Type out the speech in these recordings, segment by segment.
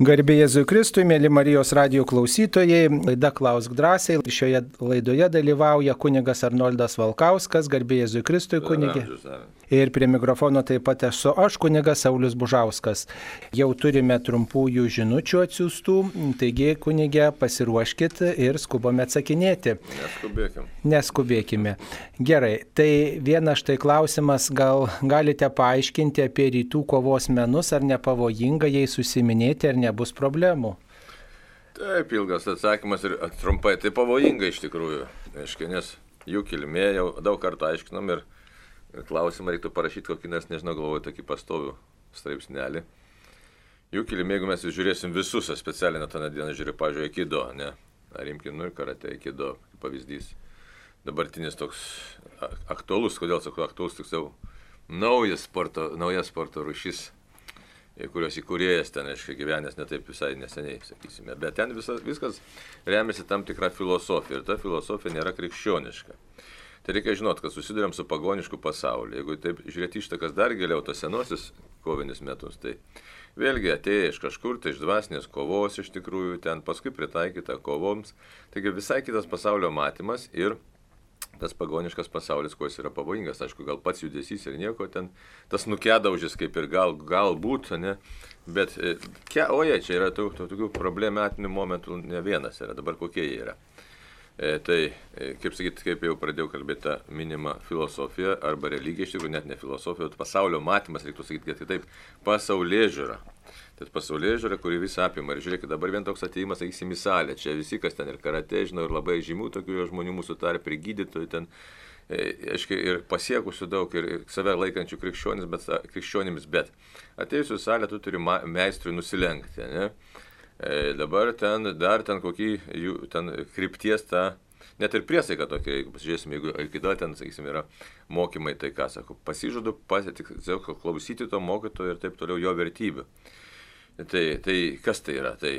Garbė Jėzui Kristui, mėly Marijos radio klausytojai, laida Klausk drąsiai. Šioje laidoje dalyvauja kunigas Arnoldas Valkauskas, garbė Jėzui Kristui kunigė. Ir prie mikrofono taip pat esu aš, kunigas Saulis Bužauskas. Jau turime trumpųjų žinučių atsiųstų, taigi kunigė pasiruoškit ir skubame atsakinėti. Neskubėkime. Neskubėkime. Gerai, tai vienas štai klausimas, gal galite paaiškinti apie rytų kovos menus, ar nepavojinga jai susiminėti, ar nebus problemų? Taip, ilgas atsakymas ir trumpai, tai pavojinga iš tikrųjų, aiškiai, nes jų kilmė jau daug kartų aiškinom ir klausimą reiktų parašyti kokį, nes nežinau, galvoju, tokį pastovų straipsnelį. Jų kilmė, jeigu mes žiūrėsim visus, aš specialiai tą dieną žiūriu, pažiūrėjau, Kido, ne, ar imkim, nu ir karate, Kido pavyzdys. Dabartinis toks aktualus, kodėl sakau aktualus, tiksliau, naujas sporto, nauja sporto rušis, kurios įkūrėjas ten, aiškiai, gyvenęs netaip visai neseniai, sakysime. Bet ten visas, viskas remiasi tam tikrą filosofiją ir ta filosofija nėra krikščioniška. Tai reikia žinot, kad susidurėm su pagonišku pasauliu. Jeigu taip žiūrėti ištakas dar giliau, tos senosius kovinis metus, tai vėlgi atėjo iš kažkur, tai iš dvasinės kovos iš tikrųjų, ten paskui pritaikyta kovoms. Taigi visai kitas pasaulio matymas ir tas pagoniškas pasaulis, kuo jis yra pavojingas. Aišku, gal pats judesys ir nieko ten, tas nukėdaužis kaip ir gal, galbūt, ne, bet, ke, oje, čia yra tų, tų, tokių problematinių momentų ne vienas yra, dabar kokie jie yra. E, tai, e, kaip sakyt, kaip jau pradėjau kalbėti, ta minima filosofija arba religija, iš tikrųjų net ne filosofija, o pasaulio matymas, reiktų sakyti, kad kitaip, pasaulyje žiūra. Tai pasaulyje žiūra, kuri visą apima. Ir žiūrėkit, dabar vien toks ateimas, sakysim, į salę. Čia visi, kas ten ir karate, žinau, ir labai žymių tokių žmonių mūsų tarp, ir gydytojų ten, e, aiškiai, ir pasiekusių daug, ir, save laikančių krikščionimis, bet, krikščionimis, bet atėjusių salę tu turi meistrui nusilenkti. Ne? E, dabar ten dar ten kokį jų ten krypties tą, net ir priesaika tokia, jeigu pasižiūrėsim, jeigu kita ten, sakysim, yra mokymai, tai ką sako, pasižadu pasitik, klausyti to mokytojo ir taip toliau jo vertybių. Tai, tai kas tai yra? Tai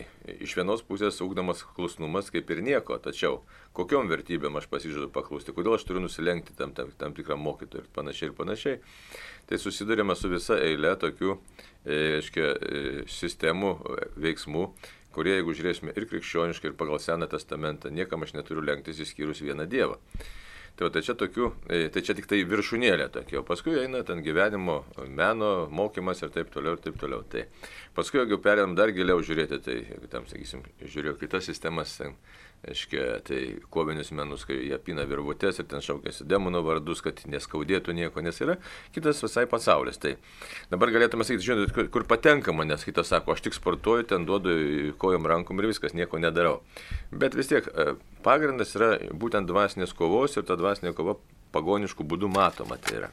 iš vienos pusės ugdamas klusnumas kaip ir nieko, tačiau kokiom vertybėm aš pasižadu paklausti, kodėl aš turiu nusilenkti tam, tam, tam tikrą mokytoją ir panašiai ir panašiai. Tai susidurėme su visa eile tokių, e, aiškia, e, sistemų, e, veiksmų, kurie, jeigu žiūrėsime ir krikščioniškai, ir pagal Seną testamentą, niekam aš neturiu lenktis išskyrus vieną Dievą. Tai, va, tai, čia tokių, tai čia tik tai viršūnėlė tokia, o paskui eina ten gyvenimo, meno, mokymas ir taip toliau, ir taip toliau. Tai paskui, jeigu perėm dar giliau žiūrėti, tai, jeigu tam, sakysim, žiūrėjau kitas sistemas, ten, Aiškia, tai kovinius menus, kai jie pina virvutės ir ten šaukėsi demonų vardus, kad neskaudėtų nieko, nes yra kitas visai pasaulis. Tai dabar galėtume sakyti, žinot, kur, kur patenkama, nes kitas sako, aš tik sportuoju, ten duodu kojom rankom ir viskas, nieko nedarau. Bet vis tiek e, pagrindas yra būtent dvasinės kovos ir ta dvasinė kova pagoniškų būdų matoma. Tai yra.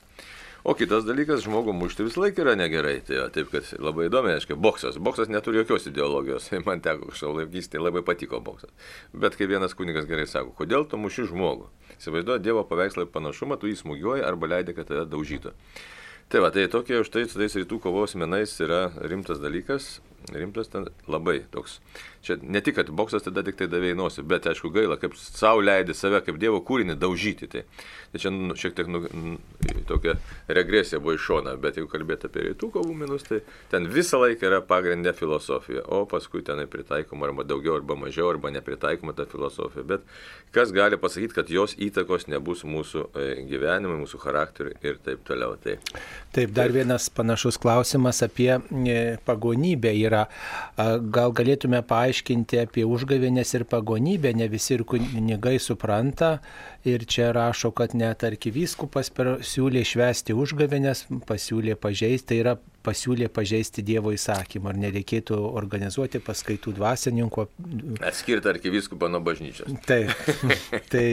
O kitas dalykas, žmogų mušti visą laiką yra negerai. Tai jo, taip, kad labai įdomi, aiškiai, boksas. Boksas neturi jokios ideologijos. Man teko kažkada laikystėje labai patiko boksas. Bet kai vienas kunigas gerai sako, kodėl tu muši žmogų? Įsivaizduoju Dievo paveikslą ir panašumą, tu jį smūgiuoji arba leidai, kad tave daužytų. Tai va, tai tokie už tai su tais rytų kovos menais yra rimtas dalykas, rimtas ten labai toks. Čia ne tik, kad boksas tada tik tai davėjai nosį, bet aišku gaila, kaip savo leidai save kaip Dievo kūrinį daužyti. Tai, tai čia nu, šiek tiek nu, tokia regresija buvo iš šona, bet jeigu kalbėti apie rytų kovų minus, tai ten visą laiką yra pagrindinė filosofija, o paskui tenai pritaikoma arba daugiau, arba mažiau, arba nepritaikoma ta filosofija. Bet kas gali pasakyti, kad jos įtakos nebus mūsų e, gyvenimui, mūsų charakteriui ir taip toliau. Tai, taip, dar vienas panašus klausimas apie e, pagonybę yra. Gal galėtume paaiškinti apie užgavėnės ir pagonybę, ne visi ir kunigai supranta. Ir čia rašo, kad net arkivyskupas siūlė švesti užgavėnės, pasiūlė pažeisti, tai yra pasiūlė pažeisti Dievo įsakymą, ar nereikėtų organizuoti paskaitų dvasininkų. Atskirti arkivyskupą nuo bažnyčios. Taip. tai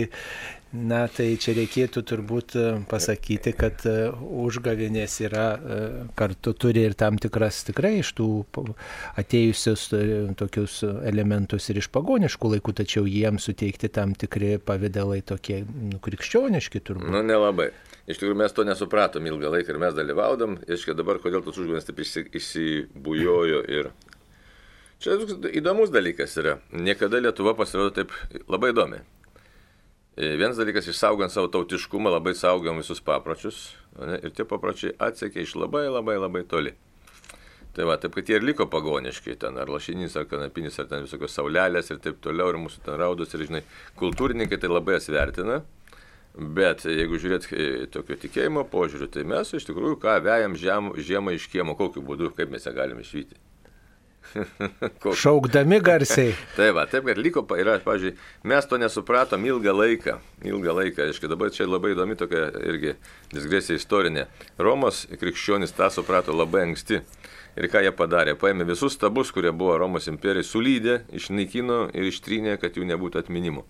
Na, tai čia reikėtų turbūt e, pasakyti, kad e, užgavinės yra e, kartu turi ir tam tikras tikrai iš tų atėjusius tokius elementus ir iš pagoniškų laikų, tačiau jiems suteikti tam tikri pavydalai tokie nu, krikščioniški turbūt. Nu, nelabai. Iš tikrųjų mes to nesupratom ilgą laiką ir mes dalyvaudam. Iškia dabar, kodėl tos užgavinės taip įsibujojo ir Čia įdomus dalykas yra. Niekada Lietuva pasirodo taip labai įdomi. E, vienas dalykas, išsaugant savo tautiškumą, labai saugom visus papročius ne, ir tie papročiai atsiekė iš labai labai labai toli. Tai va, taip kad jie ir liko pagoniški ten, ar lašinis, ar kanapinis, ar ten visokios saulelės ir taip toliau, ir mūsų ten raudos, ir žinai, kultūrininkai tai labai asvertina. Bet jeigu žiūrėt e, tokio tikėjimo požiūriu, tai mes iš tikrųjų ką vejam žiem, žiemą iš kiemo, kokiu būdu, kaip mes ją galime išvykti. Šaukdami garsiai. tai va, taip, kad liko, yra, pavyzdžiui, mes to nesupratom ilgą laiką. Ilgą laiką, aiškiai, dabar čia labai įdomi tokia irgi disgresija istorinė. Romos krikščionys tą suprato labai anksti. Ir ką jie padarė? Paėmė visus stabus, kurie buvo Romos imperijai, sulydė, išnaikino ir ištrynė, kad jų nebūtų atminimų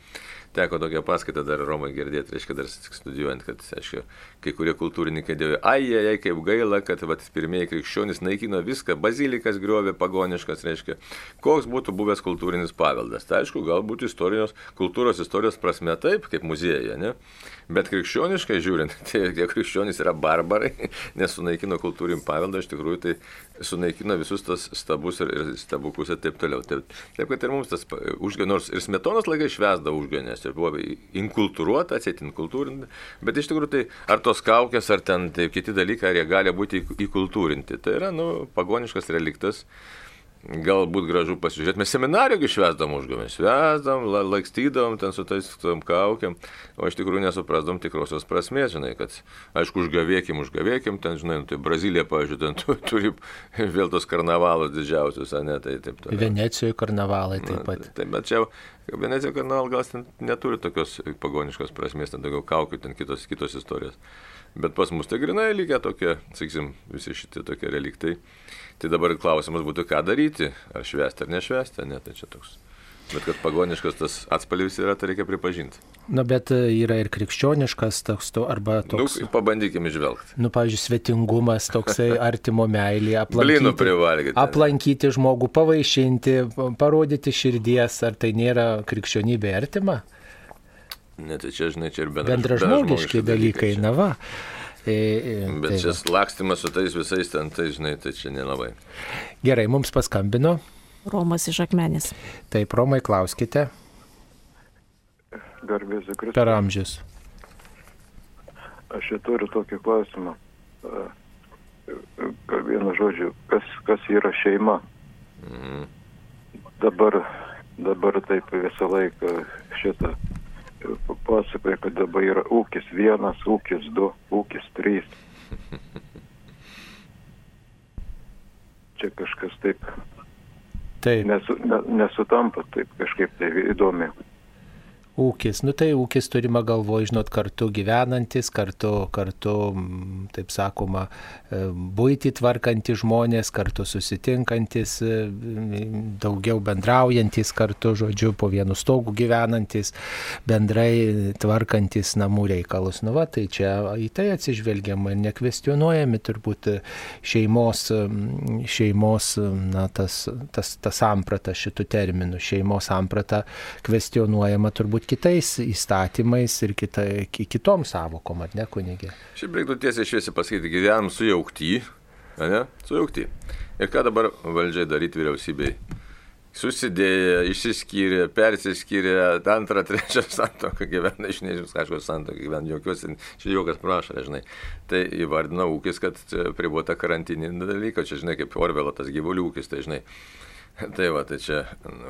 teko tokią paskaitą dar Romai girdėti, reiškia, dar studijuojant, kad, aišku, kai kurie kultūrininkai dėvė, ai, ai, ai, kaip gaila, kad vat, pirmieji krikščionys naikino viską, bazilikas griovė, pagoniškas, reiškia, koks būtų buvęs kultūrinis paveldas. Tai aišku, galbūt istorijos, kultūros istorijos prasme taip, kaip muziejuje, ne? Bet krikščioniškai žiūrint, tai tie krikščionys yra barbarai, nes sunaikino kultūrinį paveldą, iš tikrųjų tai sunaikino visus tas stabus ir, ir stebukus ir taip toliau. Taip, taip kad ir mums tas užgavėnės, nors ir smetonos laikai švesdavo užgavėnės, ir buvo inkultūruota, atsėt inkultūrinta, bet iš tikrųjų tai ar tos kaukės, ar ten tai kiti dalykai, ar jie gali būti įkultūrinti. Tai yra, nu, pagoniškas reliktas galbūt gražu pasižiūrėti. Mes seminarijų švesdam užgavėm, švesdam, la, lakstydam ten su tais tom kaukiam, o iš tikrųjų nesuprasdam tikrosios prasmės, žinai, kad aišku, užgavėkim, užgavėkim, ten, žinai, nu, tai Brazilija, pavyzdžiui, ten tu, turi vėl tos karnavalus didžiausius, ne, tai taip. Toliau. Venecijoje karnavalai taip pat. Na, taip, bet čia Venecijoje karnaval gal ten neturi tokios pagoniškos prasmės, ten daugiau kaukių, ten kitos, kitos istorijos. Bet pas mus tai grinai lygia tokie, sakysim, visi šitie tokie reliktai. Tai dabar klausimas būtų, ką daryti, ar švęsti ar nešvęsti, ne, tai čia toks. Bet kad pagoniškas tas atspalvis yra, tai reikia pripažinti. Na, bet e, yra ir krikščioniškas toks, to, arba toks. Nu, pabandykime žvelgti. Nu, pavyzdžiui, svetingumas, toksai artimo meilė, aplankyti, aplankyti žmogų, pavaišinti, parodyti širdies, ar tai nėra krikščionybė artima? Ne, tai čia, žinai, čia ir bendra, bendražmogiški dalykai, dalykai na va. E, e, Bet tai šis lakstimas su tais visais ten, tai žinai, tai čia nelabai. Gerai, mums paskambino. Romas iš Akmenis. Taip, Romai, klauskite. Garbėsiu Kristus. Per amžius. Aš čia turiu tokį klausimą. Vieną žodžiu, kas, kas yra šeima? Mhm. Dabar, dabar taip visą laiką šitą pasakoja, kad dabar yra ūkis vienas, ūkis du, ūkis trys. Čia kažkas taip. Taip. Nesu, ne, nesutampa taip kažkaip tai įdomi ūkis. Nu tai ūkis turima galvoje, žinot, kartu gyvenantis, kartu, kartu, taip sakoma, e, būti tvarkantis žmonės, kartu susitinkantis, e, daugiau bendraujantis kartu, žodžiu, po vienu stogu gyvenantis, bendrai tvarkantis namų reikalus. Nu va, tai čia į tai atsižvelgiama ir nekvestionuojami turbūt šeimos, šeimos na, tas, tas, tas samprata šitų terminų, šeimos samprata kvestionuojama turbūt kitais įstatymais ir kita, kitom savokom, ar ne, kunigė? Šiaip reiktų tiesiai šviesiai pasakyti, gyvenam sujaukti, ne? Sujaukti. Ir ką dabar valdžiai daryti vyriausybei? Susidėję, išsiskyrė, persiskyrė, antrą, trečią santoką gyvena, iš nežinau, kažkokios santoką gyvena, jokios, čia jokas prašo, žinai. Tai įvardina ūkis, kad pribota karantininį dalyką, čia žinai, kaip Orvelo tas gyvulių ūkis, tai žinai. Tai va, tai čia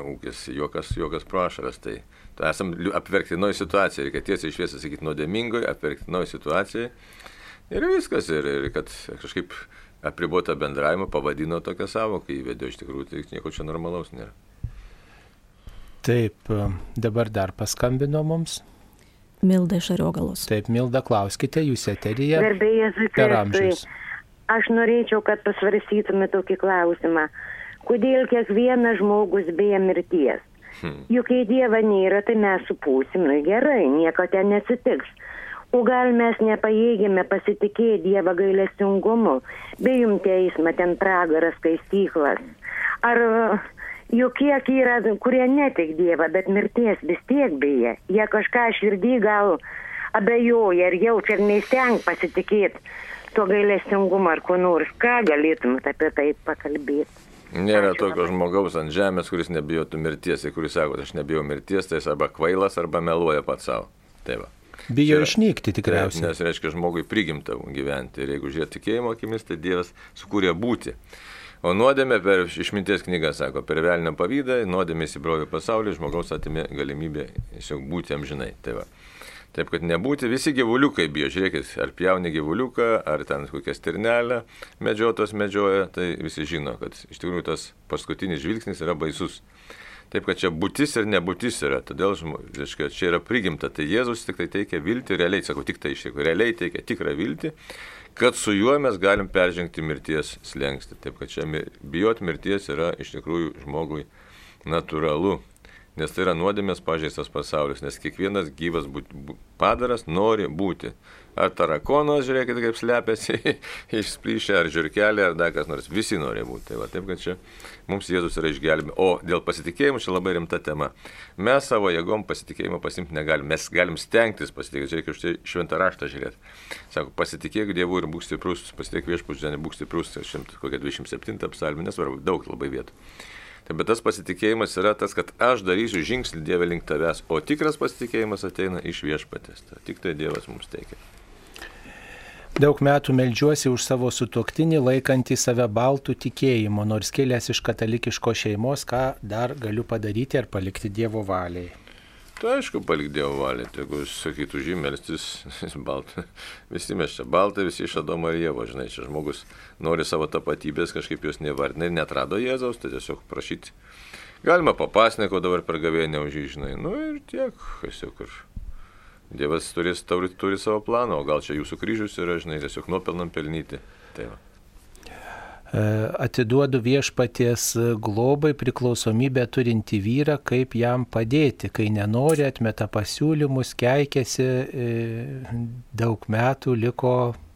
ūkis, juokas, juokas prašaras, Tai esam apverktinoje situacijoje, reikia tiesiai išviesiai sakyti nuodėmingoje, apverktinoje situacijoje. Ir viskas, ir, ir kad kažkaip apribota bendravimo pavadino tokią savoką, įvedė iš tikrųjų, tai nieko čia normalaus nėra. Taip, dabar dar paskambino mums. Milda iš Ariogalos. Taip, Milda, klauskite, jūs eteryje. Gerbėjas per amžius. Aš norėčiau, kad pasvarstytume tokį klausimą. Kodėl kiekvienas žmogus beje mirties? Hmm. Juk jei Dievo nėra, tai mes supūsim, nu gerai, nieko ten nesitiks. O gal mes nepajėgėme pasitikėti Dievo gailestingumu, bei jum teismą ten pragaras skaistyklas. Ar juk kiek yra, kurie netik Dievą, bet mirties vis tiek beje. Jie kažką širdį gal abejoja ir jaučia ir neįsteng pasitikėti tuo gailestingumu ar kuo nors. Ką galėtumėte apie tai pakalbėti? Nėra tokio žmogaus ant žemės, kuris nebijotų mirties. Ir kuris sako, aš nebijau mirties, tai jis arba kvailas, arba meluoja pats savo. Tai va. Bijo yra, išnykti tikriausiai. Nes reiškia žmogui prigimta gyventi. Ir jeigu žiūrėti tikėjimo akimis, tai Dievas sukūrė būti. O nuodėmė per išminties knygą sako, per velnio pavydą, nuodėmė įsibrovė pasaulį, žmogaus atimė galimybę tiesiog būti amžinai. Tai va. Taip, kad nebūti visi gyvuliukai bijo, žiūrėkit, ar pjauni gyvuliuką, ar ten kokią stirnelę medžiotos medžioja, tai visi žino, kad iš tikrųjų tas paskutinis žvilgsnis yra baisus. Taip, kad čia būtis ir nebūtis yra, todėl, reiškia, čia yra prigimta, tai Jėzus tik tai teikia viltį, realiai, sakau, tik tai iš tikrųjų, realiai teikia tikrą viltį, kad su juo mes galim peržengti mirties slengsti. Taip, kad čia bijot mirties yra iš tikrųjų žmogui natūralu nes tai yra nuodėmės pažeistas pasaulis, nes kiekvienas gyvas būt, padaras nori būti. Ar tarakonas, žiūrėkit, kaip slepiasi išsplyšę, ar žirkelė, ar dar kas nors, visi nori būti. Tai va, taip, kad čia mums Jėzus yra išgelbė. O dėl pasitikėjimo čia labai rimta tema. Mes savo jėgom pasitikėjimo pasimti negalim, mes galim stengtis pasitikėti, čia reikia už tai šventą raštą žiūrėti. Sako, pasitikėk Dievu ir būk stiprus, pasitikėk viešpučiu, nebūk stiprus, tai šimt, kokia 27 psalmė, nesvarbu, daug labai vietų. Tai bet tas pasitikėjimas yra tas, kad aš darysiu žingsnį Dievę link tavęs, o tikras pasitikėjimas ateina iš viešpatės. Tai tik tai Dievas mums teikia. Daug metų melžiuosi už savo sutuoktinį, laikantį save baltų tikėjimo, nors kilęs iš katalikiško šeimos, ką dar galiu padaryti ar palikti Dievo valiai. Tai aišku, palik Dievo valią, jeigu sakytų žymelstis, balta, visi mes čia baltai, visi iš Adomo ir Dievo, žinai, čia žmogus nori savo tapatybės, kažkaip jos nevardina ir netrado Jėzaus, tai tiesiog prašyti. Galima papasneko dabar per gavėnę už jį, žinai, nu ir tiek, tiesiog ir Dievas turės, turi, turi savo planą, o gal čia jūsų kryžius yra, žinai, tiesiog nuopelnam pelnyti. Tai va. E, atiduodu viešpaties globai priklausomybę turinti vyrą, kaip jam padėti, kai nenori, atmeta pasiūlymus, keikėsi, e, daug metų liko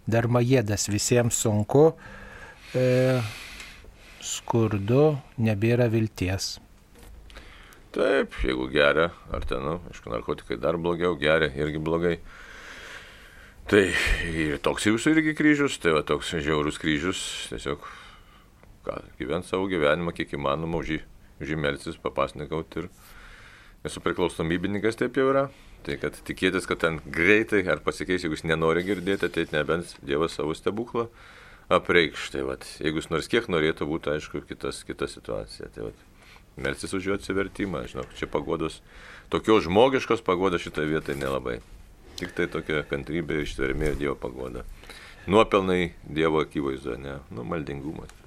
dar majėdas, visiems sunku, e, skurdu, nebėra vilties. Taip, jeigu geria, ar ten, nu, aišku, narkotikai dar blogiau, geria irgi blogai. Tai ir toks jūsų irgi kryžius, tai va toks žiaurus kryžius, tiesiog ką, gyventi savo gyvenimą, kiek įmanoma, už jį, jį melsis, papasnikauti ir esu priklausomybininkas, taip jau yra. Tai kad tikėtis, kad ten greitai ar pasikeis, jeigu jis nenori girdėti, tai nebent Dievas savo stebuklą apreikš. Tai vat, jeigu jis nors kiek norėtų būti, aišku, kitas, kita situacija. Tai vat, melsis už jo atsivertimą, žinau, čia pagodos, tokios žmogiškos pagodos šitoje vietoje nelabai. Tik tai tokia kantrybė ir ištvermė Dievo pagoda. Nuopelnai Dievo akivaizdoje, ne, nu, maldingumas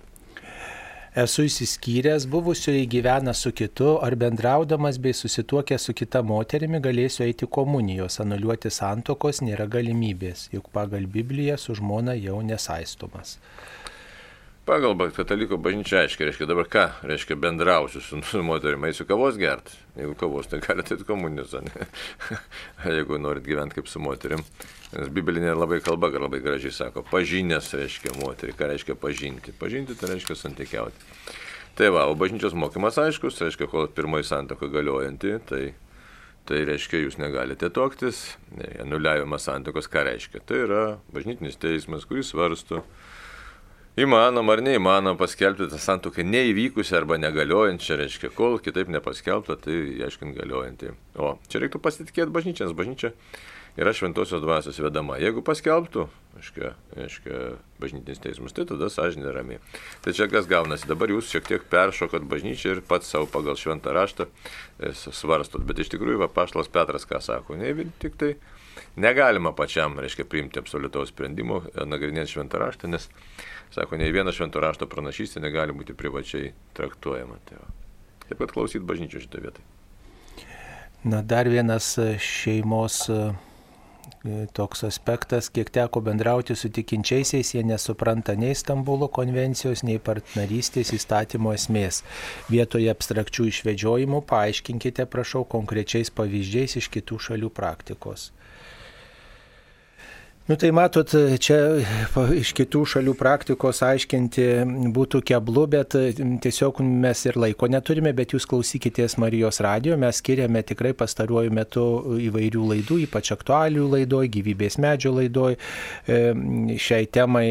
esu įsiskyręs, buvusioji gyvena su kitu, ar bendraudamas bei susituokęs su kita moterimi galėsiu eiti komunijos, anuliuoti santokos nėra galimybės, juk pagal Bibliją su žmona jau nesaistomas. Pagal kataliko bažnyčia aiškiai, reiškia dabar ką, reiškia bendrausiu su, su moterimi, eisiu kavos gert. Jeigu kavos, tai galite eiti komunijos? Jeigu norit gyventi kaip su moterim. Nes biblinė labai kalba labai gražiai sako, pažinęs reiškia moterį, ką reiškia pažinti. Pažinti tai reiškia santykiauti. Tai va, o bažnyčios mokymas aiškus, reiškia, kol pirmoji santoka galiojanti, tai Tai reiškia, jūs negalite toktis, anuliavimas santokos, ką reiškia? Tai yra bažnytinis teismas, kuris svarsto, Įmanoma ar neįmanoma paskelbti tą santuoką neįvykusią arba negaliojančią, reiškia, kol kitaip nepaskelbta, tai aiškint galiojantį. O čia reiktų pasitikėti bažnyčia, nes bažnyčia yra šventosios dvasios vedama. Jeigu paskelbtų, aiškia, aiškia, bažnytinis teismas, tai tada sąžinė ramiai. Tai čia kas gaunasi, dabar jūs šiek tiek peršokot bažnyčią ir pats savo pagal šventą raštą e, svarstot. Bet iš tikrųjų, paštas Petras ką sako, ne tik tai negalima pačiam, reiškia, priimti absoliutaus sprendimo, e, nagrinėti šventą raštą, nes Sako, nei viena švento rašto pranašystė negali būti privačiai traktuojama. Tai. Taip pat klausyt bažnyčių šitą vietą. Na, dar vienas e, šeimos e, toks aspektas, kiek teko bendrauti su tikinčiaisiais, jie nesupranta nei Stambulo konvencijos, nei partnerystės įstatymo esmės. Vietoje abstrakčių išvedžiojimų paaiškinkite, prašau, konkrečiais pavyzdžiais iš kitų šalių praktikos. Nu tai matot, čia iš kitų šalių praktikos aiškinti būtų keblu, bet tiesiog mes ir laiko neturime, bet jūs klausykitės Marijos radio, mes skiriame tikrai pastaruoju metu įvairių laidų, ypač aktualių laidoj, gyvybės medžio laidoj, šiai temai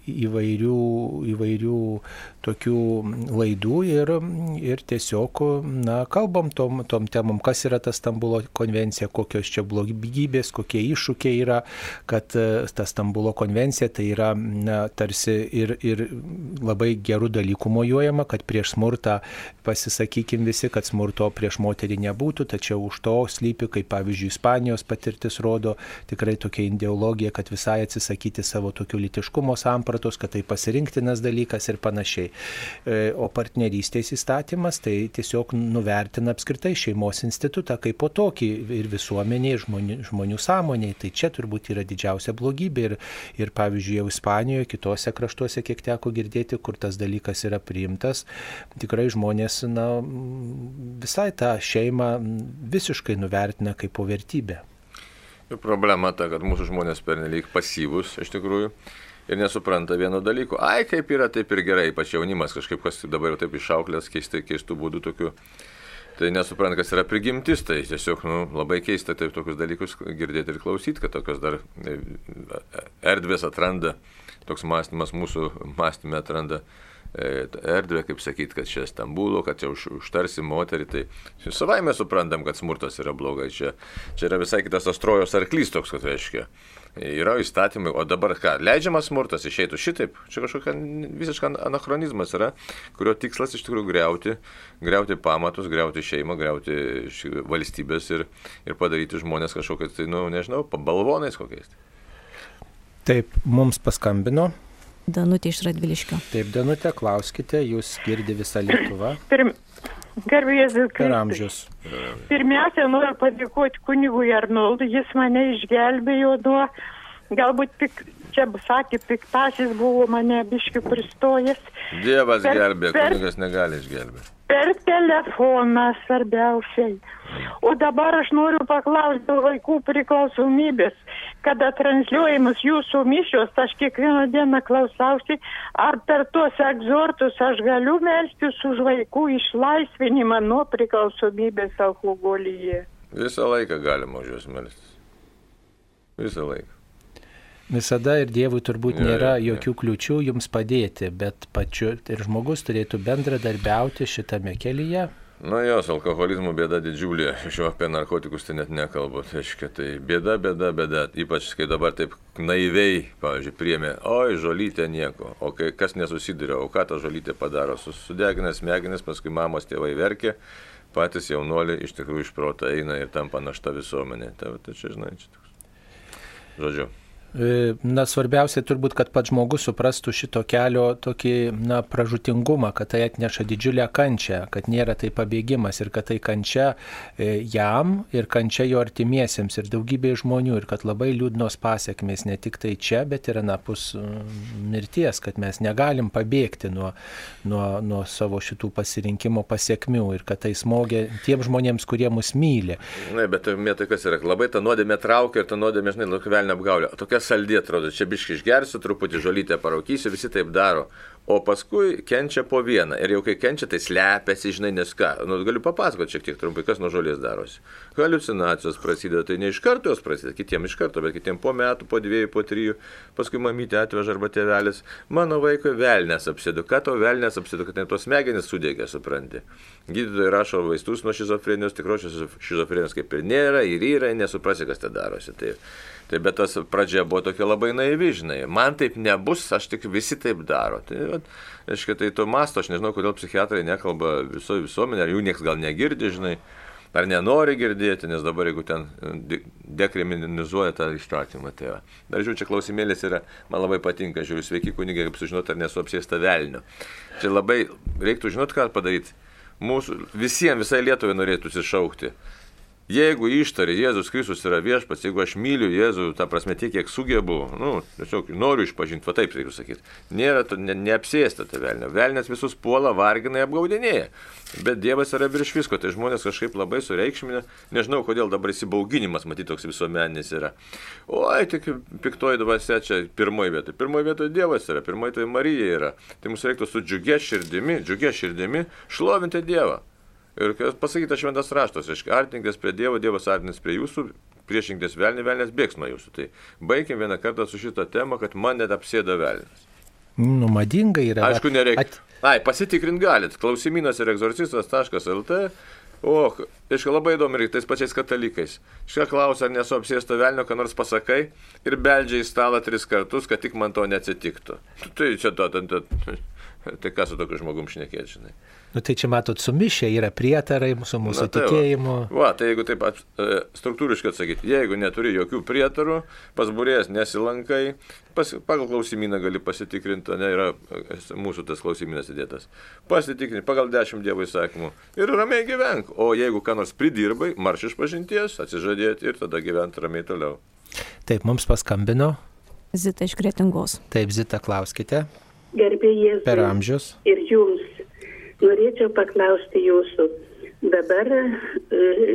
įvairių, įvairių tokių laidų ir, ir tiesiog, na, kalbam tom, tom temom, kas yra ta Stambulo konvencija, kokios čia blogybės, kokie iššūkiai yra, kad kad e, ta Stambulo konvencija tai yra na, tarsi ir, ir labai gerų dalykų mojuojama, kad prieš smurtą pasisakykim visi, kad smurto prieš moterį nebūtų, tačiau už to slypi, kaip pavyzdžiui, Ispanijos patirtis rodo, tikrai tokia ideologija, kad visai atsisakyti savo tokių litiškumo sampratos, kad tai pasirinktinas dalykas ir panašiai. E, o partnerystės įstatymas tai tiesiog nuvertina apskritai šeimos institutą kaip po tokį ir visuomeniai, ir žmonių, žmonių sąmoniai. Tai čia turbūt yra didžiausia blogybė. Ir, ir pavyzdžiui, jau Ispanijoje, kitose kraštuose, kiek teko girdėti, kur tas dalykas yra priimtas, tikrai žmonės na, visai tą šeimą visiškai nuvertina kaip po vertybę. Ir problema ta, kad mūsų žmonės pernelyg pasyvus iš tikrųjų ir nesupranta vieno dalyko. Ai, kaip yra, taip ir gerai, ypač jaunimas kažkaip, kas dabar jau taip išauklės, keistų būdų tokių. Tai nesupranta, kas yra prigimtis, tai tiesiog nu, labai keista taip tokius dalykus girdėti ir klausyti, kad tokios dar e, erdvės atranda, toks mąstymas mūsų mąstymė atranda e, erdvę, kaip sakyti, kad čia Stambulo, kad čia už, užtarsi moterį, tai savai mes suprantam, kad smurtas yra blogai. Čia, čia yra visai kitas astrojos arklys toks, kad reiškia yra įstatymai, o dabar ką, leidžiamas smurtas išeitų šitaip, čia kažkokia visiškai anachronizmas yra, kurio tikslas iš tikrųjų greuti, greuti pamatus, greuti šeimą, greuti valstybės ir, ir padaryti žmonės kažkokiais, tai, nu, nežinau, balvonais kokiais. Taip, mums paskambino. Danutė iš Radviliškio. Taip, Danutė, klauskite, jūs girdi visą Lietuvą. Pirm, Garbės Per amžius. Pirmiausia, noriu padėkoti kunigui Arnoldui, jis mane išgelbėjo nuo, galbūt pik, čia sakė, piktasis buvo mane biški pristojęs. Dievas per, gelbė, per, kunigas negali išgelbėti. Per telefoną svarbiausiai. O dabar aš noriu paklausti dėl vaikų priklausomybės kada transliuojamas jūsų mišios, aš kiekvieną dieną klausausi, ar per tuos egzortus aš galiu melstis už vaikų išlaisvinimą nuo priklausomybės alkoholyje. Visą laiką galima už juos melstis. Visą laiką. Visada ir Dievui turbūt nėra jokių kliučių jums padėti, bet pačiu ir žmogus turėtų bendradarbiauti šitame kelyje, Nu jos, alkoholizmo bėda didžiulė, šiuo apie narkotikus tai net nekalbu, tai reiškia, tai bėda, bėda, bėda, ypač kai dabar taip naiviai, pavyzdžiui, priemė, oi, žolytė nieko, o kai kas nesusiduria, o ką ta žolytė padaro, susidegina smegenis, paskui mamos tėvai verkia, patys jaunuoliai iš tikrųjų iš proto eina ir tampa našta visuomenė. Tai, tai čia, žinai, čia toks. Žodžiu. E, na, svarbiausia turbūt, kad pats žmogus suprastų šito kelio tokį, na, pražutingumą, kad tai atneša didžiulę kančią, kad nėra tai pabėgimas ir kad tai kančia e, jam ir kančia jo artimiesiems ir daugybė žmonių ir kad labai liūdnos pasiekmes ne tik tai čia, bet ir anapus mirties, kad mes negalim pabėgti nuo, nuo, nuo savo šitų pasirinkimo pasiekmių ir kad tai smogia tiem žmonėms, kurie mus myli. Na, bet tai kas yra, labai ta nuodėmė traukia ir ta nuodėmė, žinai, velnė apgaulė. Tokia saldi atrodo, čia biški išgersiu, truputį žolytę paraukysiu, visi taip daro. O paskui kenčia po vieną. Ir jau kai kenčia, tai slepiasi, žinai, nes ką. Nu, galiu papasakoti šiek tiek trumpai, kas nuo žolės darosi. Halucinacijos prasideda, tai ne iš karto jos prasideda, kitiems iš karto, bet kitiems po metų, po dviejų, po trijų, paskui mamytė atveža arba tėvelis. Mano vaikui velnės apsėdu. Ką to velnės apsėdu, kad net tos smegenys sudėgia, supranti. Gydytojai rašo vaistus nuo šizofrenijos, tikrosios šizofrenijos kaip ir nėra, ir yra, nesuprasi, kas tai darosi. Tai Tai bet tas pradžia buvo tokia labai naivi, žinai. Man taip nebus, aš tik visi taip daro. Tai, aiškiai, tai to masto, aš nežinau, kodėl psichiatrai nekalba visoje visuomenėje, ar jų niekas gal negirdi, žinai, ar nenori girdėti, nes dabar jeigu ten dekriminalizuoja tą įstatymą, tai va. Dar žiūrėjau, čia klausimėlis yra, man labai patinka, žiūriu, sveiki kunigai, kaip sužinoti, ar nesu apsėsta velnio. Čia labai reiktų žinoti, ką padaryti. Mūsų visiems, visai Lietuvai norėtų įsišaukti Jeigu ištari Jėzus Kristus yra viešpats, jeigu aš myliu Jėzų, ta prasme tiek, kiek sugebu, nu, tiesiog noriu išpažinti, va taip reikia sakyti, nėra, ne, neapsėsta ta velnė. Velnės visus puola, vargina, apgaudinėja. Bet Dievas yra virš visko, tai žmonės kažkaip labai sureikšminė, nežinau, kodėl dabar įsibauginimas, matyt, toks visuomeninis yra. Oi, tik piktoji dvasia čia pirmoji vietoje. Pirmoji vietoje Dievas yra, pirmoji vietoje Marija yra. Tai mums reiktų su džiugia širdimi, džiugia širdimi šlovinti Dievą. Ir pasakyta šventas raštas, reiškia, artinkės prie Dievo, Dievas artinės prie jūsų, priešinkės velnį, velnės bėgs nuo jūsų. Tai baigim vieną kartą su šitą temą, kad man net apsėda velnis. Nu, madinga yra. Aišku, nereikia. At... Ai, pasitikrint galit. Klausimynas ir egzorcistas.lt. O, aišku, labai įdomu ir tais pačiais katalikais. Šia klausia, ar nesu apsėsto velnio, ką nors pasakai ir beldžia į stalą tris kartus, kad tik man to neatsitiktų. Tai čia to, tai, tai, tai ką su tokiu žmogum šnekėti, žinai. Nu tai čia matot, sumišę yra prietarai su mūsų Na, tai tikėjimu. Va. va, tai jeigu taip e, struktūriškai atsakyti, jeigu neturi jokių prietarų, pas burės nesilankai, pas, pagal klausimyną gali pasitikrinti, ne, yra e, mūsų tas klausimynas įdėtas. Pasitikrinti pagal dešimt dievo įsakymų ir ramiai gyvenk. O jeigu ką nors pridirbai, marš iš pažinties, atsižadėti ir tada gyventi ramiai toliau. Taip, mums paskambino. Zita iš Kretingos. Taip, Zita, klauskite. Gerbėjai. Per amžius. Ir jums norėčiau paklausti jūsų. Dabar e,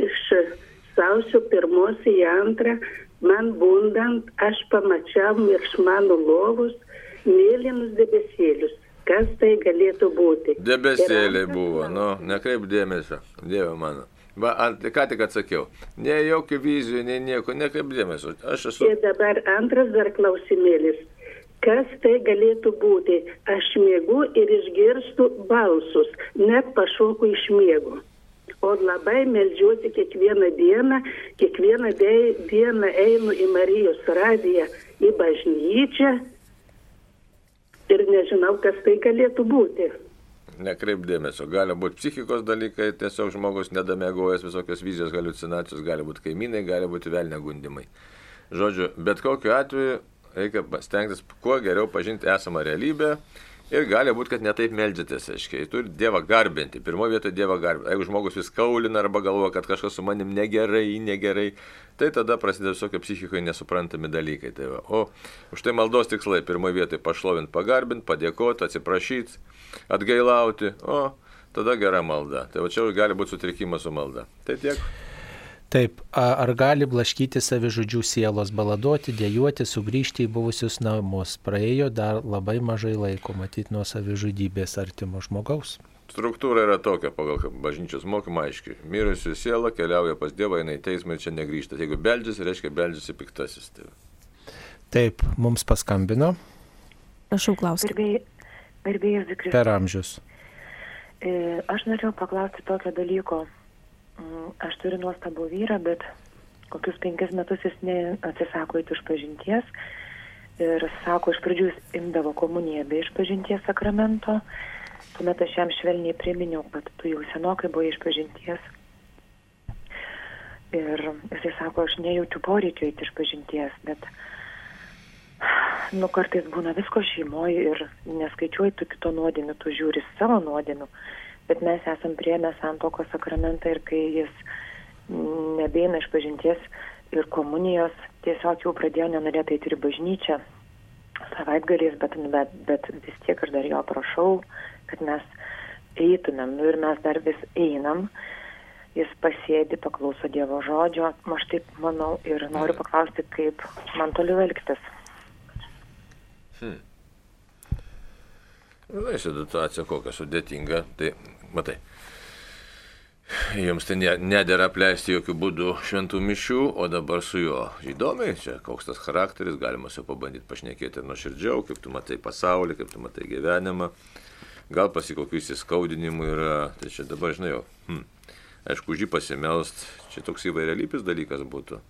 iš sausio pirmos į antrą, man bundant, aš pamačiau virš mano lovus mėlynus debesėlius. Kas tai galėtų būti? Debesėliai buvo, nu, nekreip dėmesio, Dieve mano. Va, ant, ką tik atsakiau. Ne jokių vizijų, nei nieko, nekreip dėmesio. Aš esu. Ir dabar antras dar klausimėlis kas tai galėtų būti. Aš miegu ir išgirstu balsus, net pašoku iš miego. O labai melžiuosi kiekvieną dieną, kiekvieną dieną einu į Marijos radiją, į bažnyčią ir nežinau, kas tai galėtų būti. Nekreip dėmesio, gali būti psichikos dalykai, tiesiog žmogus nedamėgojęs visokios vizijos, halucinacijos, gali būti kaimynai, gali būti vėl negundimai. Žodžiu, bet kokiu atveju reikia stengtis kuo geriau pažinti esamą realybę ir gali būti, kad netaip meldytis, aiškiai. Turi Dievą garbinti. Pirmoje vietoje Dievą garbinti. Jeigu žmogus vis kaulina arba galvoja, kad kažkas su manim negerai, negerai, tai tada prasideda visokie psichikoje nesuprantami dalykai. Tai va. o už tai maldos tikslai pirmoje vietoje pašlovinti, pagarbinti, padėkoti, atsiprašyti, atgailauti. O tada gera malda. Tai va čia gali būti sutrikimas su malda. Tai tiek. Taip, ar gali blaškyti savižudžių sielos, baladoti, dėjuoti, sugrįžti į buvusius namus? Praėjo dar labai mažai laiko matyti nuo savižudybės artimo žmogaus. Struktūra yra tokia, pagal bažnyčios mokymą aiškiai. Mirusių siela keliauja pas Dievą, eina į teismą ir čia negrįžta. Jeigu beldžiasi, reiškia beldžiasi piktasis. Tai. Taip, mums paskambino. Prašau Zikris. Per amžius. E, aš norėjau paklausti tokio dalyko. Mm, aš turiu nuostabų vyrą, bet kokius penkis metus jis atsisako įti iš pažinties. Ir sako, iš pradžių jis imdavo komuniją be išpažinties sakramento. Tuomet aš jam švelniai priminiau, kad tu jau senokai buvai išpažinties. Ir jisai sako, aš nejaučiu poreikio įti iš pažinties, bet nu kartais būna visko šeimoje ir neskaičiuoji tu kito nuodėmių, tu žiūri savo nuodėmių bet mes esam priėmę santokos sakramentą ir kai jis nebeina iš pažinties ir komunijos, tiesiog jau pradėjo nenorėti eiti į bažnyčią savaitgaliais, bet, bet, bet vis tiek aš dar jo prašau, kad mes eitumėm, nu ir mes dar vis einam, jis pasėdi, paklauso Dievo žodžio, aš taip manau ir noriu paklausti, kaip man toliau elgtis. Hmm. Na, situacija kokia sudėtinga, tai matai, jums tai nedėra apleisti jokių būdų šventų mišių, o dabar su juo įdomiai, čia koks tas charakteris, galima su juo pabandyti pašnekėti ir nuoširdžiau, kaip tu matai pasaulį, kaip tu matai gyvenimą, gal pasikokių įsiskaudinimų yra, tai čia dabar žinai jau, hm, aišku, už jį pasimelst, čia toks įvairialypis dalykas būtų.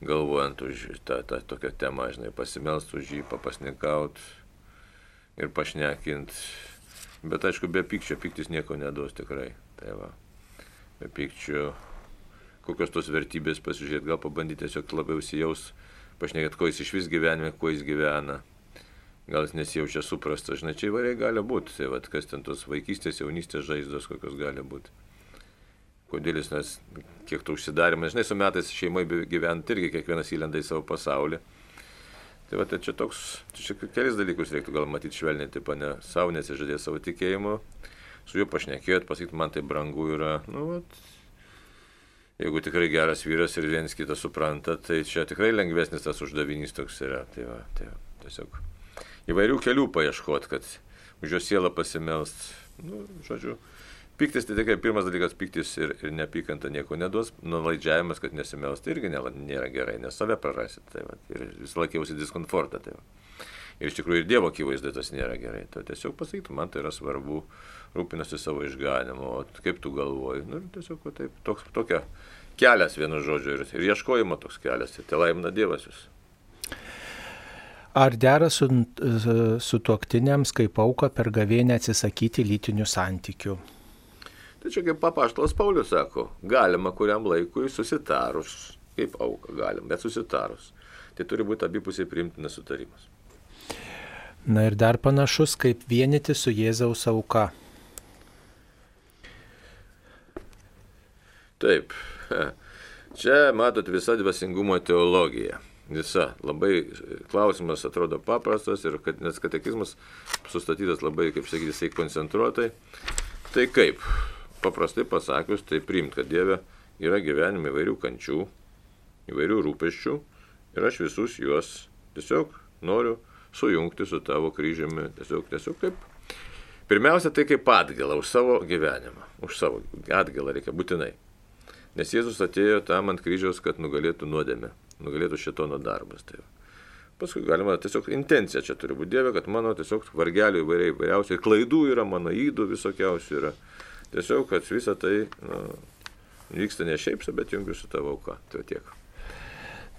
Galvojant už tą, tą tokią temą, žinai, pasimelst už jį, papasnikaut ir pašnekint Bet aišku, be pykčio, piktis nieko neduos tikrai. Tai va, be pykčio, kokios tos vertybės pasižiūrėti, gal pabandyti tiesiog labiau įsijaus, pašnekėti, ko jis iš vis gyvenime, kuo jis gyvena. Gal jis nesijaučia suprastas, žinai, čia įvairiai gali būti. Tai va, kas ten tos vaikystės, jaunystės žaizdos, kokios gali būti. Kodėl jis, nes kiek to užsidarimas, žinai, su metais šeimai gyvent irgi kiekvienas įlenda į savo pasaulį. Tai va, tai čia toks, čia kelis dalykus reiktų gal matyti švelniai, taip, ne savo nesižadėti savo tikėjimu, su juo pašnekėti, pasakyti, man tai brangu yra, nu, vat, jeigu tikrai geras vyras ir vienas kitą supranta, tai čia tikrai lengvesnis tas uždavinys toks yra. Tai va, tai va, tiesiog įvairių kelių paieškoti, kad už jo sielą pasimelst, nu, žodžiu, Piktis tai tikrai pirmas dalykas, piktis ir, ir neapykanta nieko neduos, nulaidžiavimas, kad nesimelst irgi nėra, gerai, nes save prarasit, tai va, ir vis laikiausi diskomfortą. Tai va. Ir iš tikrųjų ir Dievo akivaizdai tas nėra gerai. Tai tiesiog pasakytų, man tai yra svarbu, rūpinasi savo išganimu, o kaip tu galvoji. Nu, tiesiog va, taip, toks, tokia kelias vienu žodžiu ir, ir ieškojimo toks kelias. Tai laimina Dievas jūs. Ar dera su, su tuoktiniams kaip auka per gavėnę atsisakyti lytinių santykių? Čia kaip papaštalas Paulius sako, galima kuriam laikui susitarus, kaip auka galim, bet susitarus. Tai turi būti abipusiai priimtinas sutarimas. Na ir dar panašus, kaip vienyti su Jėzaus auka. Taip. Čia matot visa dvasingumo teologija. Visa. Labai klausimas atrodo paprastas ir kad, nes katekizmas sustatytas labai, kaip sakyti, koncentruotai. Tai kaip? Paprastai pasakius, tai priimt, kad Dieve yra gyvenime įvairių kančių, įvairių rūpeščių ir aš visus juos tiesiog noriu sujungti su tavo kryžiumi, tiesiog, tiesiog kaip. Pirmiausia, tai kaip atgalą už savo gyvenimą, už savo atgalą reikia būtinai. Nes Jėzus atėjo tam ant kryžiaus, kad nugalėtų nuodėmę, nugalėtų šitono darbas. Tai Paskui galima tiesiog intencija čia turi būti Dieve, kad mano tiesiog vargelių įvairiai įvairiausiai klaidų yra, mano įdų visokiausių yra. Tiesiog, kad visa tai nu, vyksta ne šiaip, bet jungiu su tavo auka. Tai tiek.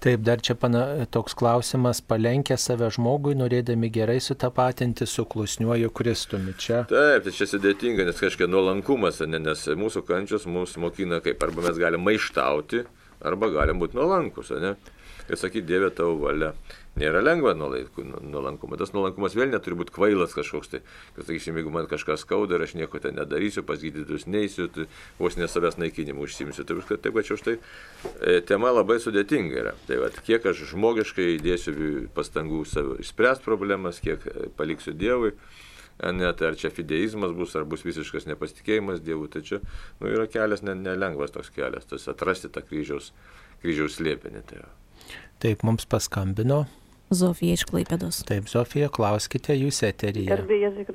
Taip, dar čia pana, toks klausimas, palenkia save žmogui, norėdami gerai sutapatinti su klusniuoju Kristumi. Čia. Taip, tai čia sudėtinga, nes kažkiek nuolankumas, ne, nes mūsų kančios mus mokina kaip, arba mes galime maištauti, arba galim būti nuolankus, ne? Ir sakyti, Dieve tavo valia nėra lengva nuolankumas. Tas nuolankumas vėl neturi būti kvailas kažkoks. Tai, kad, sakysim, jeigu man kažkas skauda ir aš nieko ten nedarysiu, pas gydytus neįsiu, tai vos ne savęs naikinimu užsimsiu. Tai, taip, taip, čia už tai e, tema labai sudėtinga yra. Tai va, kiek aš žmogiškai įdėsiu pastangų išspręsti problemas, kiek e, paliksiu Dievui. Net ar čia fideizmas bus, ar bus visiškas nepasitikėjimas Dievu, tai čia nu, yra kelias nelengvas toks kelias, tas atrasti tą kryžiaus, kryžiaus slėpinį. Tai Taip, mums paskambino Zofija iš Klaipėdos. Taip, Zofija, klauskite jūs eteryje.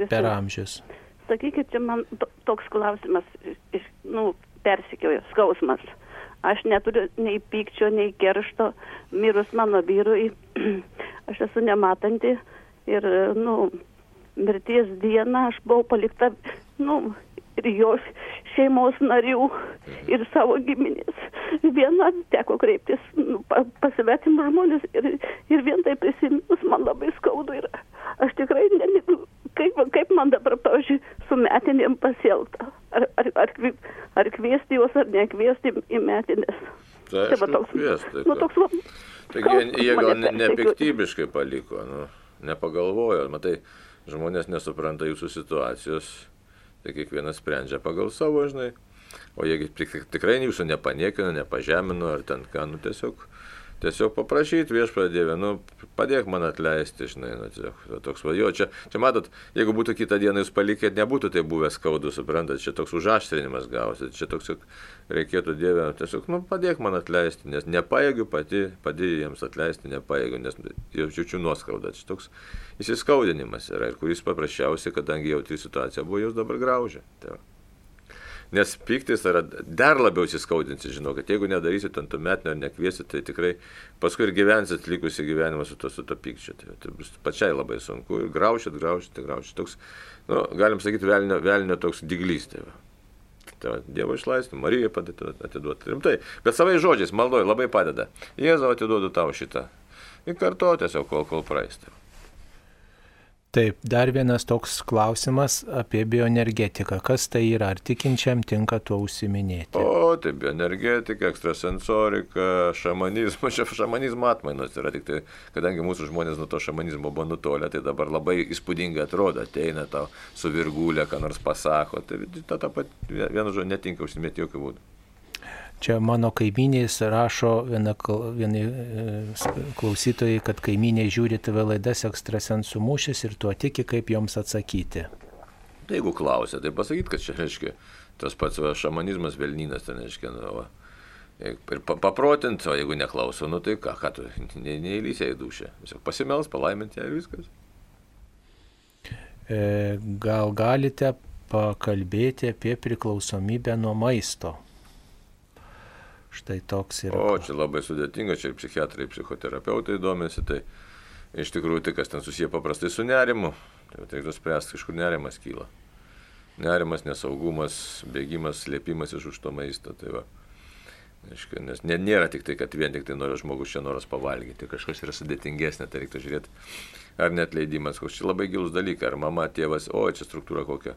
Per amžius. Sakykit, čia man toks klausimas, iš, nu, persikiojo, skausmas. Aš neturiu nei pykčio, nei keršto. Mirus mano vyrui, aš esu nematanti ir, nu, mirties dieną aš buvau palikta, nu, ir jos šeimos narių ir savo giminės. Viena teko kreiptis nu, pasvetim žmonės ir, ir vien tai prisiminus man labai skaudu ir aš tikrai, ne, kaip, kaip man dabar, pavyzdžiui, su metinėm pasielgta. Ar, ar, ar, ar kviesti juos, ar nekviesti į metinės. Tai, tai va toks, kviesti, nu, toks va, Taigi jie gal nepiktybiškai paliko, nu, nepagalvojo, matai, žmonės nesupranta jūsų situacijos tai kiekvienas sprendžia pagal savo, žinai. O jeigu tikrai jūsų nepaniekino, nepažemino ar ten ką, nu tiesiog, tiesiog paprašyti viešpatie Dievę, nu padėk man atleisti, žinai, nu tiesiog toks vajo. Čia, čia matot, jeigu būtų kitą dieną jūs palikėt, nebūtų tai buvęs skaudu, suprantat, čia toks užaštrinimas gausit, čia toks reikėtų Dievę, tiesiog, nu padėk man atleisti, nes nepaėgiu pati, padėjai jiems atleisti, nepaėgiu, nes jaučiu nuoskaudą. Čia toks įsiskaudinimas yra ir kuris paprasčiausiai, kadangi jautri situacija buvo, jūs dabar graužia. Tai va. Nes piktis yra dar labiau įsiskaudinsi, žinau, kad jeigu nedarysit ant to metinio ar nekviesit, tai tikrai paskui ir gyvensit likusi gyvenimą su to, su to pykčiu. Tai, tai bus pačiai labai sunku ir graušit, graušit, graušit. Toks, nu, galim sakyti, velnio, velnio toks diglys. Tai, tai Dievo išlaisvė, Marija atiduoti rimtai. Bet savai žodžiais, maldoju, labai padeda. Jėzau atiduodu tau šitą. Ir kartu tiesiog, kol, kol praeistė. Taip, dar vienas toks klausimas apie bioenergetiką. Kas tai yra? Ar tikinčiam tinka tuo užsiminėti? O, tai bioenergetika, ekstrasensorika, šamanizmas, šamanizmo atmainos yra tik tai, kadangi mūsų žmonės nuo to šamanizmo buvo nutolę, tai dabar labai įspūdingai atrodo, ateina tau su virgulė, ką nors pasako, tai ta, ta pat, vienu žodžiu, netinka užsimėti jokių būdų. Čia mano kaimynės rašo viena, vieni e, klausytojai, kad kaimynė žiūri TV laidas ekstrasensų mūšis ir tuo tiki, kaip joms atsakyti. Tai jeigu klausia, tai pasakyt, kad čia reiškia tas pats va, šamanizmas Velnynas, tai reiškia, nu, va, ir paprotint, o jeigu neklauso, nu tai ką, ką tu neįlysė į dušę. Tiesiog pasimels, palaiminti ir viskas. E, gal galite pakalbėti apie priklausomybę nuo maisto? Štai toks yra. O, čia labai sudėtinga, čia ir psichiatrai, ir psichoterapeutai domisi. Tai iš tikrųjų tai kas ten susiję paprastai su nerimu. Tai reiktų spręsti, iš kur nerimas kyla. Nerimas, nesaugumas, bėgimas, slėpimas iš už to maisto. Tai va. Aiškia, nes ne, nėra tik tai, kad vien tik tai nori žmogus čia noras pavalgyti, kažkas yra sudėtingesnė, tai reiktų žiūrėti, ar net leidimas, koks čia labai gilus dalykas, ar mama, tėvas, o čia struktūra kokia.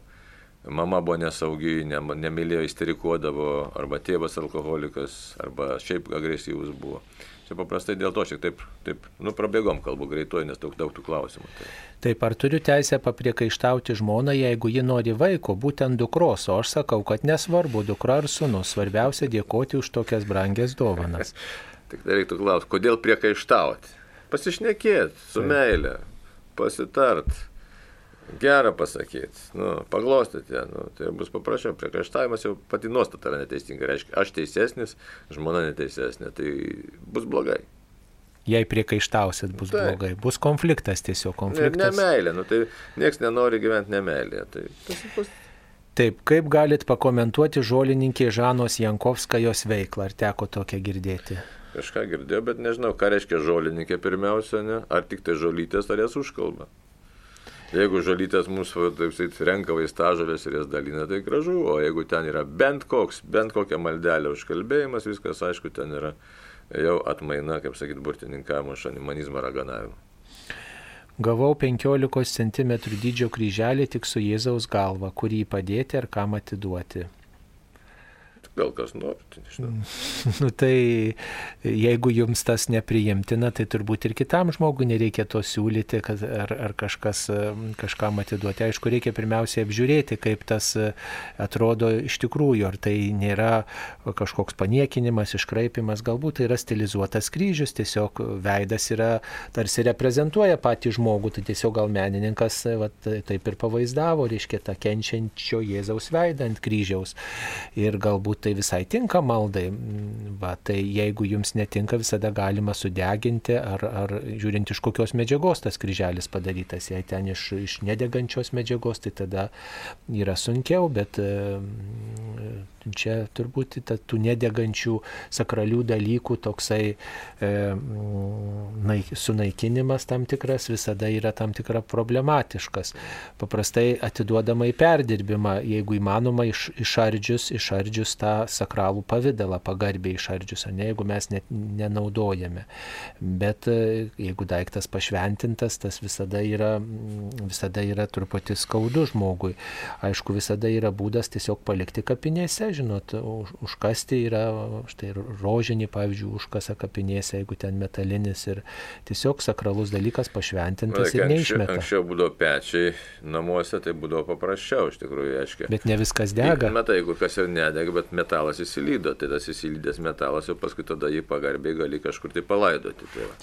Mama buvo nesaugi, ne, nemylėjo, isterikuodavo, arba tėvas alkoholikas, arba šiaip agresyvus buvo. Čia paprastai dėl to šiek taip, taip nu, prabėgom kalbų greituoju, nes daug, daug tų klausimų. Tai. Taip, ar turiu teisę papriekaištauti žmoną, jeigu ji nori vaiko, būtent dukros, o aš sakau, kad nesvarbu, dukra ar sunus, svarbiausia dėkoti už tokias brangias dovanas. Tik tai reiktų klausti, kodėl priekaištauti? Pasišnekėti su meile, pasitart gerą pasakyti, nu, paglostyti nu, tai bus paprasčiau. Priekaištavimas jau pati nuostata yra neteisinga. Reiškia, aš teisesnis, žmona neteisesnė, tai bus blogai. Jei priekaištausit, bus tai. blogai. Bus konfliktas tiesiog, konfliktas. Ne, nemeilė, nu, tai niekas nenori gyventi nemeilėje. Tai tas bus Taip, kaip galit pakomentuoti žolininkė Žanos Jankovska jos veiklą? Ar teko tokią girdėti? Kažką girdėjau, bet nežinau, ką reiškia žolininkė pirmiausia, ne? Ar tik tai žolytės, ar jas užkalba. Jeigu žolytės mūsų, taip sakyti, renka vaistažolės ir jas dalina, tai gražu, o jeigu ten yra bent koks, bent kokia maldelė užkalbėjimas, viskas aišku, ten yra jau atmaina, kaip sakyti, burtininkavimo, šanimanizmo raganavimo. Gavau 15 cm dydžio kryželį tik su Jėzaus galva, kurį padėti ar kam atiduoti. Gal kas nori, tai nežinau. nu, tai jeigu jums tas nepriimtina, tai turbūt ir kitam žmogui nereikia to siūlyti, kad, ar, ar kažkas, kažkam atiduoti. Aišku, reikia pirmiausiai apžiūrėti, kaip tas atrodo iš tikrųjų, ar tai nėra kažkoks paniekinimas, iškraipimas, galbūt tai yra stilizuotas kryžius, tiesiog veidas yra, tarsi reprezentuoja patį žmogų, tai tiesiog gal menininkas va, taip ir pavaizdavo, reiškia tą kenčiančio Jėzaus veidą ant kryžiaus. Ir galbūt tai visai tinka maldai. Va, tai jeigu jums netinka, visada galima sudeginti ar, ar žiūrint iš kokios medžiagos tas kryželis padarytas. Jei ten iš, iš nedegančios medžiagos, tai tada yra sunkiau, bet čia turbūt tų nedegančių sakralių dalykų toksai e, naik, sunaikinimas tam tikras visada yra tam tikra problematiškas. Paprastai atiduodama į perdirbimą, jeigu įmanoma iš, išardžius, išardžius tą sakralų pavydalą, pagarbiai išardžius, ne jeigu mes net nenaudojame. Bet e, jeigu daiktas pašventintas, tas visada yra, visada yra truputį skaudu žmogui. Aišku, visada yra būdas tiesiog palikti kapinėse, žinot, už, užkasti yra, štai rožinį, pavyzdžiui, užkasa kapinėse, jeigu ten metalinis ir tiesiog sakralus dalykas pašventintas ir neišmeta. Anksčiau būdavo pečiai namuose, tai būdavo paprasčiau, iš tikrųjų, aiškiai. Bet ne viskas dega. Metai, jeigu kas ir nedega, bet metalas įsilydo, tai tas įsilydęs metalas jau paskui tada jį pagarbiai gali kažkur tai palaidoti. Tai va.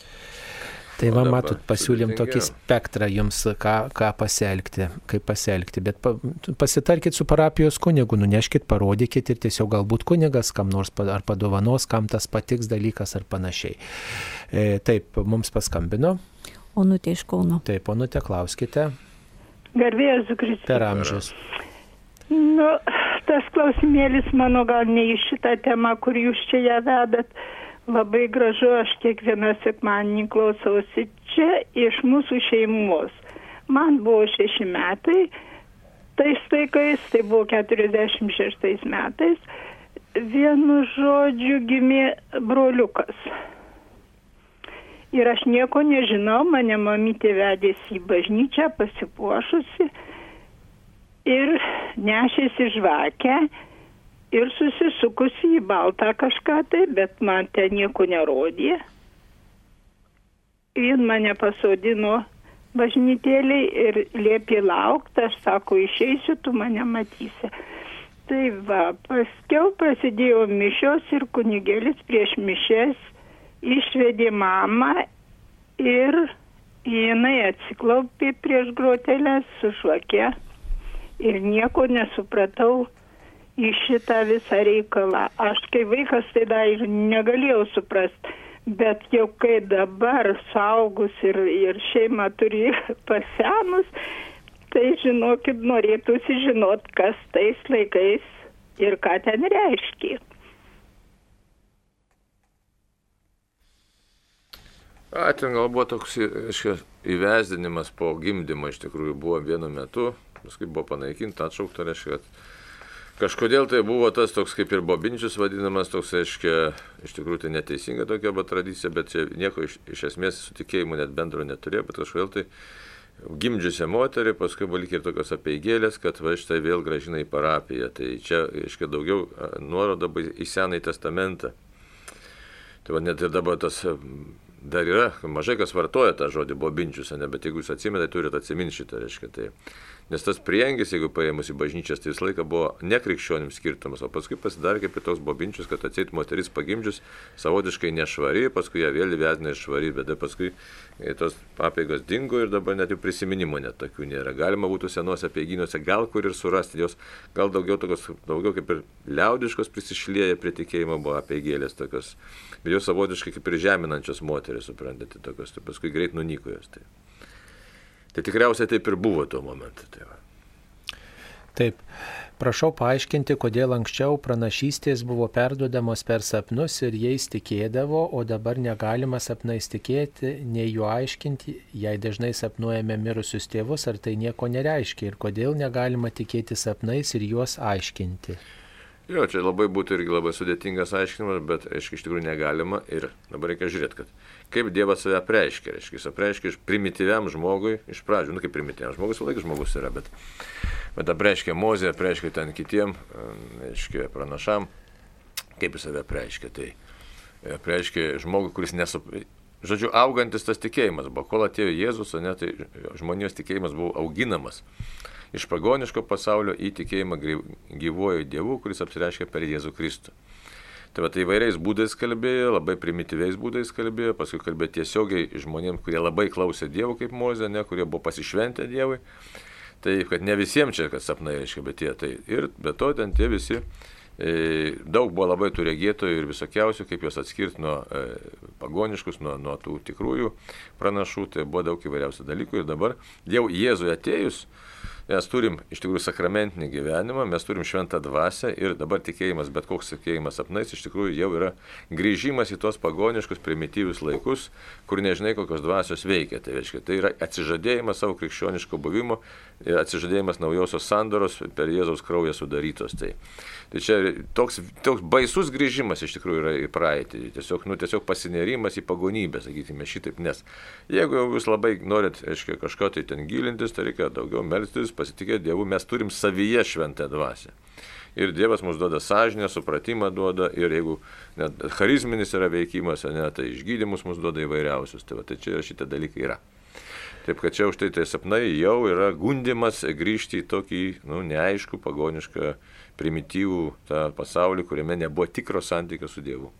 Tai va, matot, pasiūlym tokį spektrą jums, ką, ką pasielgti, kaip pasielgti, bet pa, pasitarkit su parapijos kunigu, nuneškit, parodykit ir tiesiog galbūt kunigas kam nors ar padovanos, kam tas patiks dalykas ar panašiai. E, taip, mums paskambino. Onutė iš Kauno. Taip, onutė, klauskite. Garbėjus Kristus. Per amžius. Nu, tas klausimėlis mano gal ne į šitą temą, kur jūs čia ją vedat Labai gražu, aš kiekvieną sekmanį klausausi čia iš mūsų šeimos. Man buvo šeši metai, tais laikais, tai buvo 46 metais, vienu žodžiu gimė broliukas. Ir aš nieko nežinau, mane mamytė vedėsi į bažnyčią pasipuošusi ir nešėsi žvakę ir susisukusi į baltą kažką tai, bet man ten nieko nerodė. Jis mane pasodino bažnytėlį ir liepė laukti, aš sako, išeisiu, tu mane matysi. Tai va, paskiau prasidėjo mišios ir kunigėlis prieš mišes išvedė mamą ir jinai atsiklaupė prieš grotelę su švake ir nieko nesupratau į šitą visą reikalą. Aš kai vaikas tai dar ir negalėjau suprasti, bet jau kai dabar saugus ir, ir šeima turi pasenus, tai žinokit, norėtųsi žinot, kas tais laikais ir ką ten reiškia. A, ten gal buvo toks aiškia, įvesdinimas po gimdymo iš tikrųjų buvo vienu metu, paskui buvo panaikinta, atšaukta, reiškia, kad Kažkodėl tai buvo tas toks kaip ir bobinčius vadinamas, toks, aiškia, iš tikrųjų tai neteisinga tokia buvo tradicija, bet čia nieko iš, iš esmės su tikėjimu net bendro neturėjo, bet kažkodėl tai gimdžiusią moterį, paskui buvo lyg ir tokios apieigėlės, kad va štai vėl gražina į parapiją. Tai čia, aiškiai, daugiau nuoroda į Senąjį testamentą. Tai va net ir dabar tas dar yra, mažai kas vartoja tą žodį bobinčius, ne, bet jeigu jūs atsimenate, turite atsiminti šitą, reiškia. Tai Nes tas priengis, jeigu paėmus į bažnyčias, tai visą laiką buvo nekrikščionim skirtumas, o paskui pasidarė kaip toks bobinčius, kad atseit moteris pagimdžius savotiškai nešvari, paskui ją vėl įvedina išvari, bet paskui e, tos papeigos dingo ir dabar net jų prisiminimų net tokių nėra. Galima būtų senuose peiginuose gal kur ir surasti, jos gal daugiau, tokios, daugiau kaip ir liaudiškos prisišlėję prie tikėjimo buvo apeigėlės tokios, bet jos savotiškai kaip ir žeminančios moteris, suprantate, tokios, tai paskui greit nunyko jos. Tai. Tai tikriausiai taip ir buvo tuo momentu. Tai va. Taip. Prašau paaiškinti, kodėl anksčiau pranašystės buvo perduodamos per sapnus ir jais tikėdavo, o dabar negalima sapnais tikėti, nei jų aiškinti, jei dažnai sapnuojame mirusius tėvus, ar tai nieko nereiškia ir kodėl negalima tikėti sapnais ir juos aiškinti. Jo, čia labai būtų irgi labai sudėtingas aiškinimas, bet, aiškiai, iš tikrųjų negalima ir dabar reikia žiūrėti, kad kaip Dievas save apreiškia, reiškia, jis apreiškia iš primityviam žmogui, iš pradžių, nu kaip primityviam žmogus, laikas žmogus yra, bet, bet apreiškia Mozė, apreiškia ten kitiem, reiškia, pranašam, kaip jis save apreiškia, tai apreiškia žmogui, kuris nesup... Žodžiu, augantis tas tikėjimas buvo, kol atėjo Jėzus, ne, tai žmonijos tikėjimas buvo auginamas iš pagoniško pasaulio į tikėjimą gyvuoju Dievu, kuris apsireiškia per Jėzų Kristų. Tai va tai įvairiais būdais kalbėjo, labai primityviais būdais kalbėjo, paskui kalbėjo tiesiogiai žmonėms, kurie labai klausė Dievo kaip Mozė, ne, kurie buvo pasišventę Dievui. Tai kad ne visiems čia, kad sapnai reiškia, bet tie tai. Ir be to ten tie visi e, daug buvo labai tų regėtojų ir visokiausių, kaip juos atskirti nuo e, pagoniškus, nuo, nuo tų tikrųjų pranašų, tai buvo daug įvairiausių dalykų ir dabar jau Jėzui atėjus, Mes turim iš tikrųjų sakramentinį gyvenimą, mes turim šventą dvasę ir dabar tikėjimas, bet koks tikėjimas sapnais iš tikrųjų jau yra grįžimas į tuos pagoniškus, primityvius laikus, kur nežinai, kokios dvasios veikia. Tai, reiškia, tai yra atsižadėjimas savo krikščioniško buvimo atsižadėjimas naujosios sandoros per Jėzaus kraują sudarytos. Tai, tai čia toks, toks baisus grįžimas iš tikrųjų yra į praeitį. Tiesiog, nu, tiesiog pasinerimas į pagonybę, sakykime, šitaip. Nes jeigu jūs labai norit, aiškiai, kažko tai ten gilintis, tai reikia daugiau melstis, pasitikėti Dievu, mes turim savyje šventą dvasę. Ir Dievas mums duoda sąžinę, supratimą duoda, ir jeigu net charizminis yra veikimas, ne, tai išgydymus mums duoda įvairiausius. Tai, va, tai čia šitie dalykai yra. Taip kad čia už tai tai sapnai jau yra gundimas grįžti į tokį, nu, neaišku, pagonišką, primityvų tą pasaulį, kuriame nebuvo tikro santykio su Dievu.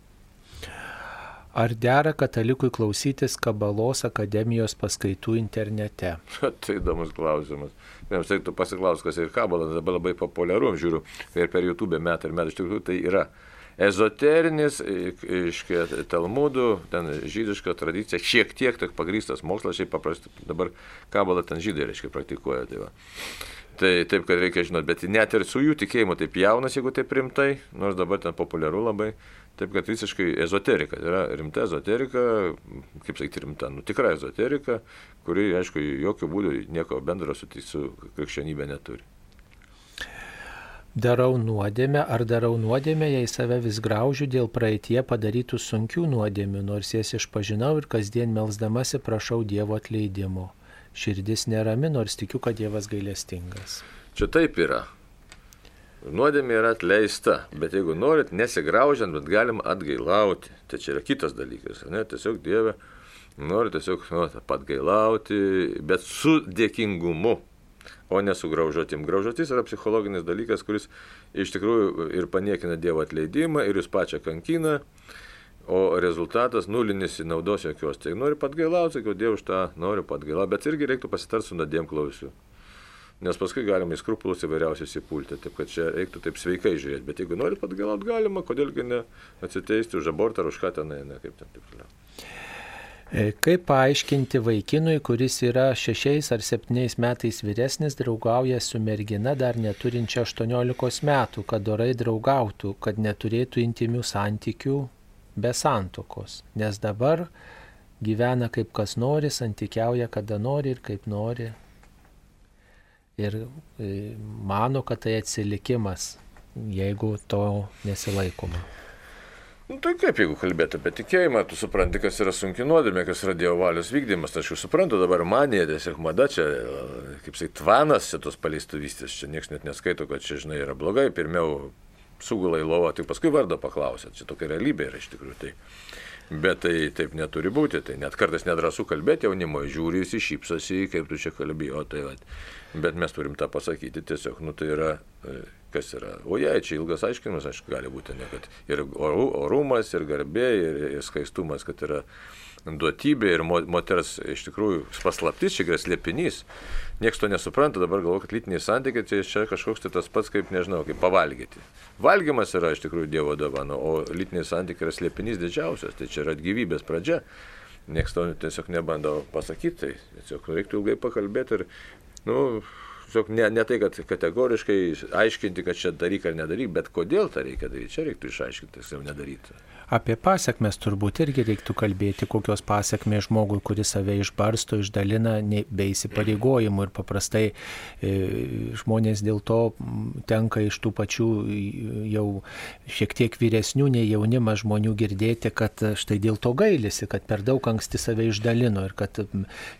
Ar dera katalikui klausytis Kabalos akademijos paskaitų internete? tai įdomus klausimas. Jiems reiktų pasiklausti, kas ir Kabala, dabar labai populiaru, žiūriu, ir per YouTube metai ir metai iš tikrųjų tai yra ezoterinis, iš Talmudų, ten žydiška tradicija, šiek tiek tik pagrystas mokslas, šiaip paprastai dabar Kabala ten žydai, reiškia, praktikuoja. Tai va. Tai taip, kad reikia žinoti, bet net ir su jų tikėjimu taip jaunas, jeigu taip rimtai, nors dabar ten populiaru labai, taip kad visiškai ezoterika, yra rimta ezoterika, kaip sakyti, rimta, nu tikra ezoterika, kuri, aišku, jokių būdų nieko bendro su, su krikščionybė neturi. Darau nuodėmę ar darau nuodėmę, jei save vis graužiu dėl praeitie padarytų sunkių nuodėmių, nors jas išpažinau ir kasdien melzdamasi prašau Dievo atleidimo širdis nerami, nors tikiu, kad Dievas gailestingas. Čia taip yra. Nuodėmė yra atleista, bet jeigu norit, nesigraužiant, bet galim atgailauti. Tai čia yra kitas dalykas, ne? Tiesiog Dieve nori tiesiog nu, atgailauti, bet su dėkingumu, o ne su graužotim. Graužotis yra psichologinis dalykas, kuris iš tikrųjų ir paniekina Dievo atleidimą, ir jūs pačią kankina o rezultatas nulinis naudos jokios. Tai noriu patgailauti, sakiau, Dievui už tą noriu patgailauti, bet irgi reiktų pasitarti su nuodėm klausiu. Nes paskui galima į skrupulus įvairiausius įpulti, taip kad čia reiktų taip sveikai žiūrėti. Bet jeigu nori patgailauti, galima, kodėlgi ne atsiteisti už abortą ar už ką ten, ne, kaip ten taip toliau. E, kaip paaiškinti vaikinui, kuris yra šešiais ar septyniais metais vyresnis, draugauja su mergina dar neturinčia 18 metų, kad dorai draugautų, kad neturėtų intimių santykių be santokos, nes dabar gyvena kaip kas nori, santykiauja kada nori ir kaip nori. Ir e, mano, kad tai atsilikimas, jeigu to nesilaikoma. Nu, tai kaip, jeigu kalbėtų apie tikėjimą, tu supranti, kas yra sunki nuodėmė, kas yra Dievo valios vykdymas. Tai aš jau suprantu, dabar manė, tiesiog mada čia, kaip sakai, tvanas čia tos paleistuvystės, čia niekas net neskaito, kad čia, žinai, yra blogai. Pirmiau sugulai lovą, tik paskui vardą paklausėt. Čia tokia realybė yra iš tikrųjų. Tai. Bet tai taip neturi būti, tai net kartais nedrasu kalbėti jaunimo, žiūri, visi šypsosi, kaip tu čia kalbėjai, o tai va. Bet mes turim tą pasakyti, tiesiog, nu tai yra e, kas yra. O jei čia ilgas aiškinimas, aišku, gali būti, ne, kad ir oru, orumas, ir garbė, ir, ir skaistumas, kad yra duotybė ir moters iš tikrųjų paslaptis, čia yra slėpinys. Niekas to nesupranta, dabar galvoju, kad lytiniai santykiai tai čia kažkoks tai tas pats, kaip, nežinau, kaip pavalgyti. Valgymas yra iš tikrųjų Dievo dovana, o lytiniai santykiai yra slėpinys didžiausias, tai čia yra gyvybės pradžia. Niekas to tiesiog nebando pasakyti, tai tiesiog reiktų ilgai pakalbėti ir, nu, tiesiog ne, ne tai, kad kategoriškai aiškinti, kad čia daryk ar nedaryk, bet kodėl tą reikia daryti, čia reiktų išaiškinti, tiksliau nedaryti. Apie pasiekmes turbūt irgi reiktų kalbėti, kokios pasiekmes žmogui, kuris save išbarsto, išdalina be įsipareigojimų ir paprastai e, žmonės dėl to tenka iš tų pačių jau šiek tiek vyresnių nei jaunimas žmonių girdėti, kad štai dėl to gailisi, kad per daug anksti save išdalino ir kad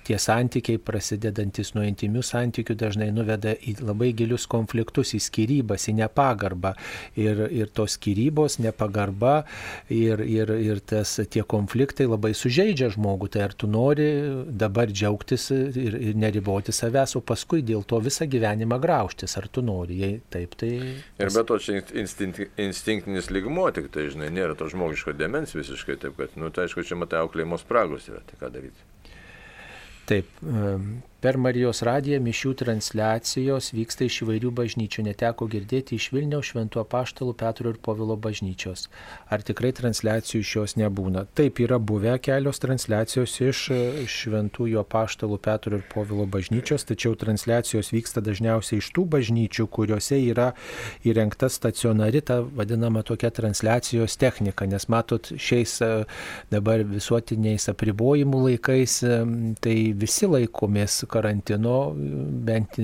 tie santykiai prasidedantis nuo intimių santykių dažnai nuveda į labai gilius konfliktus, į skirybas, į nepagarbą. Ir, ir tos skirybos, nepagarba ir, ir, ir tas, tie konfliktai labai sužeidžia žmogų. Tai ar tu nori dabar džiaugtis ir, ir neriboti savęs, o paskui dėl to visą gyvenimą graužtis, ar tu nori, jei taip, tai... Ir be to čia instinkt, instinktinis lygmo, tik tai, žinai, nėra to žmogiško demens visiškai, taip kad, nu, tai aišku, čia matai auklėjimo spragos yra, tai ką daryti. Taip, Per Marijos radiją mišių transliacijos vyksta iš įvairių bažnyčių. Neteko girdėti iš Vilniaus Šventuo Paštalų Petro ir Povilo bažnyčios. Ar tikrai transliacijų iš jos nebūna? Taip, yra buvę kelios transliacijos iš Šventųjų Paštalų Petro ir Povilo bažnyčios, tačiau transliacijos vyksta dažniausiai iš tų bažnyčių, kuriuose yra įrengta stacionari, ta vadinama tokia transliacijos technika. Nes matot, šiais dabar visuotiniais apribojimų laikais, tai visi laikomės karantino, bent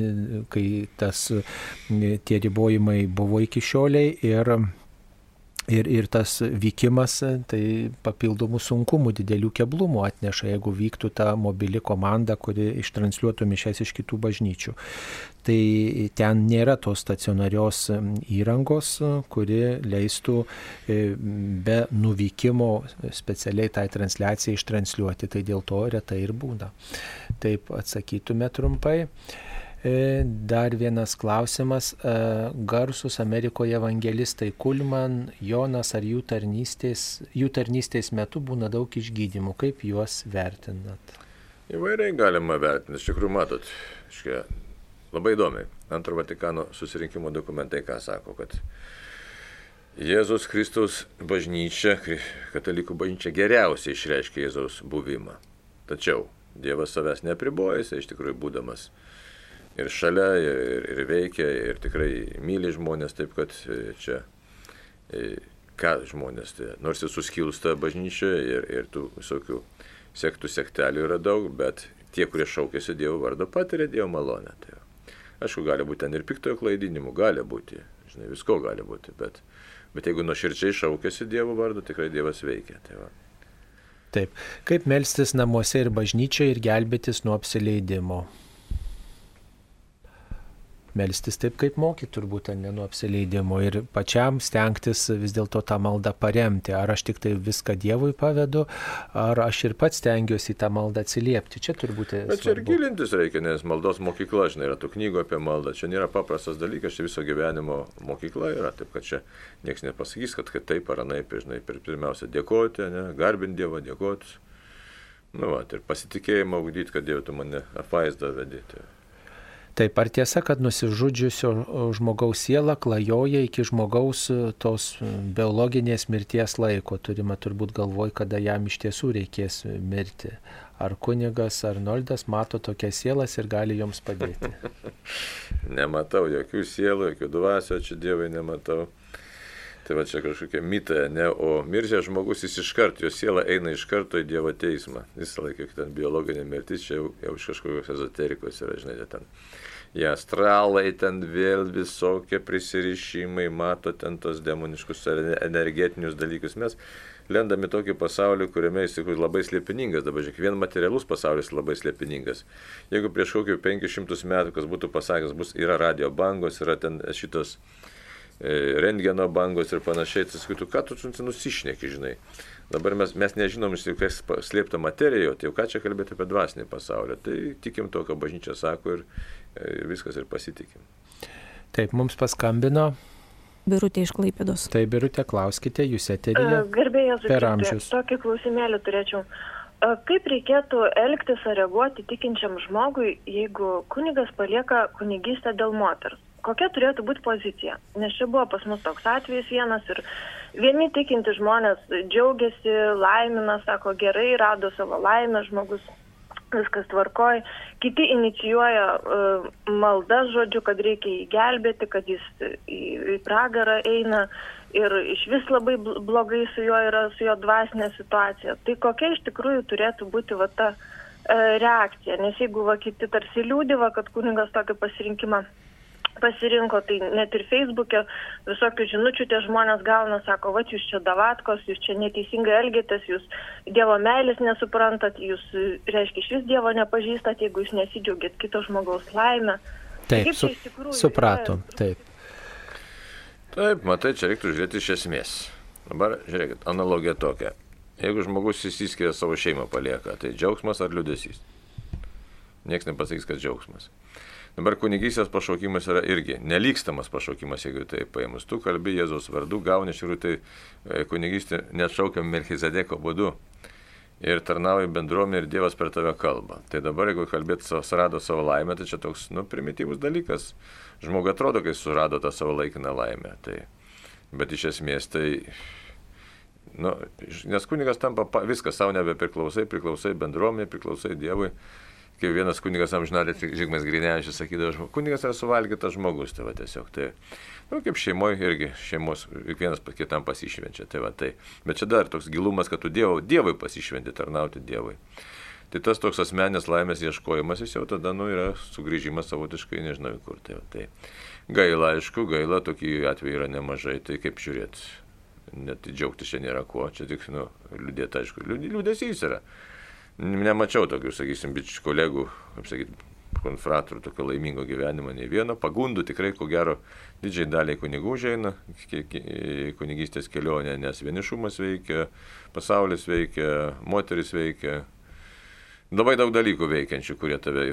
kai tas, tie ribojimai buvo iki šioliai ir Ir, ir tas vykimas tai papildomų sunkumų, didelių keblumų atneša, jeigu vyktų ta mobili komanda, kuri ištransliuotų mišes iš kitų bažnyčių. Tai ten nėra tos stacionarios įrangos, kuri leistų e, be nuvykimo specialiai tai transliacijai ištransliuoti. Tai dėl to retai ir būna. Taip atsakytume trumpai. E, dar vienas klausimas. E, garsus Amerikoje evangelistai Kulman, Jonas ar jų tarnystės, jų tarnystės metu būna daug išgydymų. Kaip juos vertinat? Įvairiai galima vertinti. Iš tikrųjų, matot, iškia, labai įdomiai. Antro Vatikano susirinkimo dokumentai ką sako, kad Jėzus Kristus bažnyčia, katalikų bažnyčia geriausiai išreiškia Jėzaus buvimą. Tačiau Dievas savęs nepriboja, jis iš tikrųjų būdamas ir šalia, ir, ir veikia, ir tikrai myli žmonės, taip kad e, čia, e, ką žmonės, tai, nors ir suskilsta bažnyčia ir, ir tų visokių sektų sektelių yra daug, bet tie, kurie šaukėsi Dievo vardo, patiria Dievo malonę. Tai, aišku, gali būti ten ir piktojo klaidinimų, gali būti, žinai, visko gali būti, bet, bet jeigu nuoširdžiai šaukėsi Dievo vardo, tikrai Dievas veikia. Tai va. Taip, kaip melstis namuose ir bažnyčioje ir gelbėtis nuo apsileidimo melstis taip, kaip moky, turbūt ne nuo apsileidimo ir pačiam stengtis vis dėlto tą maldą paremti. Ar aš tik tai viską Dievui pavedu, ar aš ir pats stengiuosi į tą maldą atsiliepti. Čia turbūt. Bet čia ir gilintis reikia, nes maldos mokykla, žinai, yra tų knygų apie maldą. Čia nėra paprastas dalykas, čia viso gyvenimo mokykla yra. Taip, kad čia niekas nepasakys, kad, kad taip ar anaip, žinai, pirmiausia dėkoti, ne, garbinti Dievą, dėkoti. Nu, va, ir pasitikėjimą augdyti, kad Dievas tu mane apvaizdą vedyti. Taip, ar tiesa, kad nusižudžiusio žmogaus siela klajoja iki žmogaus e, tos e, biologinės mirties laiko? Turime turbūt galvoj, kada jam iš tiesų reikės mirti. Ar kunigas Arnoldas mato tokias sielas ir gali joms padėti? nematau jokių sielų, jokių dvasio, čia dievai nematau. Tai va čia kažkokia mita, ne, o miršęs žmogus jis iš karto, jo siela eina iš karto į Dievo teismą. Visą laiką, ten biologinė mirtis, čia jau, jau iš kažkokios ezoterikos yra, žinai, ten. Jie astralai ten vėl visokie prisirišimai, mato ten tos demoniškus energetinius dalykus. Mes lendame į tokį pasaulį, kuriame iš tikrųjų labai slėpiningas. Dabar žiūrėk, vien materialus pasaulis labai slėpiningas. Jeigu prieš kokį 500 metų, kas būtų pasakęs, bus, yra radio bangos, yra ten šitos e, rentgeno bangos ir panašiai, tai sakytų, ką tu nusišneki, žinai. Dabar mes, mes nežinom iš tikrųjų, kas slėpta materijoje, tai jau ką čia kalbėti apie dvasinį pasaulį. Tai tikim to, ką bažnyčia sako ir e, viskas ir pasitikim. Taip, mums paskambino Birutė iš Klaipėdos. Tai Birutė, klauskite, jūs eterija. Garbėjus, per amžius. Tokį klausimėlį turėčiau. Kaip reikėtų elgtis ar reaguoti tikinčiam žmogui, jeigu kunigas palieka kunigystę dėl moters? Kokia turėtų būti pozicija? Nes čia buvo pas mus toks atvejis vienas ir vieni tikinti žmonės džiaugiasi, laimina, sako gerai, rado savo laimę, žmogus viskas tvarkoj. Kiti inicijuoja uh, maldas, žodžiu, kad reikia jį gelbėti, kad jis į, į pragarą eina ir iš vis labai blogai su juo yra, su jo dvasinė situacija. Tai kokia iš tikrųjų turėtų būti va ta uh, reakcija? Nes jeigu va kiti tarsi liūdėva, kad kuningas tokį pasirinkimą pasirinko, tai net ir Facebook'e visokių žinučių tie žmonės gauna, sako, va, jūs čia davatkos, jūs čia neteisingai elgėtės, jūs Dievo meilės nesuprantat, jūs, reiškia, iš vis Dievo nepažįstat, jeigu jūs nesidžiaugiat kito žmogaus laimę. Taip, su, supratom, taip. Taip, matai, čia reiktų žiūrėti iš esmės. Dabar žiūrėkit, analogija tokia. Jeigu žmogus įsiskiria savo šeimą palieka, tai džiaugsmas ar liūdėsys? Niekas nepasakys, kad džiaugsmas. Dabar kunigystės pašaukimas yra irgi nelykstamas pašaukimas, jeigu tai paėmus. Tu kalbi Jėzaus vardu, gauni iš tikrųjų tai e, kunigystė nešaukiam Melchizedeko būdu. Ir tarnauji bendruomenė ir Dievas per tave kalba. Tai dabar, jeigu kalbėt, surado savo laimę, tai čia toks, nu, primityvus dalykas. Žmogus atrodo, kai surado tą savo laikiną laimę. Tai, bet iš esmės tai Nu, nes kunigas tampa viskas savo nebepriklausai, priklausai bendruomeniai, priklausai Dievui kaip vienas kunigas amžinarė Žygmas Grinevičius sakydavo, kunigas yra suvalgytas žmogus, tai va tiesiog tai, nu, kaip šeimoje irgi šeimos, kiekvienas kitam pasišvenčia, tai va tai. Bet čia dar toks gilumas, kad tu dievo, Dievui pasišventi, tarnauti Dievui. Tai tas toks asmenės laimės ieškojimas, jis jau tada, nu, yra sugrįžimas savotiškai, nežinau kur. Tai, va, tai gaila, aišku, gaila, tokių atvejų yra nemažai, tai kaip žiūrėti. Net džiaugtis čia nėra kuo, čia tik, nu, liūdėti, aišku, liūdėsys yra nemačiau tokių, sakysim, bičių kolegų, kaip sakyti, konfratorių tokio laimingo gyvenimo, nei vieno. Pagundų tikrai, ko gero, didžiai daliai kunigų užeina kunigystės kelionė, nes vienišumas veikia, pasaulis veikia, moteris veikia. Labai daug dalykų veikiančių, kurie tave,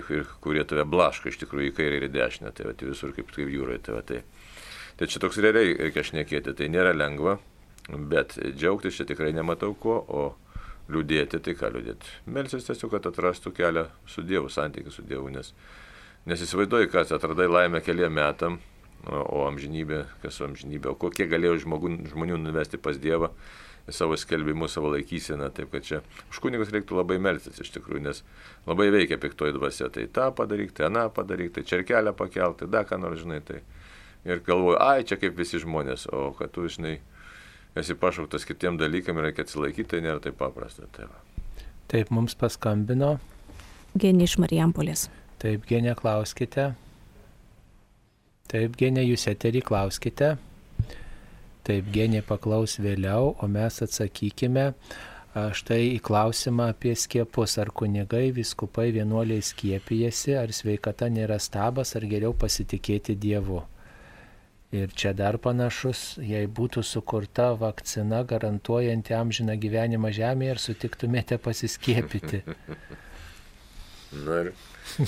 kurie tave blaško iš tikrųjų į kairę ir į dešinę, tai va, tai visur kaip, kaip jūroje. Tai, va, tai. tai čia toks realiai reikia šnekėti, tai nėra lengva, bet džiaugtis čia tikrai nematau ko, o liūdėti, tai ką liūdėti? Melsis tiesiog, kad atrastų kelią su Dievu, santykių su Dievu, nes, nes įsivaizduoji, kad atradai laimę keliam metam, o, o amžinybė, kas su amžinybė, o kokie galėjo žmogų, žmonių nuvesti pas Dievą savo skelbimu, savo laikyseną, taip kad čia už kunigus reiktų labai melsis iš tikrųjų, nes labai veikia piktoji dvasia, tai tą padaryk, tai aną padaryk, tai čerkelę pakelti, tai dar ką nors žinai, tai ir galvoju, ai čia kaip visi žmonės, o kad tu žinai, esi pašauktas kitiem dalykam ir reikia atsilaikyti, tai nėra taip paprasta. Tai va. Taip, mums paskambino. Genė iš Marijampolės. Taip, Genė, klauskite. Taip, Genė, jūs eterį klauskite. Taip, Genė paklaus vėliau, o mes atsakykime. Štai į klausimą apie skiepus. Ar kunigai, viskupai, vienuoliai skiepijasi, ar sveikata nėra stabas, ar geriau pasitikėti Dievu. Ir čia dar panašus, jei būtų sukurta vakcina garantuojanti amžiną gyvenimą Žemėje, ar sutiktumėte pasiskiepyti? Na, ir...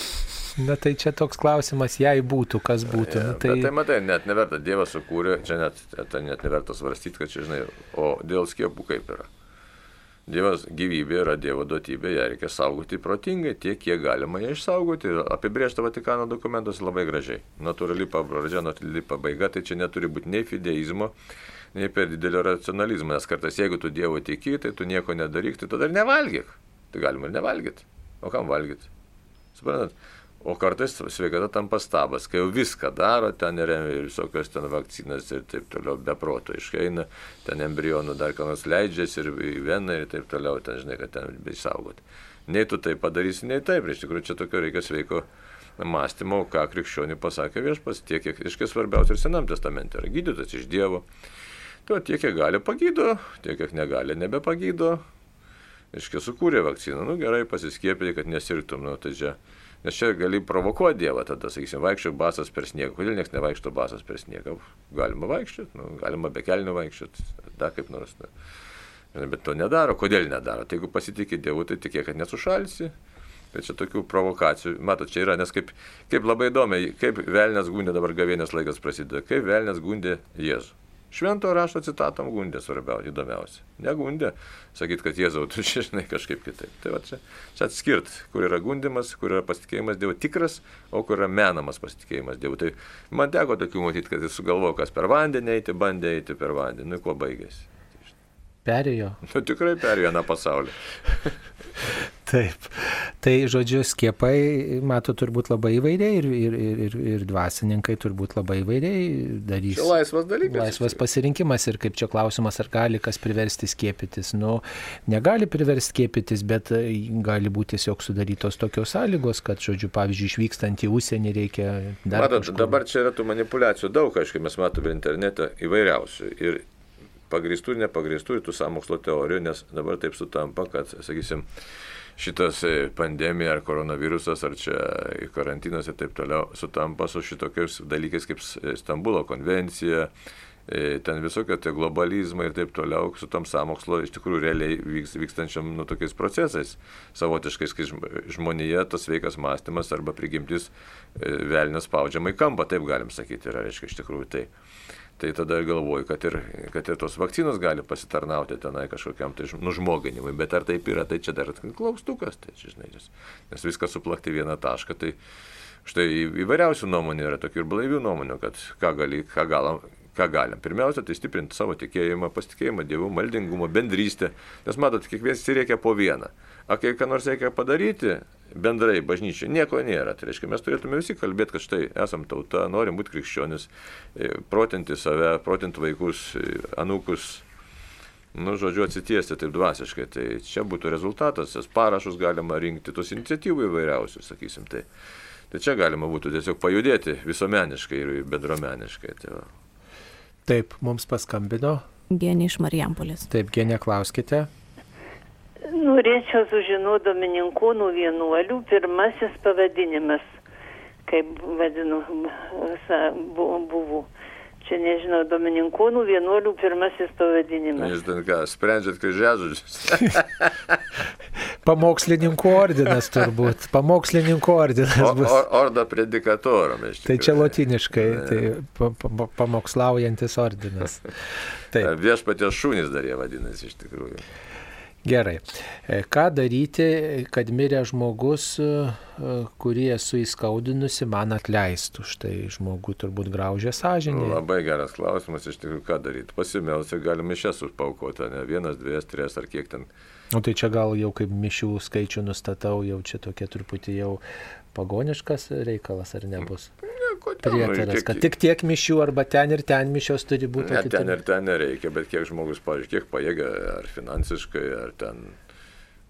Na tai čia toks klausimas, jei būtų, kas būtų. Ja, nu, tai... tai matai, net neverta, Dievas sukūrė, čia net, tai net neverta svarstyti, kad čia žinai, o dėl skiepų kaip yra. Dievas gyvybė yra Dievo duotybė, ją reikia saugoti protingai, tiek, kiek galima ją išsaugoti. Apibriešta Vatikano dokumentas labai gražiai. Natūrali pradžia, natūrali pabaiga, tai čia neturi būti nei fideizmo, nei per didelio racionalizmo. Nes kartais, jeigu tu Dievo tiki, tai tu nieko nedaryk, tai tada ir nevalgyk. Tai galima ir nevalgyti. O kam valgyti? Suprantat? O kartais sveikata tampa stabas, kai jau viską daro, ten ir visokios ten vakcinas ir taip toliau, be proto išeina, ten embrionų dar ką nors leidžiasi ir į veną ir taip toliau, ten žinai, kad ten bei saugoti. Nei tu tai padarysi, nei taip, iš tikrųjų čia tokio reikia sveiko mąstymo, ką krikščionių pasakė viešpas, tiek, kiek, iškai svarbiausia ir Senam testamente yra gydytas iš Dievo. Tuo tiek, kiek gali pagydo, tiek, kiek negali nebepagydo. Iškai sukūrė vakciną, nu gerai, pasiskiepyti, kad nesirgtum, nu tai čia. Nes čia gali provokuoti Dievą, tada, sakysim, vaikščiok basas per sniegą. Kodėl niekas nevaikšto basas per sniegą? Galima vaikščioti, nu, galima be kelnių vaikščioti, dar kaip nors. Ne. Bet to nedaro. Kodėl nedaro? Tai jeigu pasitikė Dievu, tai tikėk, kad nesušalsi. Tai čia tokių provokacijų, matot, čia yra, nes kaip, kaip labai įdomiai, kaip Velnes gundė dabar gavienės laikas prasideda, kaip Velnes gundė Jėzų. Švento rašto citatom gundė svarbiausia, įdomiausia. Negundė, sakyt, kad Jėzau, tu čia žinai kažkaip kitaip. Tai va čia, čia atskirt, kur yra gundimas, kur yra pasitikėjimas Dievu tikras, o kur yra menamas pasitikėjimas Dievu. Tai man teko tokių matyti, kad jis sugalvojo, kas per vandenį eiti, bandė eiti per vandenį. Nu, kuo baigėsi. Perėjo. Nu, tikrai perėjo na pasaulį. Taip. Tai, žodžiu, skiepai, mato, turbūt labai įvairiai ir, ir, ir, ir dvasininkai turbūt labai įvairiai darys. Čia laisvas dalykas. Laisvas pasirinkimas ir kaip čia klausimas, ar gali kas priversti skiepytis. Nu, negali priversti skiepytis, bet gali būti tiesiog sudarytos tokios sąlygos, kad, žodžiu, pavyzdžiui, išvykstant į užsienį reikia dar... Matot, kažkur... dabar čia yra tų manipulacijų daug, aišku, mes matome internete įvairiausių. Ir pagristų ir nepagristų ir tų samokslo teorijų, nes dabar taip sutampa, kad, sakysim, šitas pandemija ar koronavirusas, ar čia karantinas ir taip toliau sutampa su šitokiais dalykais kaip Stambulo konvencija, ten visokie tie globalizmai ir taip toliau, su tom samokslo iš tikrųjų realiai vyks, vykstančiam nu, tokiais procesais, savotiškais, kai žmonėje tas veikas mąstymas arba prigimtis velnės spaudžiamai kampą, taip galim sakyti, yra, reiškia, iš tikrųjų tai. Tai tada galvoju, kad ir, kad ir tos vakcinos gali pasitarnauti tenai kažkokiam tai nužmoginimui, bet ar taip yra, tai čia dar klaustukas, tai čia, žinai, nes, viskas suplakti vieną tašką, tai štai įvairiausių nuomonių yra, tokių ir blaivių nuomonių, kad ką, gali, ką, galam, ką galim. Pirmiausia, tai stiprinti savo tikėjimą, pasitikėjimą Dievu, maldingumą, bendrystę, nes matot, kiekvienas reikia po vieną. O kai ką nors reikia padaryti, bendrai bažnyčiai nieko nėra. Tai reiškia, mes turėtume visi kalbėti, kad štai esam tauta, norim būti krikščionis, e, protinti save, protinti vaikus, e, anūkus, nu, žodžiu, atsitiesti taip dvasiškai. Tai čia būtų rezultatas, tas parašus galima rinkti, tos iniciatyvų įvairiausių, sakysim. Tai, tai čia galima būtų tiesiog pajudėti visuomeniškai ir bendruomeniškai. Tai va. Taip, mums paskambino. Genė iš Marijampolės. Taip, Genė, klauskite. Norėčiau sužinoti Domininkūnų vienuolių pirmasis pavadinimas, kaip vadinu, buvo. Čia nežinau, Domininkūnų vienuolių pirmasis pavadinimas. Jūs ten ką, sprendžiat kryžiažodžius? Pamokslininkų ordinas turbūt. Pamokslininkų ordinas bus. Or, orda predikatorum. Tai čia latiniškai, tai pa, pa, pamokslaujantis ordinas. Taip. Viešpatės šūnis dar jie vadinasi iš tikrųjų. Gerai. Ką daryti, kad miręs žmogus, kurį esu įskaudinusi, man atleistų? Štai žmogų turbūt graužė sąžinė. Labai geras klausimas, iš tikrųjų, ką daryti. Pasimelsi, galime šias užpaukoti, ne vienas, dvies, tris ar kiek ten. O tai čia gal jau kaip mišių skaičių nustatau, jau čia tokia truputį jau pagoniškas reikalas ar nebus? Kodėl? Prietaras, kiek... kad tik tiek mišių arba ten ir ten mišios turi būti. Ne, ten ir ten nereikia, bet kiek žmogus, pavyzdžiui, kiek pajėgia, ar finansiškai, ar ten,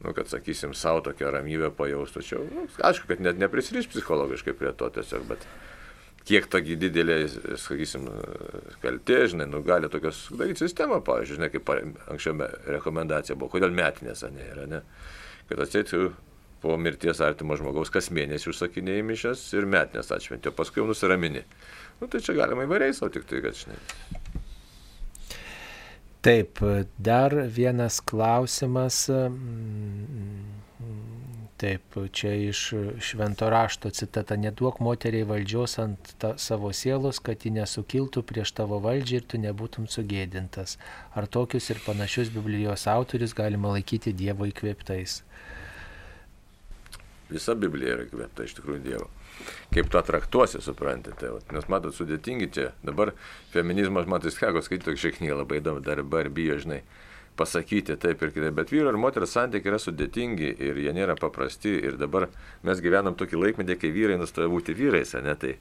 nu, kad sakysim, savo tokią ramybę pajaustų. Čia, nu, aišku, kad net neprisiriš psichologiškai prie to tiesiog, bet kiek togi didelė, sakysim, kaltė, žinai, nu, gali tokios daryti sistemą, pavyzdžiui, žinai, kaip anksčiau rekomendacija buvo, kodėl metinės, ne, yra, ne, kad atsėtų po mirties artimo žmogaus kas mėnesį užsakinėjai mišęs ir metinės atšventė, paskui jau nusiramini. Nu, tai čia galima įvairiai savo tik tai, kad žinai. Taip, dar vienas klausimas. Taip, čia iš švento rašto citata, neduok moteriai valdžios ant ta, savo sielos, kad ji nesukiltų prieš tavo valdžią ir tu nebūtum sugėdintas. Ar tokius ir panašius Biblijos autorius galima laikyti Dievo įkvėptais? Visa Biblija yra įkvėpta iš tikrųjų Dievo. Kaip tu atraktuosi, suprantate. Nes matot, sudėtingi čia. Dabar feminizmas, matai, skako skaityti tokį tiek labai įdomu, dar dabar bijo, žinai. pasakyti taip ir kitaip. Bet vyro ir moters santykiai yra sudėtingi ir jie nėra paprasti. Ir dabar mes gyvenam tokį laikmetį, kai vyrai nustoja būti vyrais, ne tai.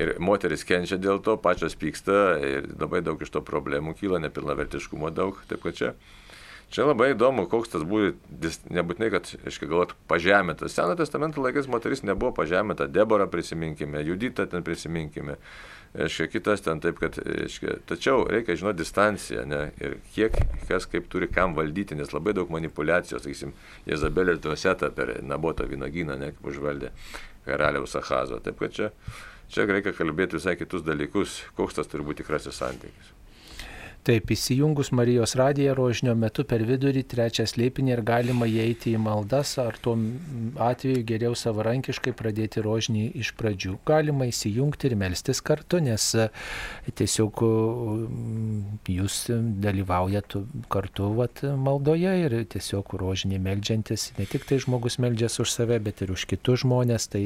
Ir moteris kenčia dėl to, pačios pyksta ir labai daug iš to problemų kyla, nepilnavertiškumo daug. Taip kad čia, čia labai įdomu, koks tas buvo, nebūtinai, kad, aiškiai, galvot, pažemintas. Seno testamento laikais moteris nebuvo pažeminta, Deborą prisiminkime, Juditą ten prisiminkime reiškia, kitas ten taip, kad, reiškia, tačiau reikia žinoti distanciją, ne, ir kiek, kas kaip turi kam valdyti, nes labai daug manipulacijos, sakysim, Jezabelė ir Tuosetą per Nabotą vynogyną, ne, kaip užvaldė karaliaus Ahazo. Taip kad čia, čia reikia kalbėti visai kitus dalykus, koks tas turi būti tikrasis santykis. Taip, įsijungus Marijos radiją rožinio metu per vidurį trečią slėpinį ir galima įeiti į maldas, ar tuo atveju geriau savarankiškai pradėti rožinį iš pradžių. Galima įsijungti ir melstis kartu, nes e, tiesiog jūs dalyvaujat kartu vat, maldoje ir tiesiog rožinį meldžiantis, ne tik tai žmogus meldžias už save, bet ir už kitus žmonės, tai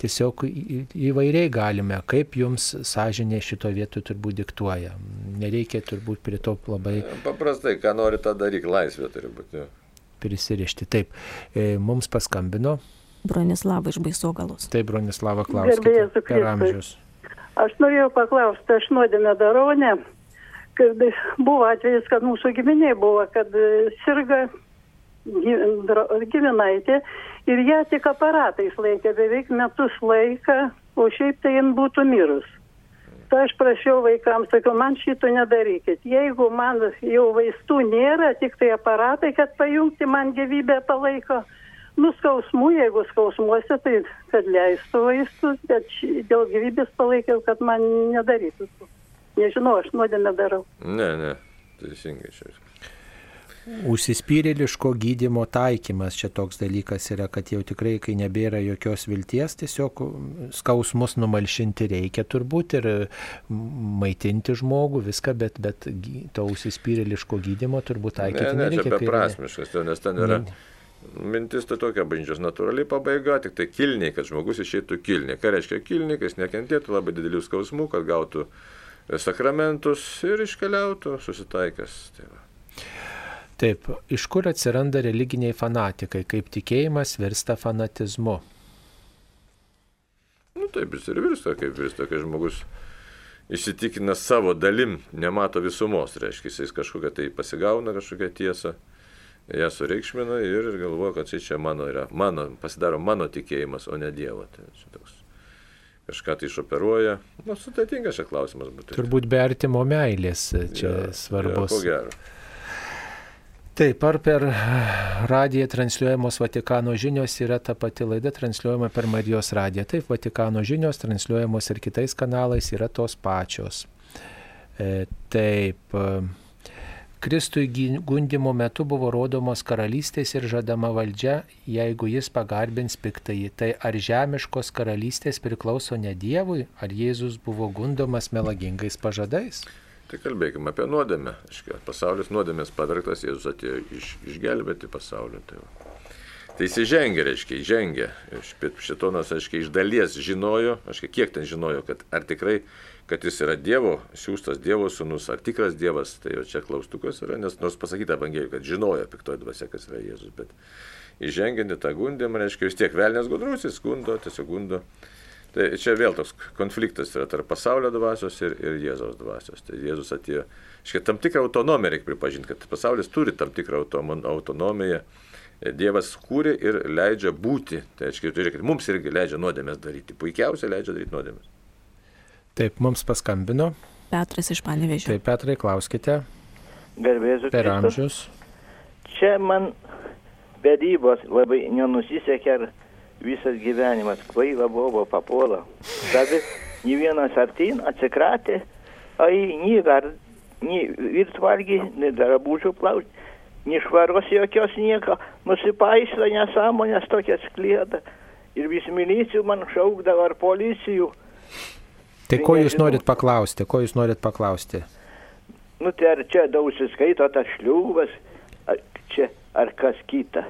tiesiog įvairiai galime, kaip jums sąžinė šito vietu turbūt diktuoja. Nereikia turbūt būti prie to labai... Paprastai, ką nori tą daryti, laisvė turi būti. Prisirišti. Taip, e, mums paskambino. Bronislava iš Baisogalos. Taip, Bronislava klausė. Per amžius. Aš norėjau paklausti, aš nuodėmę darau, ne? Kad buvo atvejis, kad mūsų giminiai buvo, kad sirga gyvenaitė ir ją tik aparatais laikė beveik metus laiką, o šiaip tai jin būtų mirus tai aš prašiau vaikams, sakiau, man šito nedarykit. Jeigu man jau vaistų nėra, tik tai aparatai, kad pajungti man gyvybę palaiko, nuskausmų, jeigu skausmuose, tai kad leistų vaistus, bet dėl gyvybės palaikiau, kad man nedarytų. Nežinau, aš nuodėmę darau. Ne, ne, teisingai šiais. Užsispyrėliško gydimo taikymas čia toks dalykas yra, kad jau tikrai, kai nebėra jokios vilties, tiesiog skausmus numalšinti reikia turbūt ir maitinti žmogų, viską, bet, bet to užsispyrėliško gydimo turbūt taikyti ne, ne, nereikia. Ne, čia beprasmiškas, nes ten yra... Ne. Mintis tai tokia bažnyčios natūraliai pabaiga, tik tai kilniai, kad žmogus išeitų kilniai. Ką reiškia kilniai, kad jis nekentėtų labai didelių skausmų, kad gautų sakramentus ir iškeliautų susitaikęs. Tai va. Taip, iš kur atsiranda religiniai fanatikai, kaip tikėjimas virsta fanatizmu? Nu taip, jis ir virsta, kaip virsta, kai žmogus įsitikina savo dalim, nemato visumos, reiškia, jis kažkokią tai pasigauna kažkokią tiesą, ją sureikšmina ir galvoja, kad čia, čia mano yra, mano, pasidaro mano tikėjimas, o ne Dievo. Tai čia toks kažką tai išoperuoja. Nu, sudėtingas šia klausimas būtų. Turbūt be artimo meilės čia ja, svarbus. Ja, ko gero. Taip, ar per radiją transliuojamos Vatikano žinios yra ta pati laida transliuojama per Marijos radiją. Taip, Vatikano žinios transliuojamos ir kitais kanalais yra tos pačios. E, taip, Kristui gundimo metu buvo rodomos karalystės ir žadama valdžia, jeigu jis pagarbins piktąjį. Tai ar žemiškos karalystės priklauso ne Dievui, ar Jėzus buvo gundomas melagingais pažadais? Tai kalbėkime apie nuodėmę. Pasaulis nuodėmės padarktas, Jėzus atėjo iš, išgelbėti pasaulį. Tai, va. tai jis įžengė, reiškia, įžengė. Šitonas, aiškiai, iš dalies žinojo, aiškiai, kiek ten žinojo, kad ar tikrai, kad jis yra Dievo, siūstas Dievo sūnus, ar tikras Dievas, tai jau čia klaustukas yra, nes nors pasakyta Evangelijoje, kad žinojo piktoji dvasia, kas yra Jėzus, bet įžengianti tą gundimą, reiškia, vis tiek velnės gudrusis gundo, tiesiog gundo. Tai čia vėl toks konfliktas yra tarp pasaulio dvasios ir, ir Jėzaus dvasios. Tai Jėzus atėjo, iškai tam tikrą autonomiją reikia pripažinti, kad pasaulis turi tam tikrą autonomiją. Dievas kūrė ir leidžia būti. Tai reiškia, žiūrėkit, mums irgi leidžia nuodėmės daryti. Puikiausiai leidžia daryti nuodėmės. Taip, mums paskambino. Petras iš Panevežio. Taip, Petrai, klauskite. Garbėsiu. Per amžius. Čia man vedybos labai nenusisekė. Ar visas gyvenimas kvaila buvo papuola. Tada nei vienas artin atsikratė, ai, nei gar, nei virtvalgy, nei darabužių plauti, nei švaros jokios nieko, nusipaišta nesąmonės tokias klėda. Ir vis milicijų man šaukdavo ar policijų. Tai ko jūs norit paklausti, ko jūs norit paklausti? Nu tai ar čia daug skaito tas šliūvas, ar čia ar kas kita.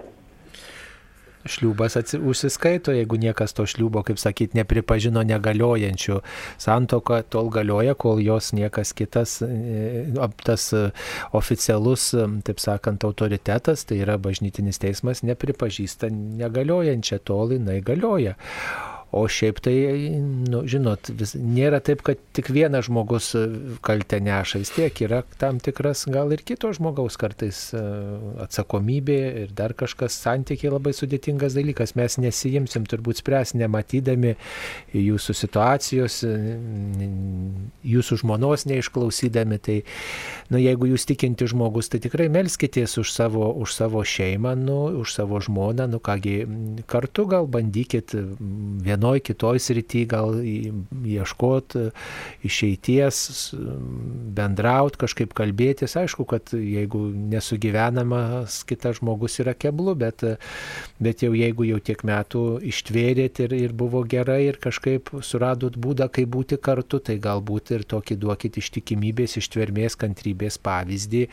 Šliūbas atsi, užsiskaito, jeigu niekas to šliūbo, kaip sakyt, nepripažino negaliojančių. Santoka tol galioja, kol jos niekas kitas, e, tas oficialus, taip sakant, autoritetas, tai yra bažnytinis teismas, nepripažįsta negaliojančią, tol jinai galioja. O šiaip tai, nu, žinot, vis, nėra taip, kad tik vienas žmogus e, kaltę neša, vis tiek yra tam tikras gal ir kito žmogaus kartais e, atsakomybė ir dar kažkas santykiai labai sudėtingas dalykas. Mes nesijimsim turbūt spręs nematydami jūsų situacijos, e, jūsų žmonos neišklausydami. Tai, nu, jeigu jūs tikinti žmogus, tai tikrai melskitės už savo, už savo šeimą, nu, už savo žmoną, nu kągi, kartu gal bandykit vienu vienoj kitoj srity gal ieškot išeities, bendraut, kažkaip kalbėtis. Aišku, kad jeigu nesugyvenamas kitas žmogus yra keblu, bet, bet jau jeigu jau tiek metų ištvėrėt ir, ir buvo gerai ir kažkaip suradot būdą, kaip būti kartu, tai galbūt ir tokį duokit ištikimybės, ištvermės, kantrybės pavyzdį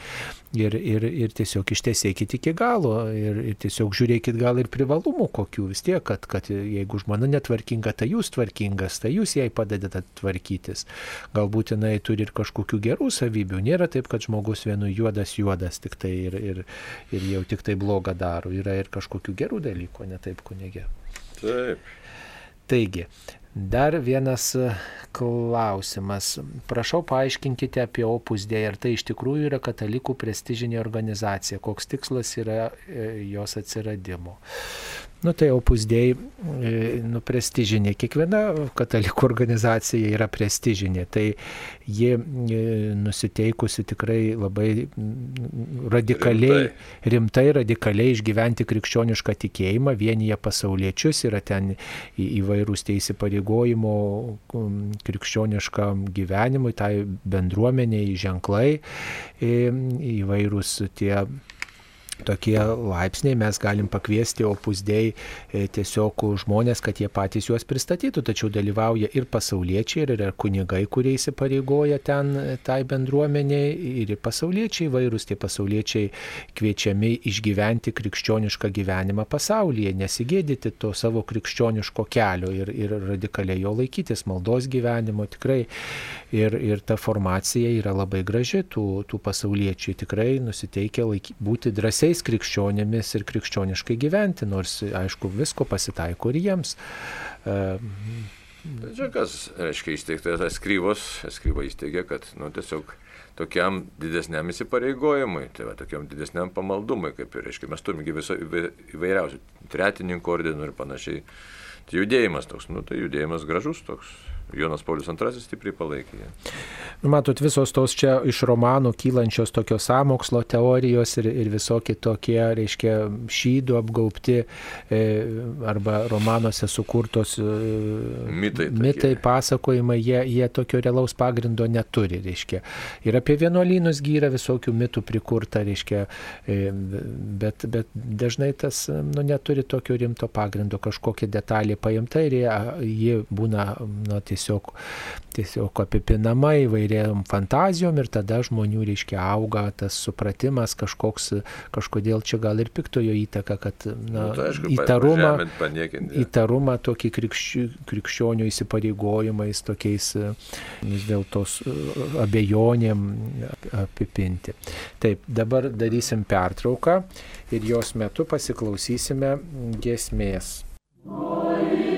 ir, ir, ir tiesiog ištesėkit iki galo ir, ir tiesiog žiūrėkit gal ir privalumų kokių vis tiek, kad, kad jeigu žmona netvarkinga, tvarkinga, tai jūs tvarkingas, tai jūs jai padedate tvarkytis. Galbūt jinai turi ir kažkokių gerų savybių. Nėra taip, kad žmogus vienu juodas juodas tik tai ir, ir, ir jau tik tai blogą daro. Yra ir kažkokių gerų dalykų, ne taip kunigė. Taip. Taigi, Dar vienas klausimas. Prašau paaiškinkite apie Opus Dei, ar tai iš tikrųjų yra katalikų prestižinė organizacija, koks tikslas yra e, jos atsiradimo. Nu tai Opus Dei, e, nu prestižinė, kiekviena katalikų organizacija yra prestižinė, tai ji e, nusiteikusi tikrai labai radikaliai, rimtai, rimtai radikaliai išgyventi krikščionišką tikėjimą, vienyje pasauliečius, yra ten įvairūs tie įsipareigojimo krikščioniškam gyvenimui, tai bendruomeniai ženklai, įvairūs tie tokie laipsniai mes galim pakviesti opusdėjai e, tiesiog žmonės, kad jie patys juos pristatytų, tačiau dalyvauja ir pasauliečiai, ir yra kunigai, kurie įsipareigoja ten e, tai bendruomeniai, ir pasauliečiai vairūs, tie pasauliečiai kviečiami išgyventi krikščionišką gyvenimą pasaulyje, nesigėdyti to savo krikščioniško kelio ir, ir radikaliai jo laikytis, maldos gyvenimo tikrai. Ir, ir ta formacija yra labai graži, tų, tų pasauliečių tikrai nusiteikia laiky, būti drąsiai tikrais krikščionėmis ir krikščioniškai gyventi, nors aišku visko pasitaiko ir jiems. Bet čia kas, reiškia, įsteigta eskrybos, eskryba įsteigė, kad, nu, tiesiog tokiam didesniam įsipareigojimui, tai va, tokiam didesniam pamaldumui, kaip ir, reiškia, mes turime viso įvairiausių tretininkų ordinų ir panašiai. Tai judėjimas toks, nu, tai judėjimas gražus toks, Jonas Paulius II stipriai palaikė. Nu, matot, visos tos čia iš romanų kylančios tokios samokslo teorijos ir, ir visokie tokie, reiškia, šydų apgaupti e, arba romanuose sukurtos e, mitai, tokie. mitai pasakojimai, jie, jie tokio realaus pagrindo neturi, reiškia. Ir apie vienuolynus gyra visokių mitų prikurta, reiškia, e, bet, bet dažnai tas nu, neturi tokio rimto pagrindo, kažkokia detalė paimta ir jie, jie būna nu, tiesiog, tiesiog apipinama įvairiam fantazijom ir tada žmonių, reiškia, auga tas supratimas kažkoks, kažkodėl čia gal ir piktojo įtaka, kad na, nu, tai aišku, įtarumą, įtarumą tokį krikščių, krikščionių įsipareigojimais, tokiais vis dėlto abejonėm apipinti. Taip, dabar darysim pertrauką ir jos metu pasiklausysime gesmės. Oh,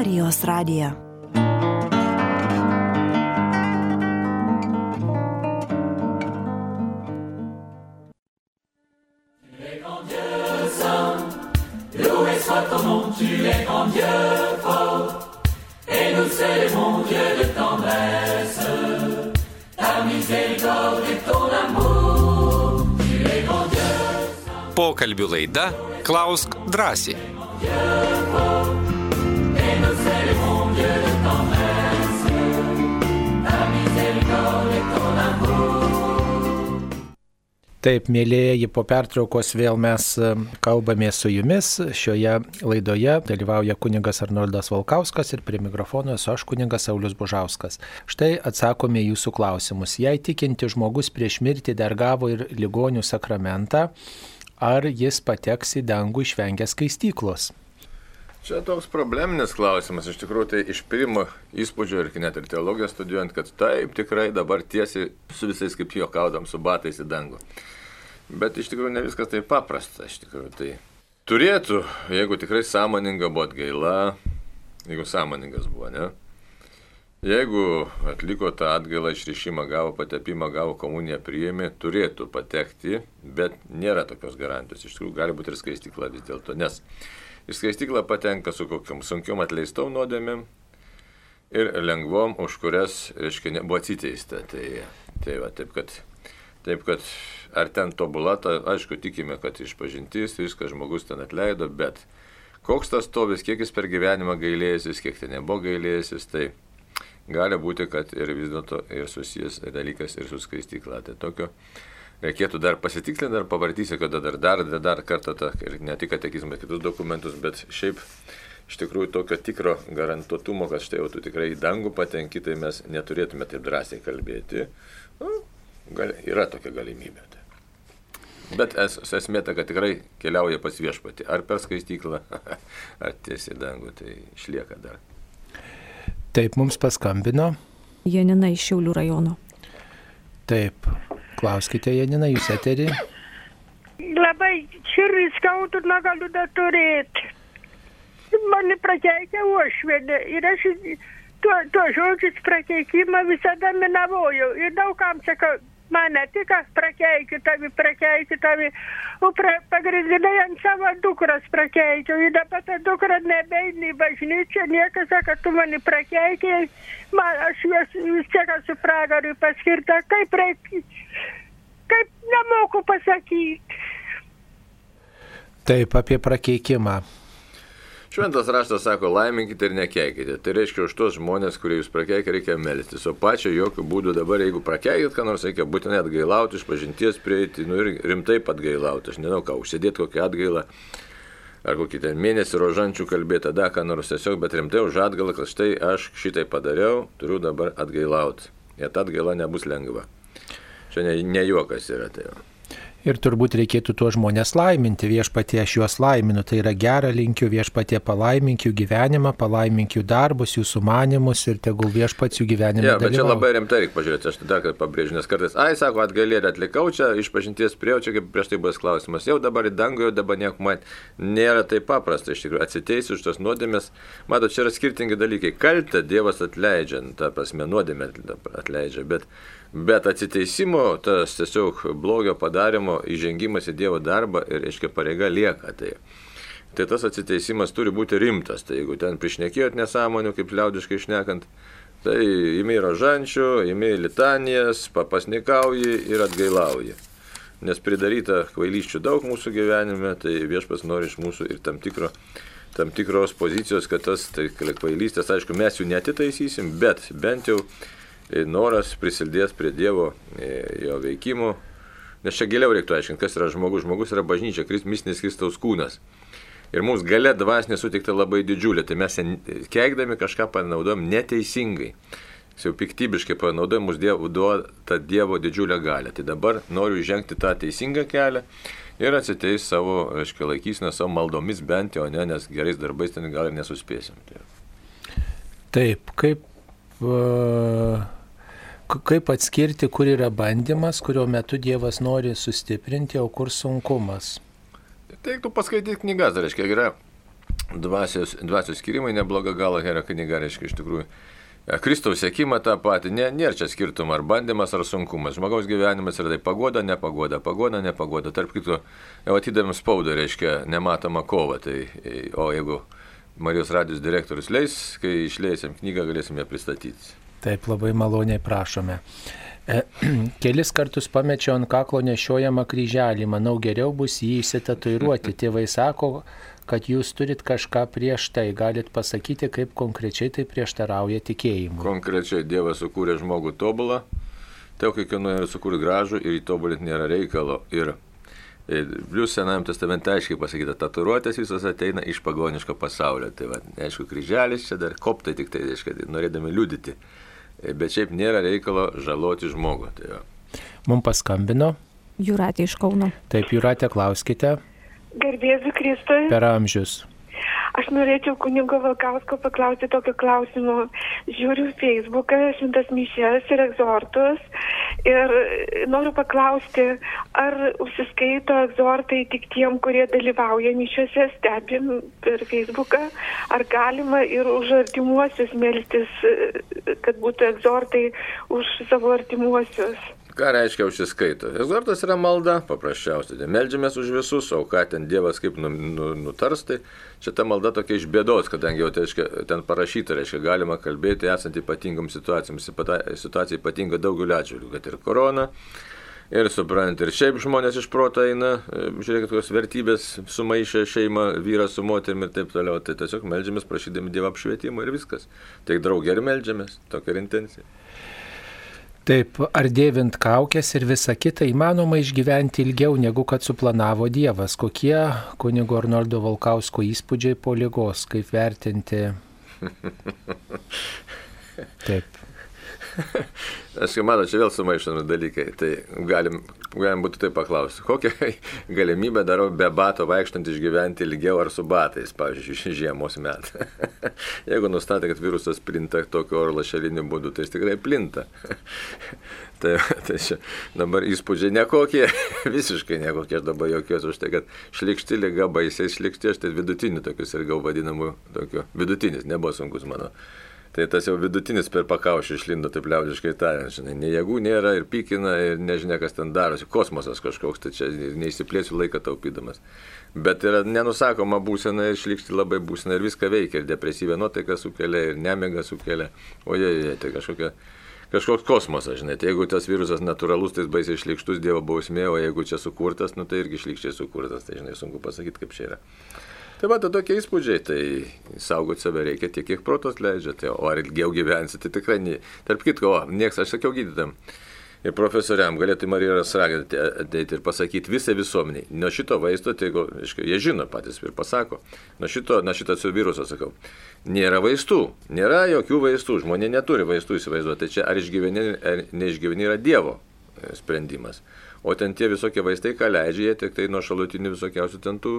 Marijos radiją. tu es grand Dieu fort, et nous célébrons Dieu de tendresse, ta miséricorde et ton amour, tu es grand Dieu. Pokalbių laida Klausk drąsiai. Taip, mėlyjeji, po pertraukos vėl mes e, kalbame su jumis. Šioje laidoje dalyvauja kuningas Arnoldas Valkauskas ir prie mikrofono esu aš kuningas Saulis Bužauskas. Štai atsakome jūsų klausimus. Jei tikinti žmogus prieš mirtį dar gavo ir ligonių sakramentą, ar jis pateks į dangų išvengęs skaistyklos? Čia toks probleminis klausimas, iš tikrųjų tai iš pirmo įspūdžio ir net ir teologiją studijuojant, kad taip tikrai dabar tiesiai su visais kaip juokaudam su batais į dangų. Bet iš tikrųjų ne viskas taip paprasta, iš tikrųjų tai turėtų, jeigu tikrai sąmoninga buvo atgaila, jeigu sąmoningas buvo, ne? Jeigu atliko tą atgailą išrišimą, gavo patepimą, gavo komuniją, priėmė, turėtų patekti, bet nėra tokios garantijos. Iš tikrųjų gali būti ir skaistikla vis dėlto, nes į skaistiklą patenka su kokiam sunkiom atleistom nuodėmėm ir lengvom, už kurias, reiškia, nebuvo atsiteista. Tai, tai va, taip kad, taip kad ar ten tobula, ta, aišku, tikime, kad išpažintis, viskas žmogus ten atleido, bet koks tas stovis, kiek jis per gyvenimą gailėsis, kiek ten nebuvo gailėsis, tai gali būti, kad ir vis dėlto ir susijęs dalykas ir su skaistykla. Tai tokio reikėtų dar pasitikslinti, dar pavartysi, kad dar, dar, dar, dar kartą tą, ir ne tik katekizmą, kitus dokumentus, bet šiaip iš tikrųjų tokio tikro garantuotumo, kad štai jau tu tikrai į dangų patenki, tai mes neturėtume taip drąsiai kalbėti. Nu, gal, yra tokia galimybė. Tai. Bet es, esmė ta, kad tikrai keliauja pas viešpatį. Ar per skaistyklą, ar tiesiai dangų, tai išlieka dar. Taip, mums paskambino. Janina iš Šiaulių rajono. Taip, klauskite, Janina, jūs eterį. Labai širdį skaudu, negaliu neturėti. Mane prakeikia uošvienė ir aš tuo, tuo žodžius prakeikimą visada minavojau. Ir daugam sakau, mane tik prakeikiu tavi, prakeikiu tavi. O pra, pagrindinai ant savo dukros prakeikiu. Ir dabar ta dukra nebeini į bažnyčią, niekas sako, tu mane prakeikiai. Man, aš vis, vis tiek esu pragarui paskirta. Kaip reikia, kaip nemoku pasakyti. Taip, apie prakeikimą. Šventas raštas sako, laiminkite ir nekeikite. Tai reiškia, už tos žmonės, kurie jūs prakeikė, reikia melstis. O pačio jokių būdų dabar, jeigu prakeikit, ką nors reikia būtinai atgailauti, iš pažinties prieiti, nu ir rimtai atgailauti. Aš nežinau, ką, užsėdėti kokią atgailą, ar kokį ten mėnesį rožančių kalbėti, tada ką nors tiesiog, bet rimtai už atgailą, kad štai aš šitai padariau, turiu dabar atgailauti. Ir ta atgaila nebus lengva. Čia ne, ne juokas yra tai. Ir turbūt reikėtų tuos žmonės laiminti. Viešpatie aš juos laiminu. Tai yra gera linkiu viešpatie palaimink jų gyvenimą, palaimink jų darbus, jų sumanimus ir tegul viešpats jų gyvenimą. Ja, bet čia labai rimtai reikia pažiūrėti. Aš dar kartą pabrėžiu, nes kartais, ai, sako, atgalėlį atlikau čia, iš pažinties prie, čia kaip prieš tai bus klausimas. Jau dabar į dangų, jau dabar nieko man nėra taip paprasta. Iš tikrųjų, atsiteisiu už tos nuodėmės. Matot, čia yra skirtingi dalykai. Kaltę Dievas atleidžia, ta prasme, nuodėmė atleidžia. Bet Bet atsiteisimo, tas tiesiog blogio padarimo įžengimas į Dievo darbą ir, reiškia, pareiga lieka. Tai, tai tas atsiteisimas turi būti rimtas. Tai jeigu ten priešnekėjot nesąmonių, kaip liaudiškai išnekant, tai imi rožančių, imi litanijas, papasnikauji ir atgailauji. Nes pridaryta kvailyščių daug mūsų gyvenime, tai viešpas nori iš mūsų ir tam, tikro, tam tikros pozicijos, kad tas tai kvailystės, aišku, mes jų netitaisysim, bet bent jau noras prisildės prie Dievo, jo veikimo. Nes čia giliau reiktų aiškinti, kas yra žmogus. Žmogus yra bažnyčia, mistinis Kristaus kūnas. Ir mums gale dvasinė sutikta labai didžiulė, tai mes keikdami kažką panaudojam neteisingai. Jau piktybiškai panaudojam, mums dievo, duoda Dievo didžiulę galę. Tai dabar noriu žengti tą teisingą kelią ir atsiteis savo, aiškiai, laikysime savo maldomis bent jau, ne, nes gerais darbais ten gal ir nesuspėsim. Tai. Taip, kaip uh, kaip atskirti, kur yra bandymas, kurio metu Dievas nori sustiprinti, o kur sunkumas? Tu paskaityti knygas, tai reiškia, yra dvasios, dvasios skirimai nebloga gala gera knyga, reiškia iš tikrųjų. E, Kristaus sėkimą tą patį, nė, nėra čia skirtumo, ar bandymas, ar sunkumas. Žmogaus gyvenimas yra tai pagoda, nepagoda, pagoda, nepagoda. Tarp kitko, jau atidavim spaudą, reiškia nematoma kova. Tai, e, o jeigu Marijos radijos direktorius leis, kai išleisim knygą, galėsim ją pristatyti. Taip labai maloniai prašome. E, kelis kartus pamečiau ant kaklo nešiojamą kryželį, manau geriau bus jį įsitatuiruoti. Tėvai sako, kad jūs turit kažką prieš tai, galit pasakyti, kaip konkrečiai tai prieštarauja tikėjimui. Konkrečiai Dievas sukūrė žmogų tobulą, tai kiekvieno yra sukurti gražų ir įtobulinti nėra reikalo. Ir Plius Senajam testamente aiškiai pasakyta, tatuiruotės visos ateina iš pagoniško pasaulio. Tai va, aišku, kryželis čia dar koptai tik tai, aišku, norėdami liudyti. Bet šiaip nėra reikalo žaloti žmogų. Tai va. Mums paskambino. Juratė iš Kauno. Taip, Juratė, klauskite. Garbėsiu Kristui. Per amžius. Aš norėčiau kunigo Valkausko paklausti tokio klausimo. Žiūriu Facebooką, šimtas mišės ir egzortus. Ir noriu paklausti, ar užsiskaito egzortai tik tiem, kurie dalyvauja mišiuose, stebim per Facebooką, ar galima ir už artimuosius melstis, kad būtų egzortai už savo artimuosius. Ką reiškia užsiskaito? Egzortas yra malda, paprasčiausiai. Tai meldžiamės už visus, o ką ten Dievas kaip nu, nu, nutars, tai čia ta malda tokia iš bėdos, kadangi jau tai, reiškia, ten parašyta, reiškia, galima kalbėti esant ypatingom situacijom, situacija ypatinga daugeliu atžvilgių, kad ir korona. Ir suprant, ir šiaip žmonės iš proto eina, žiūrėkit, kokios vertybės sumaišė šeimą, vyrą su moterimi ir taip toliau. Tai tiesiog melžiamės prašydami Dievo apšvietimo ir viskas. Tik draugė ir melžiamės, tokia ir intencija. Taip, ar dėvint kaukės ir visa kita įmanoma išgyventi ilgiau negu kad suplanavo Dievas? Kokie kunigo Arnoldo Valkausko įspūdžiai po lygos, kaip vertinti? Taip. Aš kaip matau, čia vėl sumaišomi dalykai. Tai galim, galim būtų taip paklausti, kokią galimybę darau be bato vaikštant išgyventi ilgiau ar su batais, pavyzdžiui, žiemos metą. Jeigu nustatė, kad virusas plinta tokiu oro lašeliniu būdu, tai jis tikrai plinta. tai, tai čia dabar įspūdžiai nekokie, visiškai nekokie, aš dabar jokios už tai, kad šlikšti lyga baisiai šlikšti, aš tai vidutinių tokius ir gal vadinamų, tokiu, vidutinis, nebuvo sunkus mano Tai tas jau vidutinis per pakaušį išlindo, taip liaudiškai tariant, žinai, nei jėgų nėra ir pykina ir nežinia, kas ten darosi, kosmosas kažkoks, tai čia neįsiplėsiu laiką taupydamas. Bet yra nenusakoma būsena ir išlikšti labai būsena ir viską veikia, ir depresyvę nuotaiką sukelia, ir nemigą sukelia, o jie, jie, tai kažkokia kažkoks kosmosas, žinai, tai jeigu tas virusas natūralus, tai jis baisiai išlikštus Dievo bausmė, o jeigu čia sukurtas, nu tai irgi išlikščiai sukurtas, tai žinai, sunku pasakyti, kaip čia yra. Tai va, tai tokie įspūdžiai, tai saugoti save reikia tiek, kiek protas leidžia, tai, o ar ilgiau gyvensi, tai tikrai ne. Tarp kitko, o, nieks, aš sakiau gydytam. Ir profesoriam galėtų Marijos raginti ateiti ir pasakyti visai visuomeniai. Nuo šito vaisto, tai aiškiai, jie žino patys ir pasako, nuo šito, nuo šito su viruso sakau, nėra vaistų, nėra jokių vaistų, žmonė neturi vaistų įsivaizduoti. Tai čia ar išgyveni, ar neišgyveni yra Dievo e, sprendimas. O ten tie visokie vaistai, ką leidžia, jie tik tai nuo šalutinių visokiausių ten tų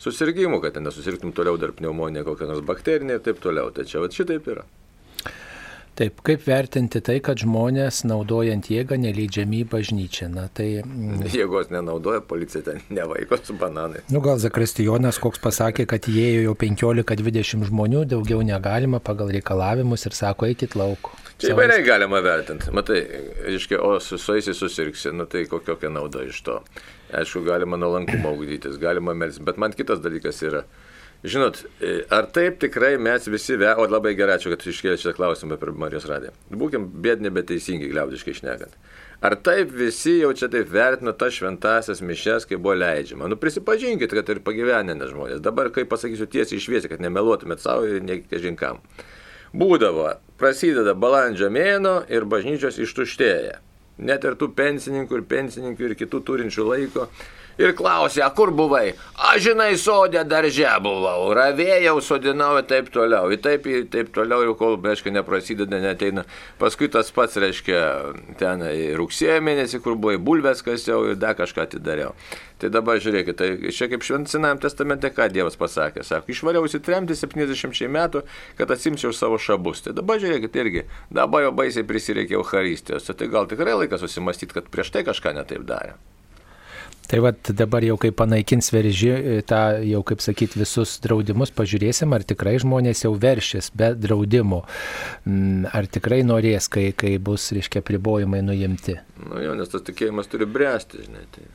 susirgymų, kad ten nesusirgtum toliau dar pneumonija, kokia nors bakterinė ir taip toliau. Čia va šitaip yra. Taip, kaip vertinti tai, kad žmonės naudojant jėgą neleidžiami į bažnyčią? Na, tai... Jėgos nenaudoja, policija ten nevaiko su bananai. Nu, gal Zakristijonas koks pasakė, kad įėjo jau 15-20 žmonių, daugiau negalima pagal reikalavimus ir sako, eikit lauk. Čia įvairiai galima vertinti. Matai, iškia, o su suaisiai susirgsi, nu tai kokia nauda iš to. Aišku, galima nuolankumą ugdytis, galima melsti, bet man kitas dalykas yra. Žinot, ar taip tikrai mes visi, ve... o labai gerai, ačiū, kad iškėlė šitą klausimą per Marijos radiją. Būkim bėdini, bet teisingi, gliaudiškai išnekant. Ar taip visi jau čia taip vertina tas šventasias mišes, kai buvo leidžiama? Nu prisipažinkit, kad ir pagyvenę žmonės. Dabar, kai pasakysiu tiesiai išviesi, kad nemeluotumėt savo ir nekežinkam. Būdavo, prasideda balandžio mėno ir bažnyčios ištuštėja net ir tų pensininkų ir pensininkų ir kitų turinčių laiko. Ir klausė, kur buvai? Aš žinai, sodė daržė buvau, ravėjau, sodinau ir taip toliau. Ir taip, ir taip toliau, ir kol, reiškia, neprasideda, neteina. Paskui tas pats, reiškia, ten rugsėjo mėnesį, kur buvai bulvės kasiau ir dar kažką atidariau. Tai dabar žiūrėkit, tai čia kaip šventinam testamente, ką Dievas pasakė. Sako, išvariausi tremti 70 metų, kad atsimčiau savo šabus. Tai dabar žiūrėkit irgi, dabar jau baisiai prisireikė Euharistijos. Tai gal tikrai laikas susimastyti, kad prieš tai kažką netaip darė. Tai va dabar jau kai panaikins verži, tą jau kaip sakyt visus draudimus, pažiūrėsim, ar tikrai žmonės jau veršis be draudimo. Mm, Ar tikrai norės, kai, kai bus, reiškia, pribojimai nuimti. Nu jo, nes tas tikėjimas turi bręsti, žinai. Tai.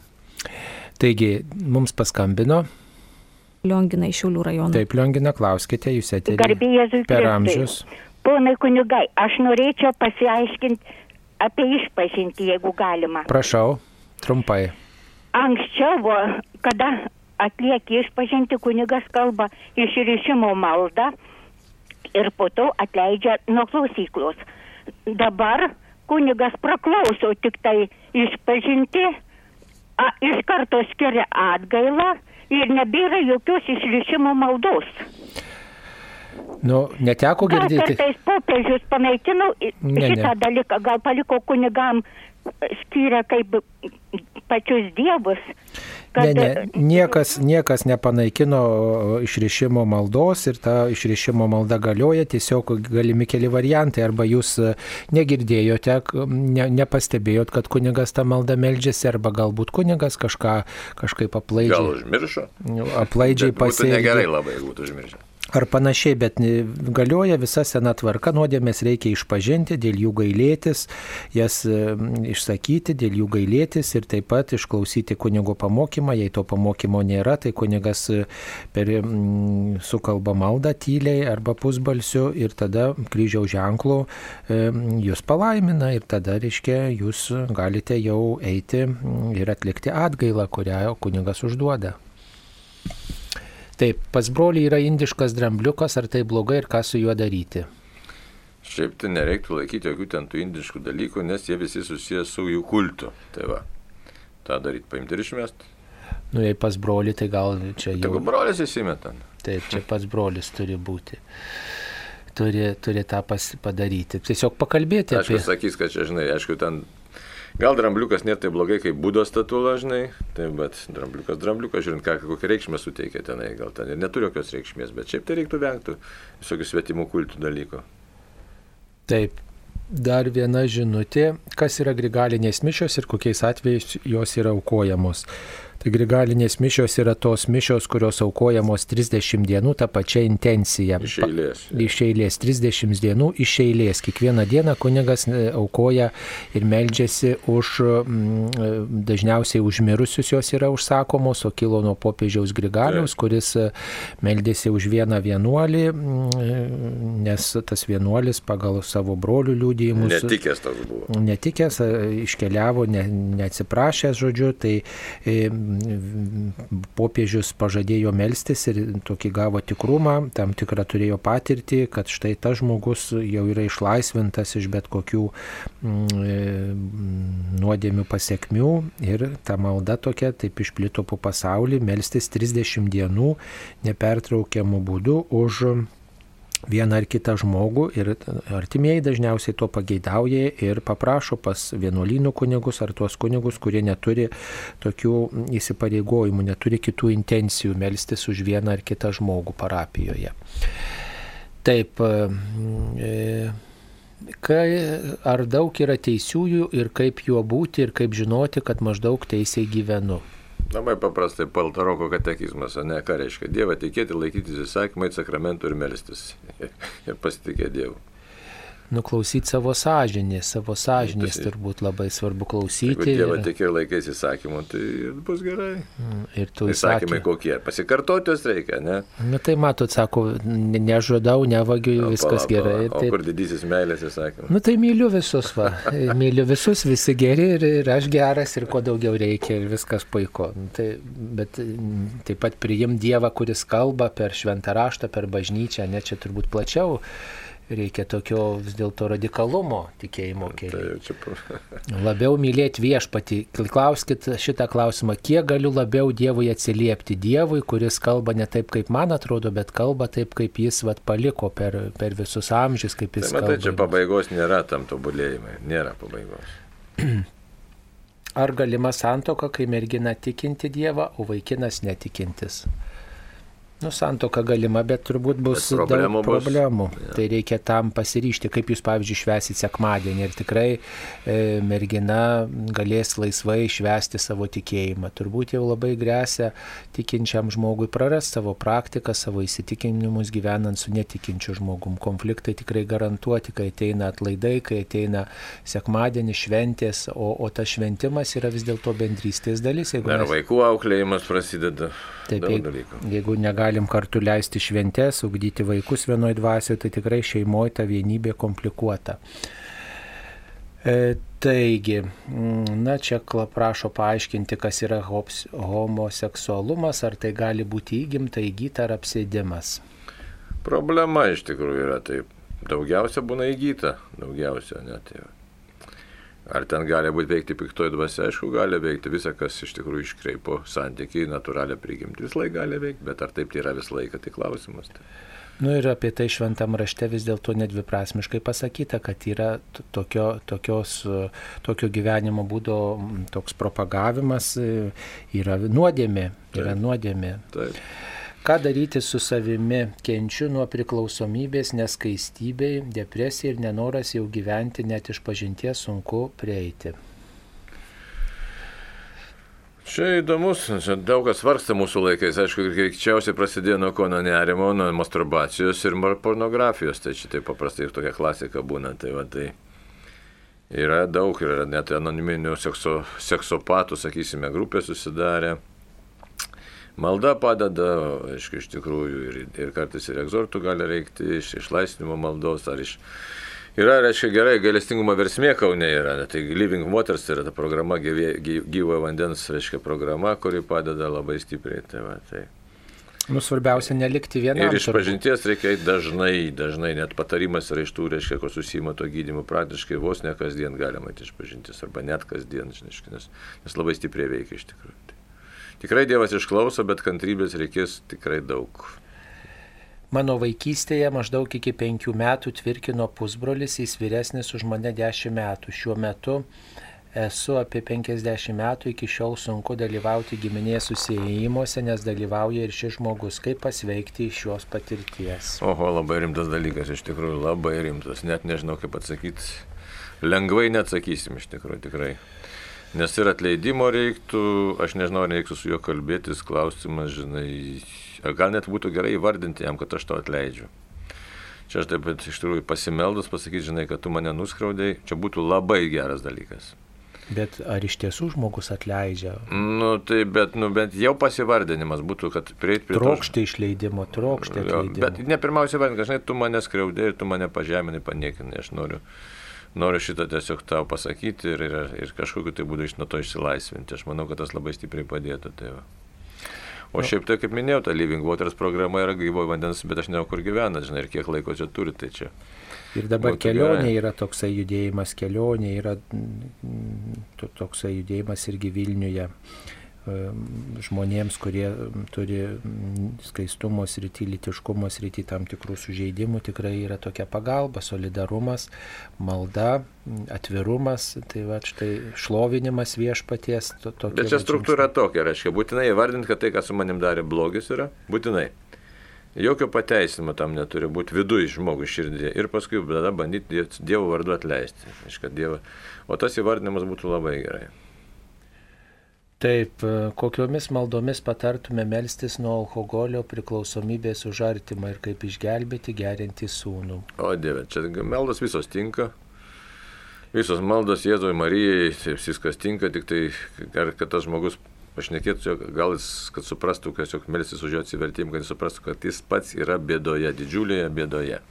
Taigi, mums paskambino. Liongina iš Šiaulių rajono. Taip, Liongina, klauskite, jūs eterį. Garbė Jėzui Per amžius. Ponai kunigai, aš norėčiau pasiaiškinti apie išpažinti, jeigu galima. Prašau, trumpai. Anksčiau, buvo, kada atlieki išpažinti, kunigas kalba išrišimo maldą ir po to atleidžia nuo klausyklos. Dabar kunigas praklauso tik tai išpažinti, a, iš karto skiria atgailą ir nebėra jokios išrišimo maldos. Nu, neteko girdėti. kartais popiežius panaikino i- Ne, ne. šitą dalyką, gal paliko kunigam skiria kaip pačius dievus. Ne, ne, niekas, niekas nepanaikino išrišimo maldos ir ta išrišimo malda galioja, tiesiog galimi keli variantai. Arba jūs e, negirdėjote, ne, nepastebėjot, kad kunigas tą maldą meldžiasi, arba galbūt kunigas kažką kažkaip Gal aplaidžiai. užmiršo? Aplaidžiai pasielgė. negerai labai, jeigu būtų užmiršę. Ar panašiai, bet galioja visa sena tvarka, nuodėmės reikia išpažinti, dėl jų gailėtis, jas e, išsakyti, dėl jų gailėtis ir taip pat išklausyti kunigo pamokymą. Jei to pamokymo nėra, tai kunigas e, per sukalba maldą tyliai arba pusbalsiu ir tada kryžiaus ženklų e, jūs palaimina ir tada, reiškia, jūs galite jau eiti ir atlikti atgailą, kurią kunigas užduoda. Taip, pas brolį yra indiškas drambliukas, ar tai blogai ir ką su juo daryti? Šiaip tai nereiktų laikyti jokių ten tų indiškų dalykų, nes jie visi susijęs su jų kultu. Tai va, tą daryti, paimti ir išmesti. Nu, jei pas brolį, tai gal čia jau. Jeigu brolis įsimeta. Taip, čia pas brolis turi būti. Turi, turi tą pas, padaryti. Tiesiog pakalbėti Aišku, apie... sakys, kad čia, žinai, aišku, ten gal drambliukas nėra taip blogai kaip būdos statula, žinai, tai, bet drambliukas, drambliukas, žiūrint, ką, kokią reikšmę suteikia tenai, gal ten ir neturi jokios reikšmės, bet šiaip tai reiktų vengti visokių svetimų kultų dalykų. Taip. Dar viena žinutė, kas yra grigalinės mišios ir kokiais atvejais jos yra aukojamos. Tai grigalinės mišios yra tos mišios, kurios aukojamos 30 dienų tą pačią intenciją. Iš eilės. Iš eilės, 30 dienų iš eilės. Kiekvieną dieną kunigas e, aukoja ir meldžiasi už, mm, dažniausiai už mirusius jos yra užsakomos, o kilo nuo popiežiaus Grigaliaus, kuris e, meldėsi už vieną vienuolį, mm, nes tas vienuolis pagal savo brolių liūdėjimus. Netikęs toks buvo. Netikęs, e, iškeliavo, ne, neatsiprašęs, žodžiu, tai e, popiežius pažadėjo melstis ir tokį gavo tikrumą, tam tikrą turėjo patirtį, kad štai tas žmogus jau yra išlaisvintas iš bet kokių mm, e, nuodėmių pasiekmių ir ta malda tokia taip išplito po pasaulį, melstis 30 dienų nepertraukiamų būdų už vieną ar kitą žmogų ir artimieji dažniausiai to pageidauja ir paprašo pas vienuolynų kunigus ar tuos kunigus, kurie neturi tokių įsipareigojimų, neturi kitų intencijų melstis už vieną ar kitą žmogų parapijoje. Taip, e, kai, ar daug yra teisiųjų ir kaip juo būti ir kaip žinoti, kad maždaug teisiai gyvenu. Labai paprastai paltaroko katekizmas, ne ką reiškia. Dievą tikėti, laikytis įsakymai, sakramentų ir melstis. ir pasitikėti Dievu. Nuklausyti savo sąžinės, savo sąžinės tai- turbūt labai svarbu Jeigu klausyti. Dievą ir- tiki ir laikais įsakymų, tai bus gerai. Ir tų Įsakymai įsakymų. kokie? Pasikartotis reikia, ne? Na tai matot, sako, ne- nežudau, nevagiu, O, viskas pala, gerai. pala. O Tai, kur didysis meilės įsakymas? nu tai myliu visus, va. Myliu visus, visi geri ir, ir aš geras ir kuo daugiau reikia ir viskas puiku. Nu, Tai, bet mm, taip pat priim Dievą, kuris kalba per šventą raštą, per bažnyčią, ne čia turbūt plačiau. Reikia tokio vis dėlto radikalumo tikėjimo keliu. Labiau mylėti viešpatį. Klauskit šitą klausimą, kiek galiu labiau Dievui atsiliepti. Dievui, kuris kalba ne taip, kaip man atrodo, bet kalba taip, kaip jis vat, paliko per, per visus amžius, kaip jis Tai matai, kalba. čia pabaigos nėra tam tobulėjimai. Nėra pabaigos. Ar galima santoka, kai mergina tikinti Dievą, o vaikinas netikintis? Nu, santoka galima, bet turbūt bus Bet problemų daug bus. problemų. Jo. Tai reikia tam pasiryšti, kaip jūs, pavyzdžiui, švesit sekmadienį ir tikrai e, mergina galės laisvai švesti savo tikėjimą. Turbūt jau labai grėsia tikinčiam žmogui prarasti savo praktiką, savo įsitikinimus gyvenant su netikinčiu žmogum. Konfliktai tikrai garantuoti, kai ateina atlaidai, kai ateina sekmadienis šventės, o, o tas šventimas yra vis dėlto bendrystės dalis. Jeigu Dar mes- vaikų auklėjimas prasideda. Taip, daug jeigu, dalykų. Negalim kartu leisti šventės, ugdyti vaikus vienoje dvasioje, tai tikrai šeimoje ta vienybė komplikuota. E, taigi, mm, na čia prašo paaiškinti, kas yra homoseksualumas, ar tai gali būti įgimta, įgyta ar apsėdimas. Problema iš tikrųjų yra taip. Daugiausia būna įgyta, daugiausia net. Tai va. Ar ten gali būti veikti piktoji dvasia, aišku, gali veikti visą, kas iš tikrųjų iškreipo santykiai, natūralią prigimtį, vis laik gali veikti, bet ar taip tai yra visą laiką, tai klausimas. Tai. Nu ir apie tai šventam rašte vis dėlto nedviprasmiškai pasakyta, kad yra tokio, tokios, tokio gyvenimo būdo toks propagavimas, e, yra nuodėmė, yra Taip. nuodėmė. Taip. Ką daryti su savimi? Kenčiu nuo priklausomybės, neskaistybei, depresija ir nenoras jau gyventi, net iš pažinties sunku prieiti. Čia įdomus, čia daug kas varsta mūsų laikais, aišku, greičiausiai prasidėjo nuo ko nuo nerimo, nuo masturbacijos ir pornografijos, tai čia taip paprastai tokia klasika būna, tai va tai yra daug, yra net anoniminių sekso, seksopatų, sakysime, grupė susidarė. Malda padeda, aišku, iš tikrųjų, ir, ir kartais ir egzortų gali reikti, iš išlaisvinimo maldos ar iš... Yra, reiškia, gerai, gailestingumo versmė Kaune yra, tai Living Waters yra ta programa, gyvojo vandens, reiškia, programa, kuri padeda labai stipriai. Tai va, tai. Nu, svarbiausia nelikti vienam. Ir iš pažinties reikia eiti dažnai, dažnai, net patarimas yra iš tų, reiškia, ko susima to gydymu, praktiškai vos ne kasdien galima eiti iš pažinties, arba net kasdien, žinai, nes, nes labai stipriai veikia iš tikrųjų. Tikrai Dievas išklauso, bet kantrybės reikės tikrai daug. Mano vaikystėje maždaug iki penkių metų tvirkino pusbrolis, jis vyresnis už mane dešimt metų. Šiuo metu esu apie 50 metų, iki šiol sunku dalyvauti giminės susijimuose, nes dalyvauja ir šis žmogus. Kaip pasveikti iš šios patirties? Oho, labai rimtas dalykas, iš tikrųjų, labai rimtas, net nežinau kaip atsakyti. Lengvai neatsakysim iš tikrųjų, tikrai. Nes ir atleidimo reiktų, aš nežinau, reiktų su juo kalbėtis, klausimas, žinai, gal net būtų gerai įvardinti jam, kad aš to atleidžiu. Čia aš taip pat iš tikrųjų pasimeldus pasakyti, žinai, kad tu mane nuskriaudai, čia būtų labai geras dalykas. Bet ar iš tiesų žmogus atleidžia? Nu, tai bet, nu, bent jau pasivardinimas būtų, kad prieit prie to. Trokšti išleidimo, trokšti Jo, atleidimo. Bet ne pirmiausia, vardink, kad žinai, tu mane skriaudai ir tu mane pažeminai, paniekinai. Aš noriu, noriu šitą tiesiog tau pasakyti ir, ir, ir kažkokiu tai būdu iš nuo to išsilaisvinti. Aš manau, kad tas labai stipriai padėtų. Tai va. o šiaip tai, kaip minėjau, ta Living Waters programa yra gyvojo vandens, bet aš nežinau, kur gyvena, žinai, ir kiek laiko čia turi. Tai čia. Ir dabar Būtų kelionė gerai. yra toksai judėjimas, kelionė yra mm, to- toksai judėjimas irgi Vilniuje žmonėms, kurie turi skaistumo srity, litiškumo srity tam tikrų sužeidimų, tikrai yra tokia pagalba, solidarumas, malda, atvirumas, tai va štai šlovinimas viešpaties. To, Bet čia struktūra tokia, reiškia, būtinai įvardinti, kad tai, kas su manim darė blogis yra, būtinai. Jokio pateisinimo tam neturi būti viduje žmogui širdėje ir paskui tada bandyti Die- Dievo vardu atleisti. Reiškia, dievo... O tas įvardinimas būtų labai gerai. Taip, e, kokiomis maldomis patartume melstis nuo alkoholio priklausomybės už artimą ir kaip išgelbėti gerinti sūnų. O Dieve, čia maldos visos tinka. Visos maldos Jėzui Marijai, viskas tinka, tik tai, ar kad tas žmogus pašnekėtų, gal jis, kad suprastų, kad tiesiog melsis už jo atsivertimą, kad jis suprastų, kad jis pats yra bėdoje, didžiulėje bėdoje.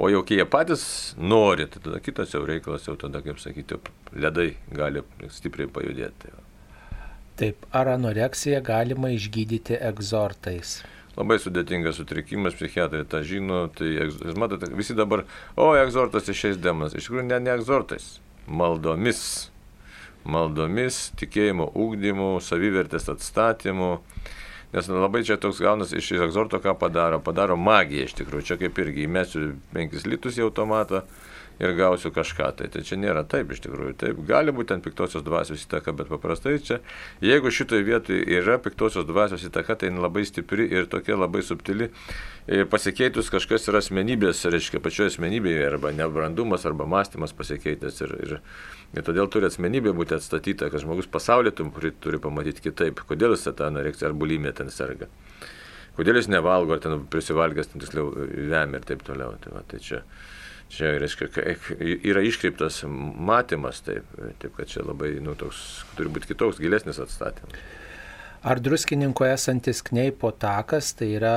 O jau kai jie patys nori, tai tada kitas jau reikalas, jau tada, kaip sakyti, ledai gali stipriai pajudėti. Tai. Taip, ar anoreksiją galima išgydyti egzortais? Labai sudėtingas sutrikimas, psichiatrai tą žino, tai jūs matote, visi dabar, o, egzortas išeis demonas. Iš tikrųjų, ne, ne egzortais, maldomis. Maldomis, tikėjimo ūkdymu, savivertės atstatymu. Nes labai čia toks gaunas iš egzorto, ką padaro. Padaro magiją iš tikrųjų. Čia kaip irgi įmesiu 5 litus į automatą ir gausiu kažką. Tai, tai čia nėra taip iš tikrųjų. Taip, gali būti ten piktosios dvasios įtaka, bet paprastai čia, jeigu šitoje vietoje yra piktosios dvasios įtaka, tai labai stipri ir tokia labai subtili. Ir pasikeitus kažkas yra asmenybės, reiškia, pačioje asmenybėje arba nebrandumas, arba mąstymas pasikeitęs. Ir, ir, ir todėl turi asmenybė būti atstatyta, kad žmogus pasaulyje turi, turi pamatyti kitaip, kodėl jis tą anoreksiją ar bulimę ten serga. Kodėl jis nevalgo, ar ten prisivalgęs, ten tiksliau vemia ir taip toliau. Tai, va, tai čia, čia reiškia, yra iškreiptas matymas, taip, taip kad čia labai, nu, toks, turi būti kitoks, gilesnis atstatymas. Ar druskininko esantis kneipo takas, tai yra,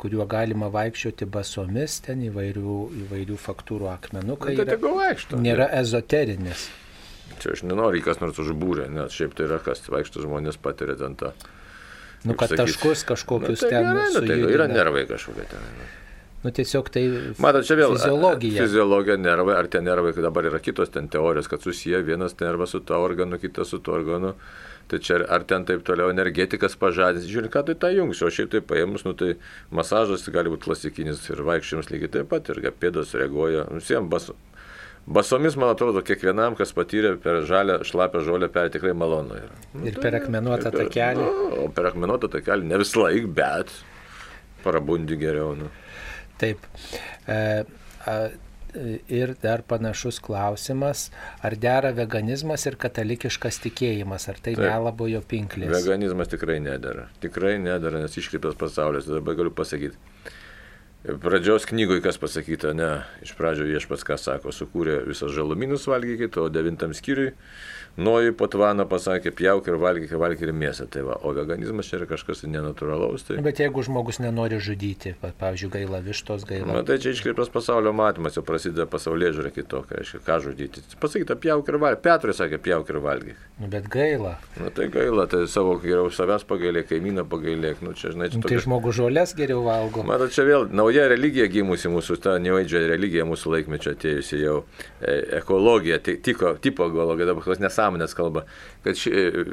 kuriuo galima vaikščioti basomis, ten įvairių, įvairių faktūrų akmenukai. Nu, tai tegu vaikšto. Nėra ezoterinis. Čia aš nenoriu, kas nors užbūrė, nes šiaip tai yra kas, vaikšto žmonės patiria ten tą. Nu, kad sakys, taškus kažkokius nu, tai ten. gerai, nu, tai yra nervai kažkokie ten. Nu, tiesiog tai Matot, čia vėl fiziologija. Fiziologija, nervai, ar tie nervai, kad dabar yra kitos ten teorijos, kad susiję vienas nervas su to organu, kitas su to organu. Tai čia ar ten taip toliau energetikas pažadins, žiūrint, ką tai tą jungs, o šiaip tai paėmus, nu tai masažas gali būti klasikinis ir vaikščiojimas lygiai taip pat, ir pėdos reaguoja, visiems bas, basomis, man atrodo, kiekvienam, kas patyrė per žalę, šlapę žolę, per tikrai malonu yra. Ir per akmenuotą Per- takelį. Nu, o per akmenuotą takelį ne visą laiką, bet parabundi geriau. Nu. Taip. E, a, ir dar panašus klausimas, ar dera veganizmas ir katalikiškas tikėjimas, ar tai Taip. nelabojo pinklės? Veganizmas tikrai nedara. Tikrai nedara, nes iškreiptas pasaulis. Dabar galiu pasakyti. Pradžios knygoje kas pasakyta, ne, iš pradžio viešpats ką sako, sukūrė visas žalumynus valgykit, o devintam skyriui Noji patvaną pasakė, pjauk ir valgyk, valgyk ir mėsą. Tai va, o veganizmas čia yra kažkas nenatūralaus. Tai... Bet jeigu žmogus nenori žudyti, pa- pavyzdžiui, gaila vištos, gaila. Na tai čia iškreiptas pasaulio matymas, jau prasideda pasaulyje žiūrė kitokia, reiškia, ką žudyti. Pasakyta, pjauk ir valgyk. Petrai sakė, pjauk ir valgyk. Nu, bet gaila. Na tai gaila, tai savo geriau savęs pagailėk, kaimyną pagailėk. Nu, čia, žinai, čia Nu, tai žmogus žolės geriau valgo. Matot, čia vėl nauja religija gimusi mūsų, ta nevaidžia religija mūsų laikmečio atėjusi jau e, ekologija, ti- tiko, tipo ekologija, dabar kokios nesąmonės kalba, kad ši, e,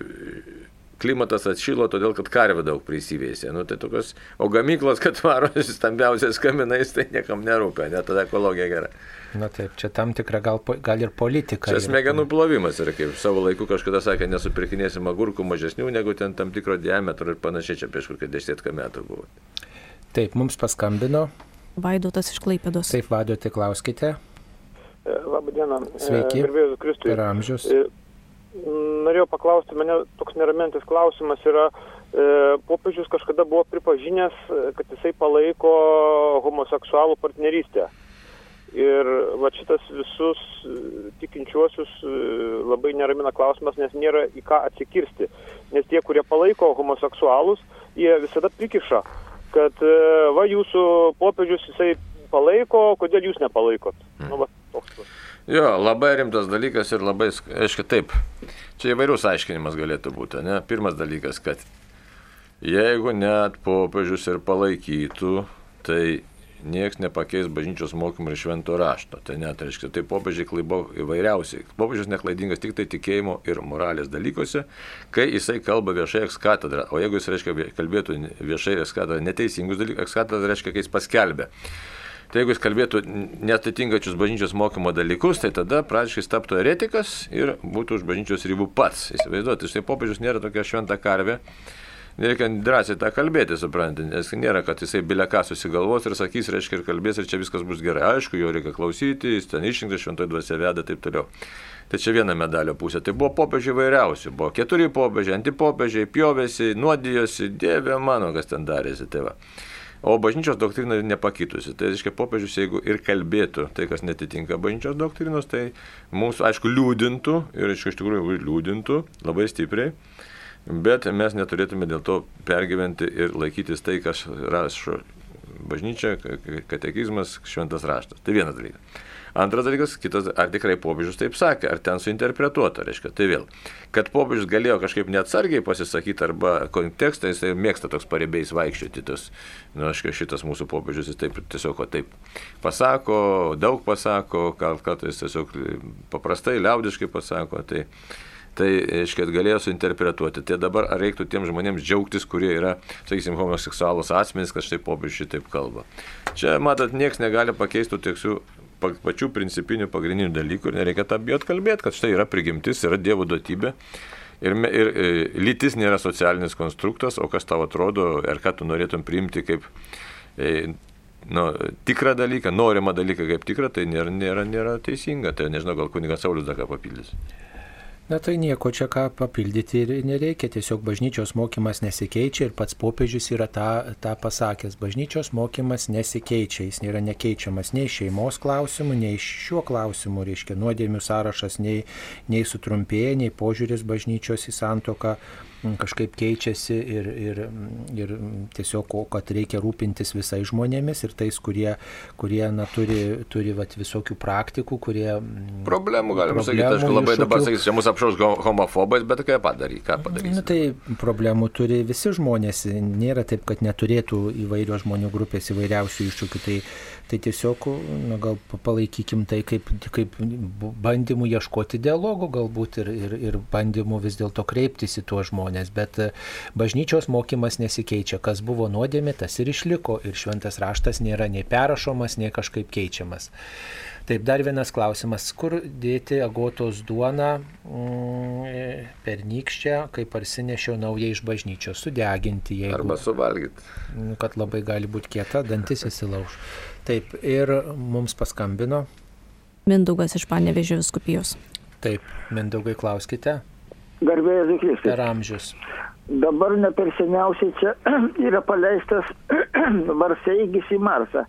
klimatas atšilo todėl, kad karvė daug prisivėsė. Nu, tai tokios, o gamyklos, kad varosi stambiausiais kaminais, tai niekam nerūpia, net tada ekologija gera. Na taip, čia tam tikra gal, gal ir politika. Čia smegenų plovimas yra, kaip savo laiku kažkada sakė, nesupirkinėsim agurkų mažesnių negu ten tam tikro diametro ir panašiai, čia prieš kokią dešimtką metų buvo. Taip, mums paskambino. Vaidotas iš Klaipėdos. Taip, vadote, klauskite. Labą dieną. Sveiki. Gerbėjus Kristui. Per amžius. E, Norėjau paklausti, mane toks neramintis klausimas yra, e, popiežius kažkada buvo pripažinęs, e, kad jisai palaiko homoseksualų partnerystę. Ir va šitas visus e, tikinčiuosius e, labai neramina klausimas, nes nėra į ką atsikirsti. Nes tie, kurie palaiko homoseksualus, jie visada prikiša, kad e, va jūsų popiežius jisai palaiko, kodėl jūs nepalaikot. Nu, va, toks. Jo, labai rimtas dalykas ir labai, aišku, taip. Čia įvairius aiškinimas galėtų būti. Ne? Pirmas dalykas, kad jeigu net popiežius ir palaikytų, tai niekas nepakeis bažnyčios mokymų ir švento rašto. Tai net, reiškia, tai popiežiai klaibo įvairiausiai. Popiežius neklaidingas tik tai tikėjimo ir moralės dalykuose, kai jisai kalba viešai ekskatedrą. O jeigu jis, reiškia, kalbėtų viešai ekskatedrą neteisingus dalykus, ekskatedrą reiškia, kai jis paskelbė. Tai jeigu jis kalbėtų netitinkačius bažnyčios mokymo dalykus, tai tada praktiškai jis taptų eretikas ir būtų už bažnyčios ribų pats. Įsivaizduoti, štai popiežius nėra tokia šventa karvė. Reikia drąsiai tą kalbėti, suprantate, nes nėra, kad jisai bileką susigalvos ir sakys, reiškia, ir kalbės, ir čia viskas bus gerai. Aišku, jo reikia klausyti, jis ten išrinktas, šventoji dvasia veda ir taip toliau. Tai čia viena medalio pusė. Tai buvo popiežiai vairiausi. Buvo keturi popiežiai, antipopiežiai, pjovėsi, nuodijosi, dieve mano, kas ten darėsi. Tai va. O bažnyčios doktrina nepakitusi. Tai reiškia, popiežius, jeigu ir kalbėtų tai, kas netitinka bažnyčios doktrinos, tai mūsų, aišku, liūdintų ir aišku, iš tikrųjų liūdintų labai stipriai. Bet mes neturėtume dėl to pergyventi ir laikytis tai, kas rašo bažnyčia, ka- ka- katekizmas, šventas raštas. Tai vienas dalykas. Antras dalykas, kitas, ar tikrai popiežius taip sakė, ar ten suinterpretuota, reiškia. Tai vėl, kad popiežius galėjo kažkaip neatsargiai pasisakyti arba kontekstą, jisai mėgsta toks pareibiais vaikščioti, tas, nu, aišku, šitas mūsų popiežius, jis taip tiesiog taip pasako, daug pasako, kartais tiesiog paprastai, liaudiškai pasako. Tai, Tai, reiškia, galėjo suinterpretuoti. Tai dabar ar reiktų tiem žmonėms džiaugtis, kurie yra, sakysim, homoseksualus asmenys, kad štai popiežius šitaip kalba. Čia, matot, niekas negali pakeisti tų tikslių pa, pačių principinių pagrindinių dalykų ir nereikia tą bijot kalbėti, kad štai yra prigimtis, yra Dievo duotybė. Ir, me- ir e, lytis nėra socialinis konstruktas, o kas tau atrodo, ar ką tu norėtum priimti kaip e, nu, tikrą dalyką, norimą dalyką kaip tikrą, tai nėra, nėra, nėra teisinga. Tai nežinau, gal kunigas Saulis dar ką papildys. Na tai nieko čia ką papildyti ir nereikia, tiesiog bažnyčios mokymas nesikeičia ir pats popiežius yra tą, tą pasakęs. Bažnyčios mokymas nesikeičia, jis nėra nekeičiamas nei šeimos klausimų, nei šiuo klausimu, reiškia nuodėmių sąrašas nei, nei sutrumpėja, nei požiūris bažnyčios į santoką kažkaip keičiasi ir, ir, ir tiesiog, kad reikia rūpintis visais žmonėmis ir tais, kurie, kurie na, turi, turi vat, visokių praktikų, kurie... mm, Problemų, galim sakyti, aš problemų, labai dabar iššūkių. sakysiu, čia mūsų apšaus ho- homofobais, bet ką padaryti, ką padaryti. Na tai problemų turi visi žmonės, nėra taip, kad neturėtų įvairios žmonių grupės įvairiausių iššūkių. Tai, tai tiesiog, na, gal pa- palaikykim tai kaip, kaip bandymų ieškoti dialogų galbūt ir, ir, ir bandymų vis dėlto kreiptis į tuos žmonės. Bet e, bažnyčios mokymas nesikeičia. Kas buvo nuodėmė, tas ir išliko. Ir šventas raštas nėra nei perrašomas, nei kažkaip keičiamas. Taip, dar vienas klausimas. Kur dėti agotos duoną mm, pernykščią, kai parsinešiau naują iš bažnyčios? Sudeginti, jeigu... Arba suvalgyti. Nu, Kad labai gali būti kieta, dantis įsilauž. Taip, ir mums paskambino. Mindaugas iš Panevežio viskupijos. Taip, Mindaugai, klauskite. Garbėjai Zikristai. Per amžius. Dabar ne per seniausiai čia yra paleistas Varseigis į Marsą.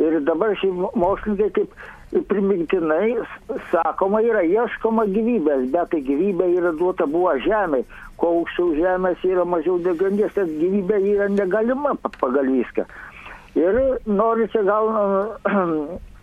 Ir dabar šie mokslininkai kaip primiktinai sakoma yra ieškoma gyvybės, bet tai gyvybė yra duota buvo žemė. Kuo aukščiau žemės yra mažiau deganės, tad gyvybė yra negalima pa- pagal viską. Ir noriu čia gal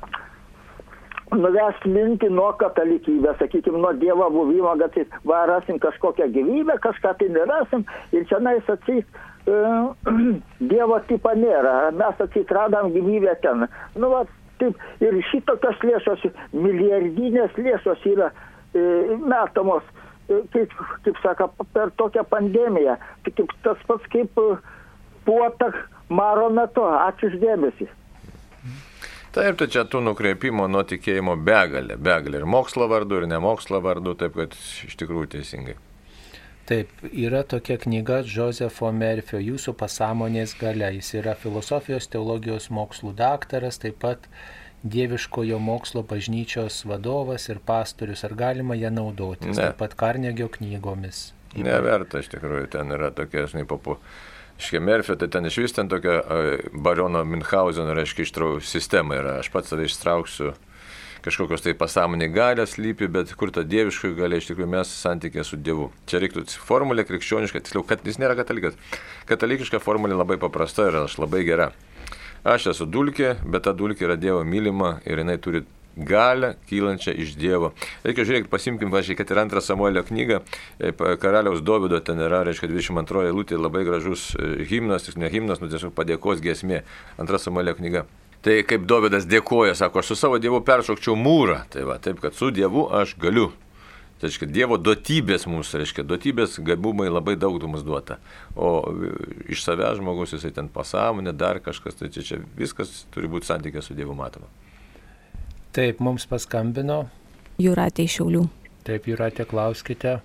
nuvesti mintį nuo katalikybės, sakykime, nuo Dievo buvimo, kad va, rasim kažkokią gyvybę, kažką tai nerasim ir čia nais atsik. Dievo tipo nėra, mes atsitradom gyvybę ten. Nu, va, taip, ir šitokios lėšos, milijardinės lėšos yra e, metamos, e, kaip, kaip sako, per tokią pandemiją. Tai kaip tas pats kaip e, puota maro metu. Ačiū uždėmesi. Taip, tai čia tų nukreipimo nuo tikėjimo begalė, begalė ir mokslo vardu, ir ne mokslo vardu, taip kad iš tikrųjų teisingai. Taip, yra tokia knyga Josefo Merfio Jūsų pasąmonės gale. Jis yra filosofijos teologijos mokslų daktaras, taip pat dieviškojo mokslo bažnyčios vadovas ir pastorius. Ar galima ją naudotis? Ne. Taip pat Karnegio knygomis. Neverta, iš tikrųjų, ten yra tokia, žinai, papu. Iškia Merfio, tai ten iš vis ten tokia barono Minhauseno, reiškia, ištrau sistema yra. Aš pats save ištrauksiu kažkokios tai pasąmonė galės lypi, bet kur ta dieviškoji galia iš tikrųjų mes santykė su Dievu. Čia reiktų formulė krikščioniška, tiksliau, kad jis nėra katalikas. Katalikiška formulė labai paprasta ir aš labai gera. Aš esu dulkė, bet ta dulkė yra Dievo mylima ir jinai turi galę kylančią iš Dievo. Reikia žiūrėti, pasimkim, važiuoju, kad ir antrą Samuelio knygą, e, karaliaus Dovido ten yra, reiškia, 22 eilutė, labai gražus e, himnas, ne himnas, nu tiesiog padėkos giesmė, antra Samuelio knyga. Tai kaip Dovydas dėkoja, sako, aš su savo Dievu peršokčiau mūrą. Tai va, taip, kad su Dievu aš galiu. Tai reiškia, Dievo duotybės mums, reiškia, duotybės gabumai labai daug mums duota. O e, iš savęs žmogus, jisai ten pasąmonė, dar kažkas, tai čia, čia viskas turi būti santykė su Dievu matoma. Taip, mums paskambino. Juratė iš Šiaulių. Taip, Jūratė, klauskite.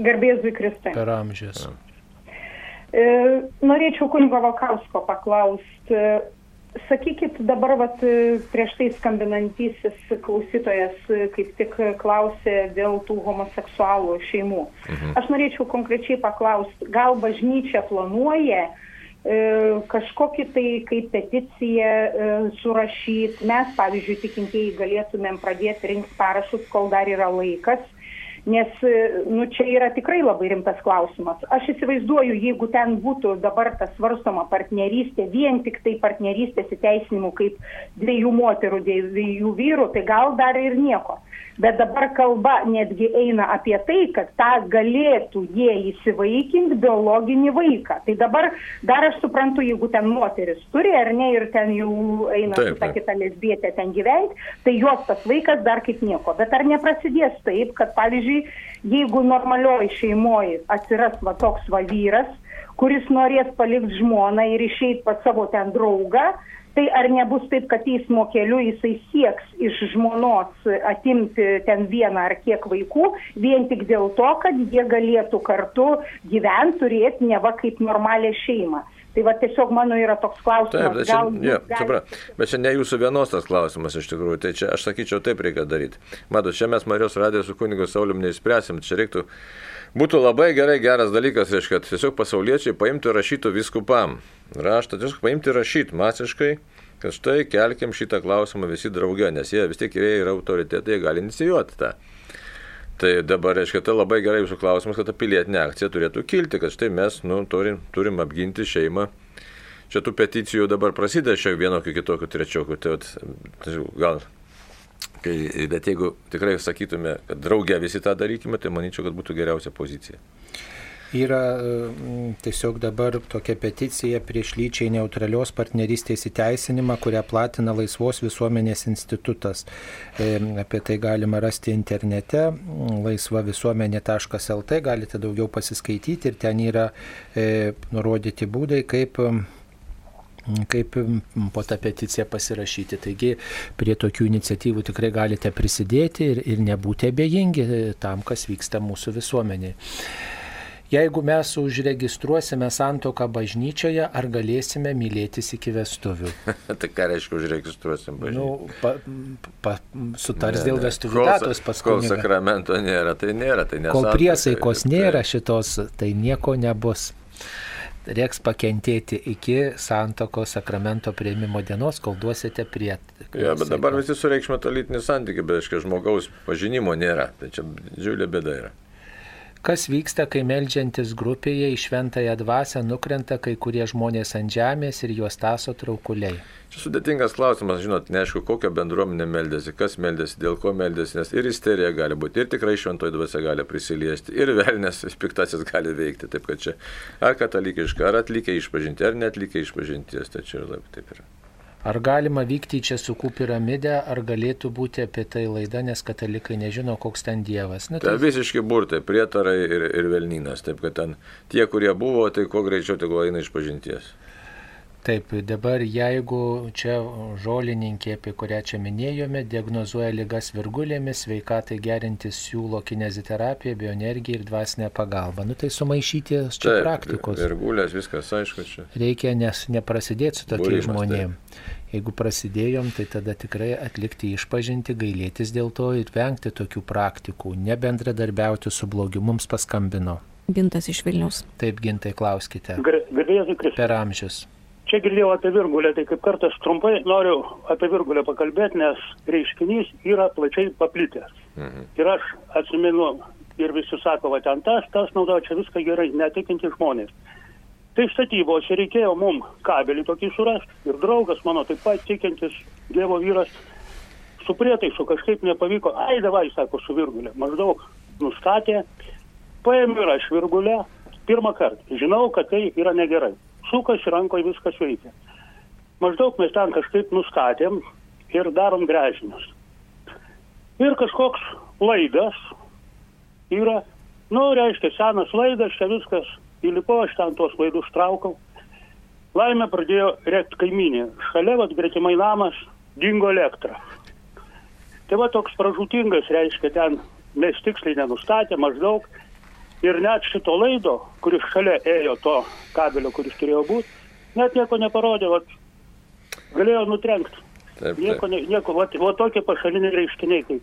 Garbėzui Kristai. Per amžius. E, norėčiau kunigo Valkausko paklausti. e, Sakykit dabar, vat, e, prieš tai skambinantysis klausytojas e, kaip tik klausė dėl tų homoseksualų šeimų. Mhm. Aš norėčiau konkrečiai paklausti, gal bažnyčia planuoja e, kažkokį tai kaip peticiją e, surašyti. Mes, pavyzdžiui, tikintieji galėtumėm pradėti rinkti parašus, kol dar yra laikas. Nes e, nu, čia yra tikrai labai rimtas klausimas. Aš įsivaizduoju, jeigu ten būtų dabar tas svarstoma partnerystė, vien tik tai partnerystės įteisinimų kaip dviejų moterų, dviejų vyrų, tai gal dar ir nieko. Bet dabar kalba netgi eina apie tai, kad tą galėtų jie įsivaikinti biologinį vaiką. Tai dabar dar aš suprantu, jeigu ten moteris turi ar ne ir ten jau eina Taip, ta taip. kita lesbietė ten gyventi, tai jos tas vaikas dar kaip nieko. Bet ar neprasidės taip, kad pavyzdžiui, jeigu normalioj šeimoje atsiras va toks va vyras, kuris norės palikti žmoną ir išeiti pas savo ten draugą, Tai ar nebus taip, kad teismo keliu jisai sieks iš žmonos atimti ten vieną ar kiek vaikų, vien tik dėl to, kad jie galėtų kartu gyventi, turėti neva kaip normalią šeimą. Tai va tiesiog mano yra toks klausimas. Taip, bet čia, gal ja, supra, bet čia ne jūsų vienos tas klausimas iš tikrųjų, tai čia aš sakyčiau taip reikia daryti. Matot, čia mes Marijos radiją su kunigu Saulim neįspręsim, čia reiktų, būtų labai gerai geras dalykas, reiškia, kad tiesiog pasauliečiai paimtų ir rašytų viskupam. Raštą tiesiog paimti ir rašyti masiškai, kad štai kelkim šitą klausimą visi drauge, nes jie vis tiek yra autoritetai, jie gali inicijuoti tą. Tai dabar, reiškia, tai labai gerai jūsų klausimas, kad ta pilietinė akcija turėtų kilti, kad štai mes nu, turim, turim apginti šeimą. Čia tų peticijų dabar prasideda šiek vienokių kitokių trečiokių. Tai, vat, tai gal, kai, bet jeigu tikrai sakytume, kad drauge visi tą darykime, tai manyčiau, kad būtų geriausia pozicija. Yra mm, tiesiog dabar tokia peticija prieš lyčiai neutralios partnerystės įteisinimą, kurią platina Laisvos visuomenės institutas. E, Apie tai galima rasti internete mm, laisvavisuomenė.lt, galite daugiau pasiskaityti ir ten yra e, nurodyti būdai, kaip mm, kaip po tą peticiją pasirašyti. Taigi prie tokių iniciatyvų tikrai galite prisidėti ir, ir nebūti abejingi e, tam, kas vyksta mūsų visuomenėje. Jeigu mes užregistruosime santoką bažnyčioje, ar galėsime mylėtis iki vestuvių? tai ką reiškia užregistruosim bažnyčią? Nu, pa, pa, sutars Ne, dėl vestuvių Kol datos pas Kol sakramento nėra, tai nėra, tai Kol nesantuoka. priesaikos Tai- nėra šitos, tai nieko nebus. Reiks pakentėti iki santokos sakramento prieimimo dienos, kol duosite prie. Jo, bet dabar visi sureikšmė tą lytinį santykį, bet aiškiai žmogaus pažinimo nėra. Tai čia didžiulė bėda yra. Kas vyksta, kai melžiantis grupėje į šventąją dvasę nukrenta kai kurie žmonės ant žemės ir juos taso traukuliai? Čia sudėtingas klausimas, žinot, neaišku, kokią bendruomenę meldėsi, kas meldėsi, dėl ko meldėsi, nes ir isterija gali būti, ir tikrai šventoji dvasia gali prisiliesti, ir velnės piktasis gali veikti. Taip kad čia ar katalikiška, ar atlikę išpažinti, ar netlikę išpažinties, tai čia labai taip yra. Ar galima vykti į Českų piramidę, ar galėtų būti apie tai laida, nes katalikai nežino, koks ten Dievas. Nu, Tai visiškai burtai, prietarai ir, ir velnynas. Taip kad ten tie, kurie buvo, tai kuo greičiau tegul eina iš pažinties. Taip, dabar jeigu čia žolininkė, apie kurią čia minėjome, diagnozuoja lygas virgulėmis, sveikatai gerinti siūlo kineziterapiją, bioenergiją ir dvasinę pagalbą. Nu tai sumaišyti čia Taip, praktikos. Ir gulės, viskas aišku čia. Reikia nes neprasidėti su tokiais Būrimas, žmonėm. Jeigu prasidėjom, tai tada tikrai atlikti išpažinti, gailėtis dėl to ir vengti tokių praktikų, nebendradarbiauti su blogiu. Mums paskambino. Gintas iš Vilnius. Taip, gintai, klauskite. Garbėjai Kristus. Per amžius. Čia girdėjau apie virgulę, tai kaip kartas trumpai noriu apie virgulę pakalbėti, nes reiškinys yra plačiai paplitęs. Mhm. Ir aš atsimenu, ir visi sako, va ten tas, tas naudoja, čia viską gerai, netikinti žmonės. Tai statybose reikėjo mum kabelį tokį surasti ir draugas mano taip pat tikintis Dievo vyras su prietaisu kažkaip nepavyko, ai davai, sako, su virgulė, maždaug nustatė, paėmė ir aš virgulę pirmą kartą, žinau, kad tai yra negerai, sukasi rankoje viskas veikia. Maždaug mes ten kažkaip nustatėm ir darom grežinius. Ir kažkoks laidas yra, nu, reiškia, senas laidas, čia viskas, įlipo, aš ten tuos laidus traukau. Laimė pradėjo rėkti kaiminė. Šalia, vad, gretimai namas, dingo elektra. Tai va toks pražutingas, reiškia, ten mes tiksliai nenustatė maždaug. Ir net šito laido, kuris šalia ėjo to kabelio, kuris turėjo būti, net nieko neparodė, vat, galėjo nutrenkti. Taip, Nieko, ne, nieko, va, va tokie pašaliniai reiškiniai, kai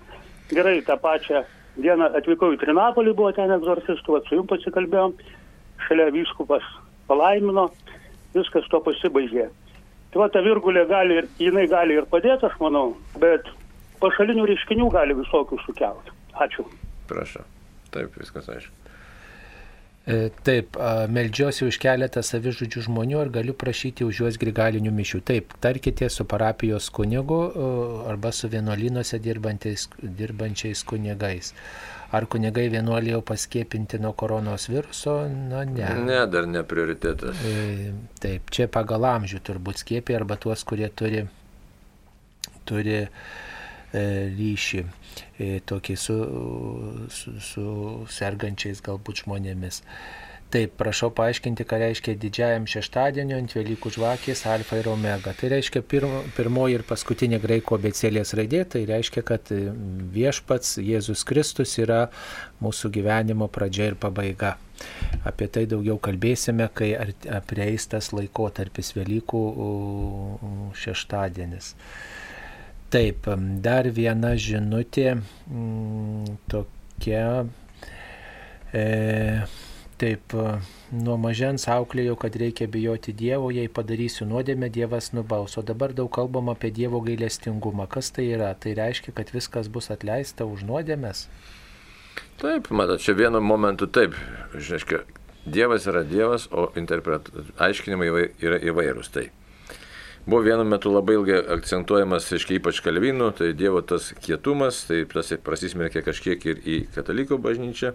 gerai tą pačią dieną atvykau į Trinapolį, buvo ten egzorcistų, va, su jums pasikalbėjom, šalia vyskupas palaimino, viskas to pasibaigė. Tai va ta virgulė gali ir, jinai gali ir padėti, aš manau, bet pašalinių reiškinių gali visokių sukelti. Ačiū. Prašau. Taip, viskas aišku. E, Taip, a, meldžiuosi už keletą savižudžių žmonių ir galiu prašyti už juos grigalinių mišių. Taip, tarkite su parapijos kunigu arba su vienuolynuose dirbančiais, kunigais. Ar kunigai vienuolį jau paskiepinti nuo koronos viruso? Na, ne. Ne, dar ne prioritetas. E, Taip, čia pagal amžių turbūt skiepiai arba tuos, kurie turi, turi e, ryšį e, tokį su, su, su sergančiais galbūt žmonėmis. Taip, prašau paaiškinti, ką reiškia didžiajam šeštadieniu ant Velykų žvakės alfa ir omega. Tai reiškia pirmo, pirmoji ir paskutinė graiko abecėlės raidė, tai reiškia, kad viešpats Jėzus Kristus yra mūsų gyvenimo pradžia ir pabaiga. Apie tai daugiau kalbėsime, kai prieis tas laikotarpis Velykų šeštadienis. Taip, dar viena žinutė m, tokia. E, Taip, nuo mažens auklėjau, kad reikia bijoti Dievo, jei padarysiu nuodėmę, Dievas nubaus. O dabar daug kalbam apie Dievo gailestingumą. Kas tai yra? Tai reiškia, kad viskas bus atleista už nuodėmės? Taip, matot, čia vienu momentu taip. Žinai, Dievas yra Dievas, o interpret... aiškinimai yra įvairūs. Tai. Buvo vienu metu labai ilgai akcentuojamas, aiškiai, ypač kalvinų, tai Dievo tas kietumas, tai tas prasismerkė kažkiek ir į katalikų bažnyčią.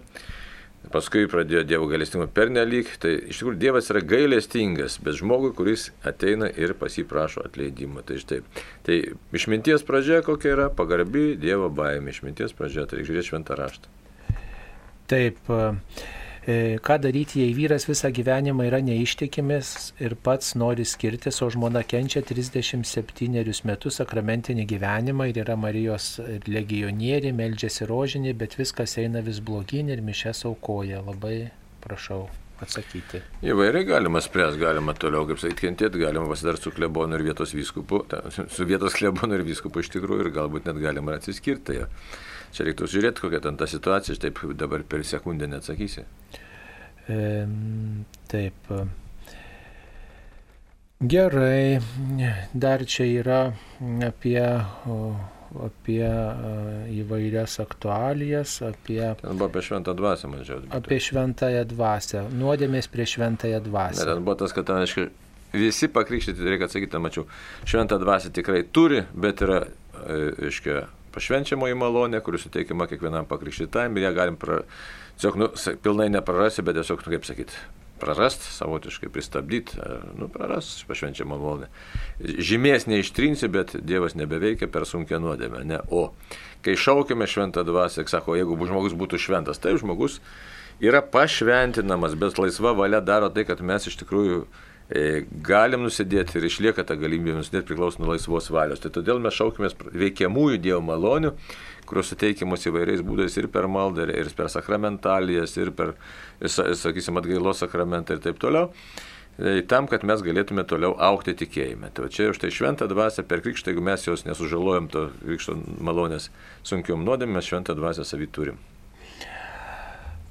Paskui pradėjo Dievo gailestingumą pernelyg. Tai iš tikrųjų Dievas yra gailestingas, bet žmogui, kuris ateina ir pasiprašo atleidimo. Tai štai. Tai išminties pradžia kokia yra? Pagarbi Dievo baimė. Išminties pradžia, tai reikia žiūrėti šventą raštą. Taip. Ką daryti, jei vyras visą gyvenimą yra neištikimis ir pats nori skirtis, o žmona kenčia 37 metus sakramentinį gyvenimą ir yra Marijos legionieriai, meldžiasi rožinį, bet viskas eina vis blogyn ir mišes aukoja. Labai prašau atsakyti. Įvairiai galima spręs, galima toliau, kaip sakyti, kentėti, galima pasidarti su klebonu ir vietos vyskupu, ta, su vietos klebonu ir vyskupu iš tikrųjų ir galbūt net galima atsiskirti. Ja. Čia reiktų žiūrėti, kokia ten ta situacija, taip dabar per sekundę neatsakysi. E, taip. Gerai, dar čia yra apie, apie įvairias aktualijas, apie... Ten buvo apie šventą dvasę, mažiau. Apie šventąją dvasę, nuodėmės prie šventąją dvasę. Ne, ten buvo tas, kad ten, aiškiai, visi pakrikštyti, reikia atsakyti, mačiau, šventą dvasę tikrai turi, bet yra, aiškiai, pašvenčiamoji malonė, kuri suteikiama kiekvienam pakrikštytam ir ją galim pra, tiesiog, nu, pilnai neprarasti, bet tiesiog, nu, kaip sakyti, prarast, savotiškai pristabdyti, nu, prarast pašvenčiamą malonę. Žymės neištrinsi, bet Dievas nebeveikia per sunkę nuodėmę, ne. O kai šaukime šventą dvasę, sako, jeigu žmogus būtų šventas, tai žmogus yra pašventinamas, bet laisva valia daro tai, kad mes iš tikrųjų galim nusidėti ir išlieka ta galimybė nusidėti priklauso nuo laisvos valios. Tai todėl mes šaukimės veikiamųjų Dievo malonių, kurios suteikiamos įvairiais būdais ir per maldą, ir per sakramentalijas, ir per, sakysim, atgailos sakramentą ir taip toliau. Tam, kad mes galėtume toliau aukti tikėjime. Tai čia už tai šventą dvasę per krikštą, jeigu mes jos nesužalojam to krikšto malonės sunkiom nuodėmėm, mes šventą dvasę savį turim.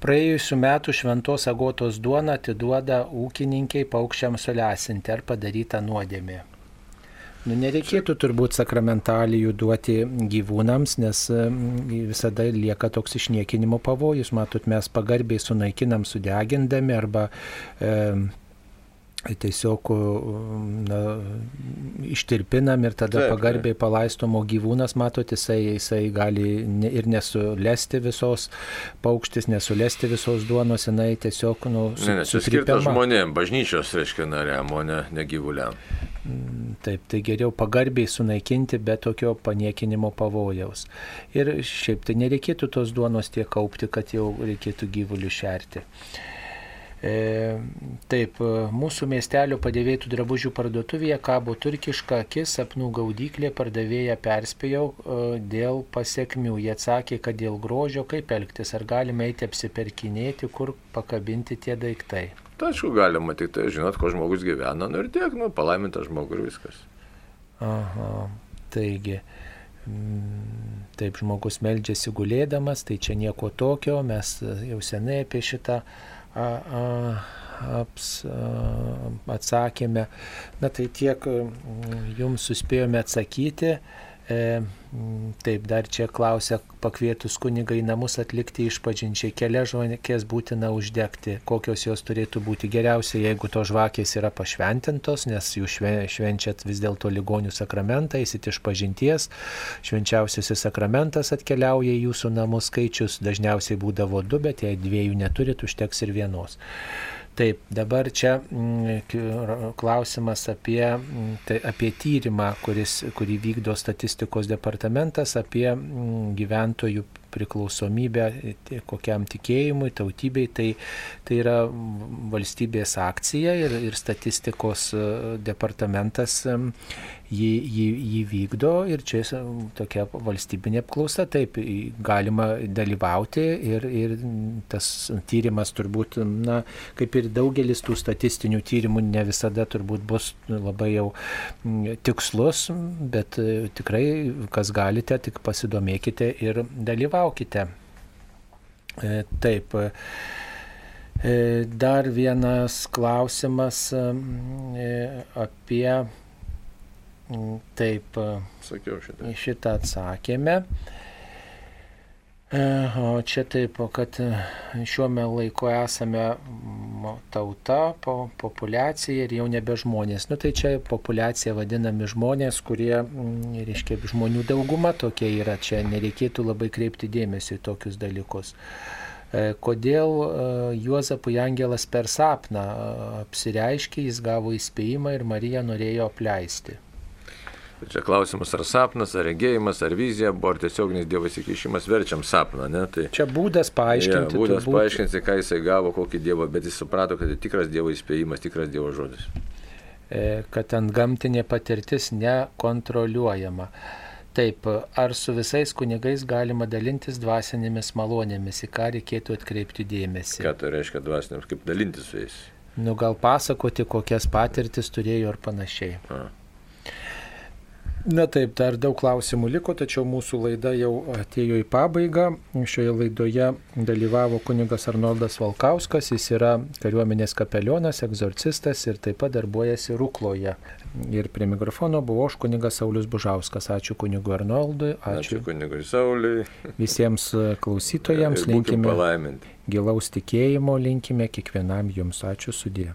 Praėjusiu metu šventos agotos duona atiduoda ūkininkai paukščiams sulesinti ar padaryta nuodėmė. Nu, nereikėtų turbūt sakramentalijų duoti gyvūnams, nes visada lieka toks išniekinimo pavojus. Matot, mes pagarbiai sunaikinam sudegindami arba e, tiesiog na, ištirpinam ir tada taip, pagarbiai palaistomo gyvūnas, matot, jisai, jisai gali ir nesulesti visos paukštis, nesulesti visos duonos, jinai tiesiog, nu, su, ne, ne, čia skirta žmonėm, bažnyčios, reiškia, nariam, o ne, ne gyvuliam. Taip, tai geriau pagarbiai sunaikinti be tokio paniekinimo pavojaus. Ir šiaip tai nereikėtų tos duonos tiek kaupti, kad jau reikėtų gyvulių šerti. E, taip, mūsų miestelio padėvėtų drabužių parduotuvėje kabo turkiška akis, sapnų gaudyklė, pardavėja perspėjau e, dėl pasiekmių. Jie atsakė, kad dėl grožio kaip elgtis, ar galime eiti apsiperkinėti, kur pakabinti tie daiktai. Tai aišku, galima tik tai žinot, ko žmogus gyvena, nu ir tiek, nu, palaimintas žmogus ir viskas. Aha, taigi. Taip, žmogus meldžiasi gulėdamas, tai čia nieko tokio, mes jau senai apie šitą aps, atsakėme. Na tai tiek jums suspėjome atsakyti. E, taip, dar čia klausia, pakvietus kunigai į namus atlikti išpažinčiai, kelias žvakės būtina uždegti, kokios jos turėtų būti geriausia, jeigu to žvakės yra pašventintos, nes jūs švenčiat vis dėlto ligonių sakramentą, įsit išpažinties, švenčiausiasis sakramentas atkeliauja į jūsų namus skaičius, dažniausiai būdavo du, bet jei dviejų neturit, užteks ir vienos. Taip, dabar čia mm, klausimas apie, mm, tai apie tyrimą, kuris, kurį vykdo statistikos departamentas apie mm, gyventojų priklausomybę tai kokiam tikėjimui, tautybei, tai, tai yra valstybės akcija ir, ir statistikos e, departamentas jį, jį, jį vykdo ir čia tokia valstybinė apklausa, taip, galima dalyvauti ir, ir tas tyrimas turbūt, na, kaip ir daugelis tų statistinių tyrimų ne visada turbūt bus labai jau tikslus, bet e, tikrai, kas galite, tik pasidomėkite ir dalyvaukite. E, taip. E, dar vienas klausimas apie Taip. Sakiau šitą. Šitą atsakėme. O čia taip, kad šiuo laiku esame tauta, po, populiacija ir jau nebe žmonės. Nu tai čia populiacija vadinami žmonės, kurie, reiškia, žmonių dauguma tokia yra. Čia nereikėtų labai kreipti dėmesį į tokius dalykus. Kodėl Juozapui Angelas per sapną apsireiškė, jis gavo įspėjimą ir Marija norėjo apleisti. Tai čia klausimas, ar sapnas, ar regėjimas, ar vizija, buvo ar tiesioginis Dievo įsikišimas, verčiam sapną. Ne? Tai, čia būdas paaiškinti. Ja, būdas turbūt... paaiškinti, ką jisai gavo, kokį Dievą, bet jis suprato, kad tai tikras Dievo įspėjimas, tikras Dievo žodis. E, kad ten gamtinė patirtis nekontroliuojama. Taip, ar su visais kunigais galima dalintis dvasinėmis malonėmis, į ką reikėtų atkreipti dėmesį? Ką tai reiškia dvasinėmis, kaip dalintis su jais? Nu gal pasakoti, kokias patirtis turėjo ir panašiai. A. Na taip, dar daug klausimų liko, tačiau mūsų laida jau atėjo į pabaigą. Šioje laidoje dalyvavo kunigas Arnoldas Valkauskas, jis yra kariuomenės kapelionas, egzorcistas ir taip pat darbuojasi Rukloje. Ir prie mikrofono buvo aš kunigas Saulis Bužauskas. Ačiū kunigui Arnoldui, ačiū, ačiū kunigui Sauliui. Visiems klausytojams linkime gilaus tikėjimo, linkime kiekvienam jums. Ačiū sudė.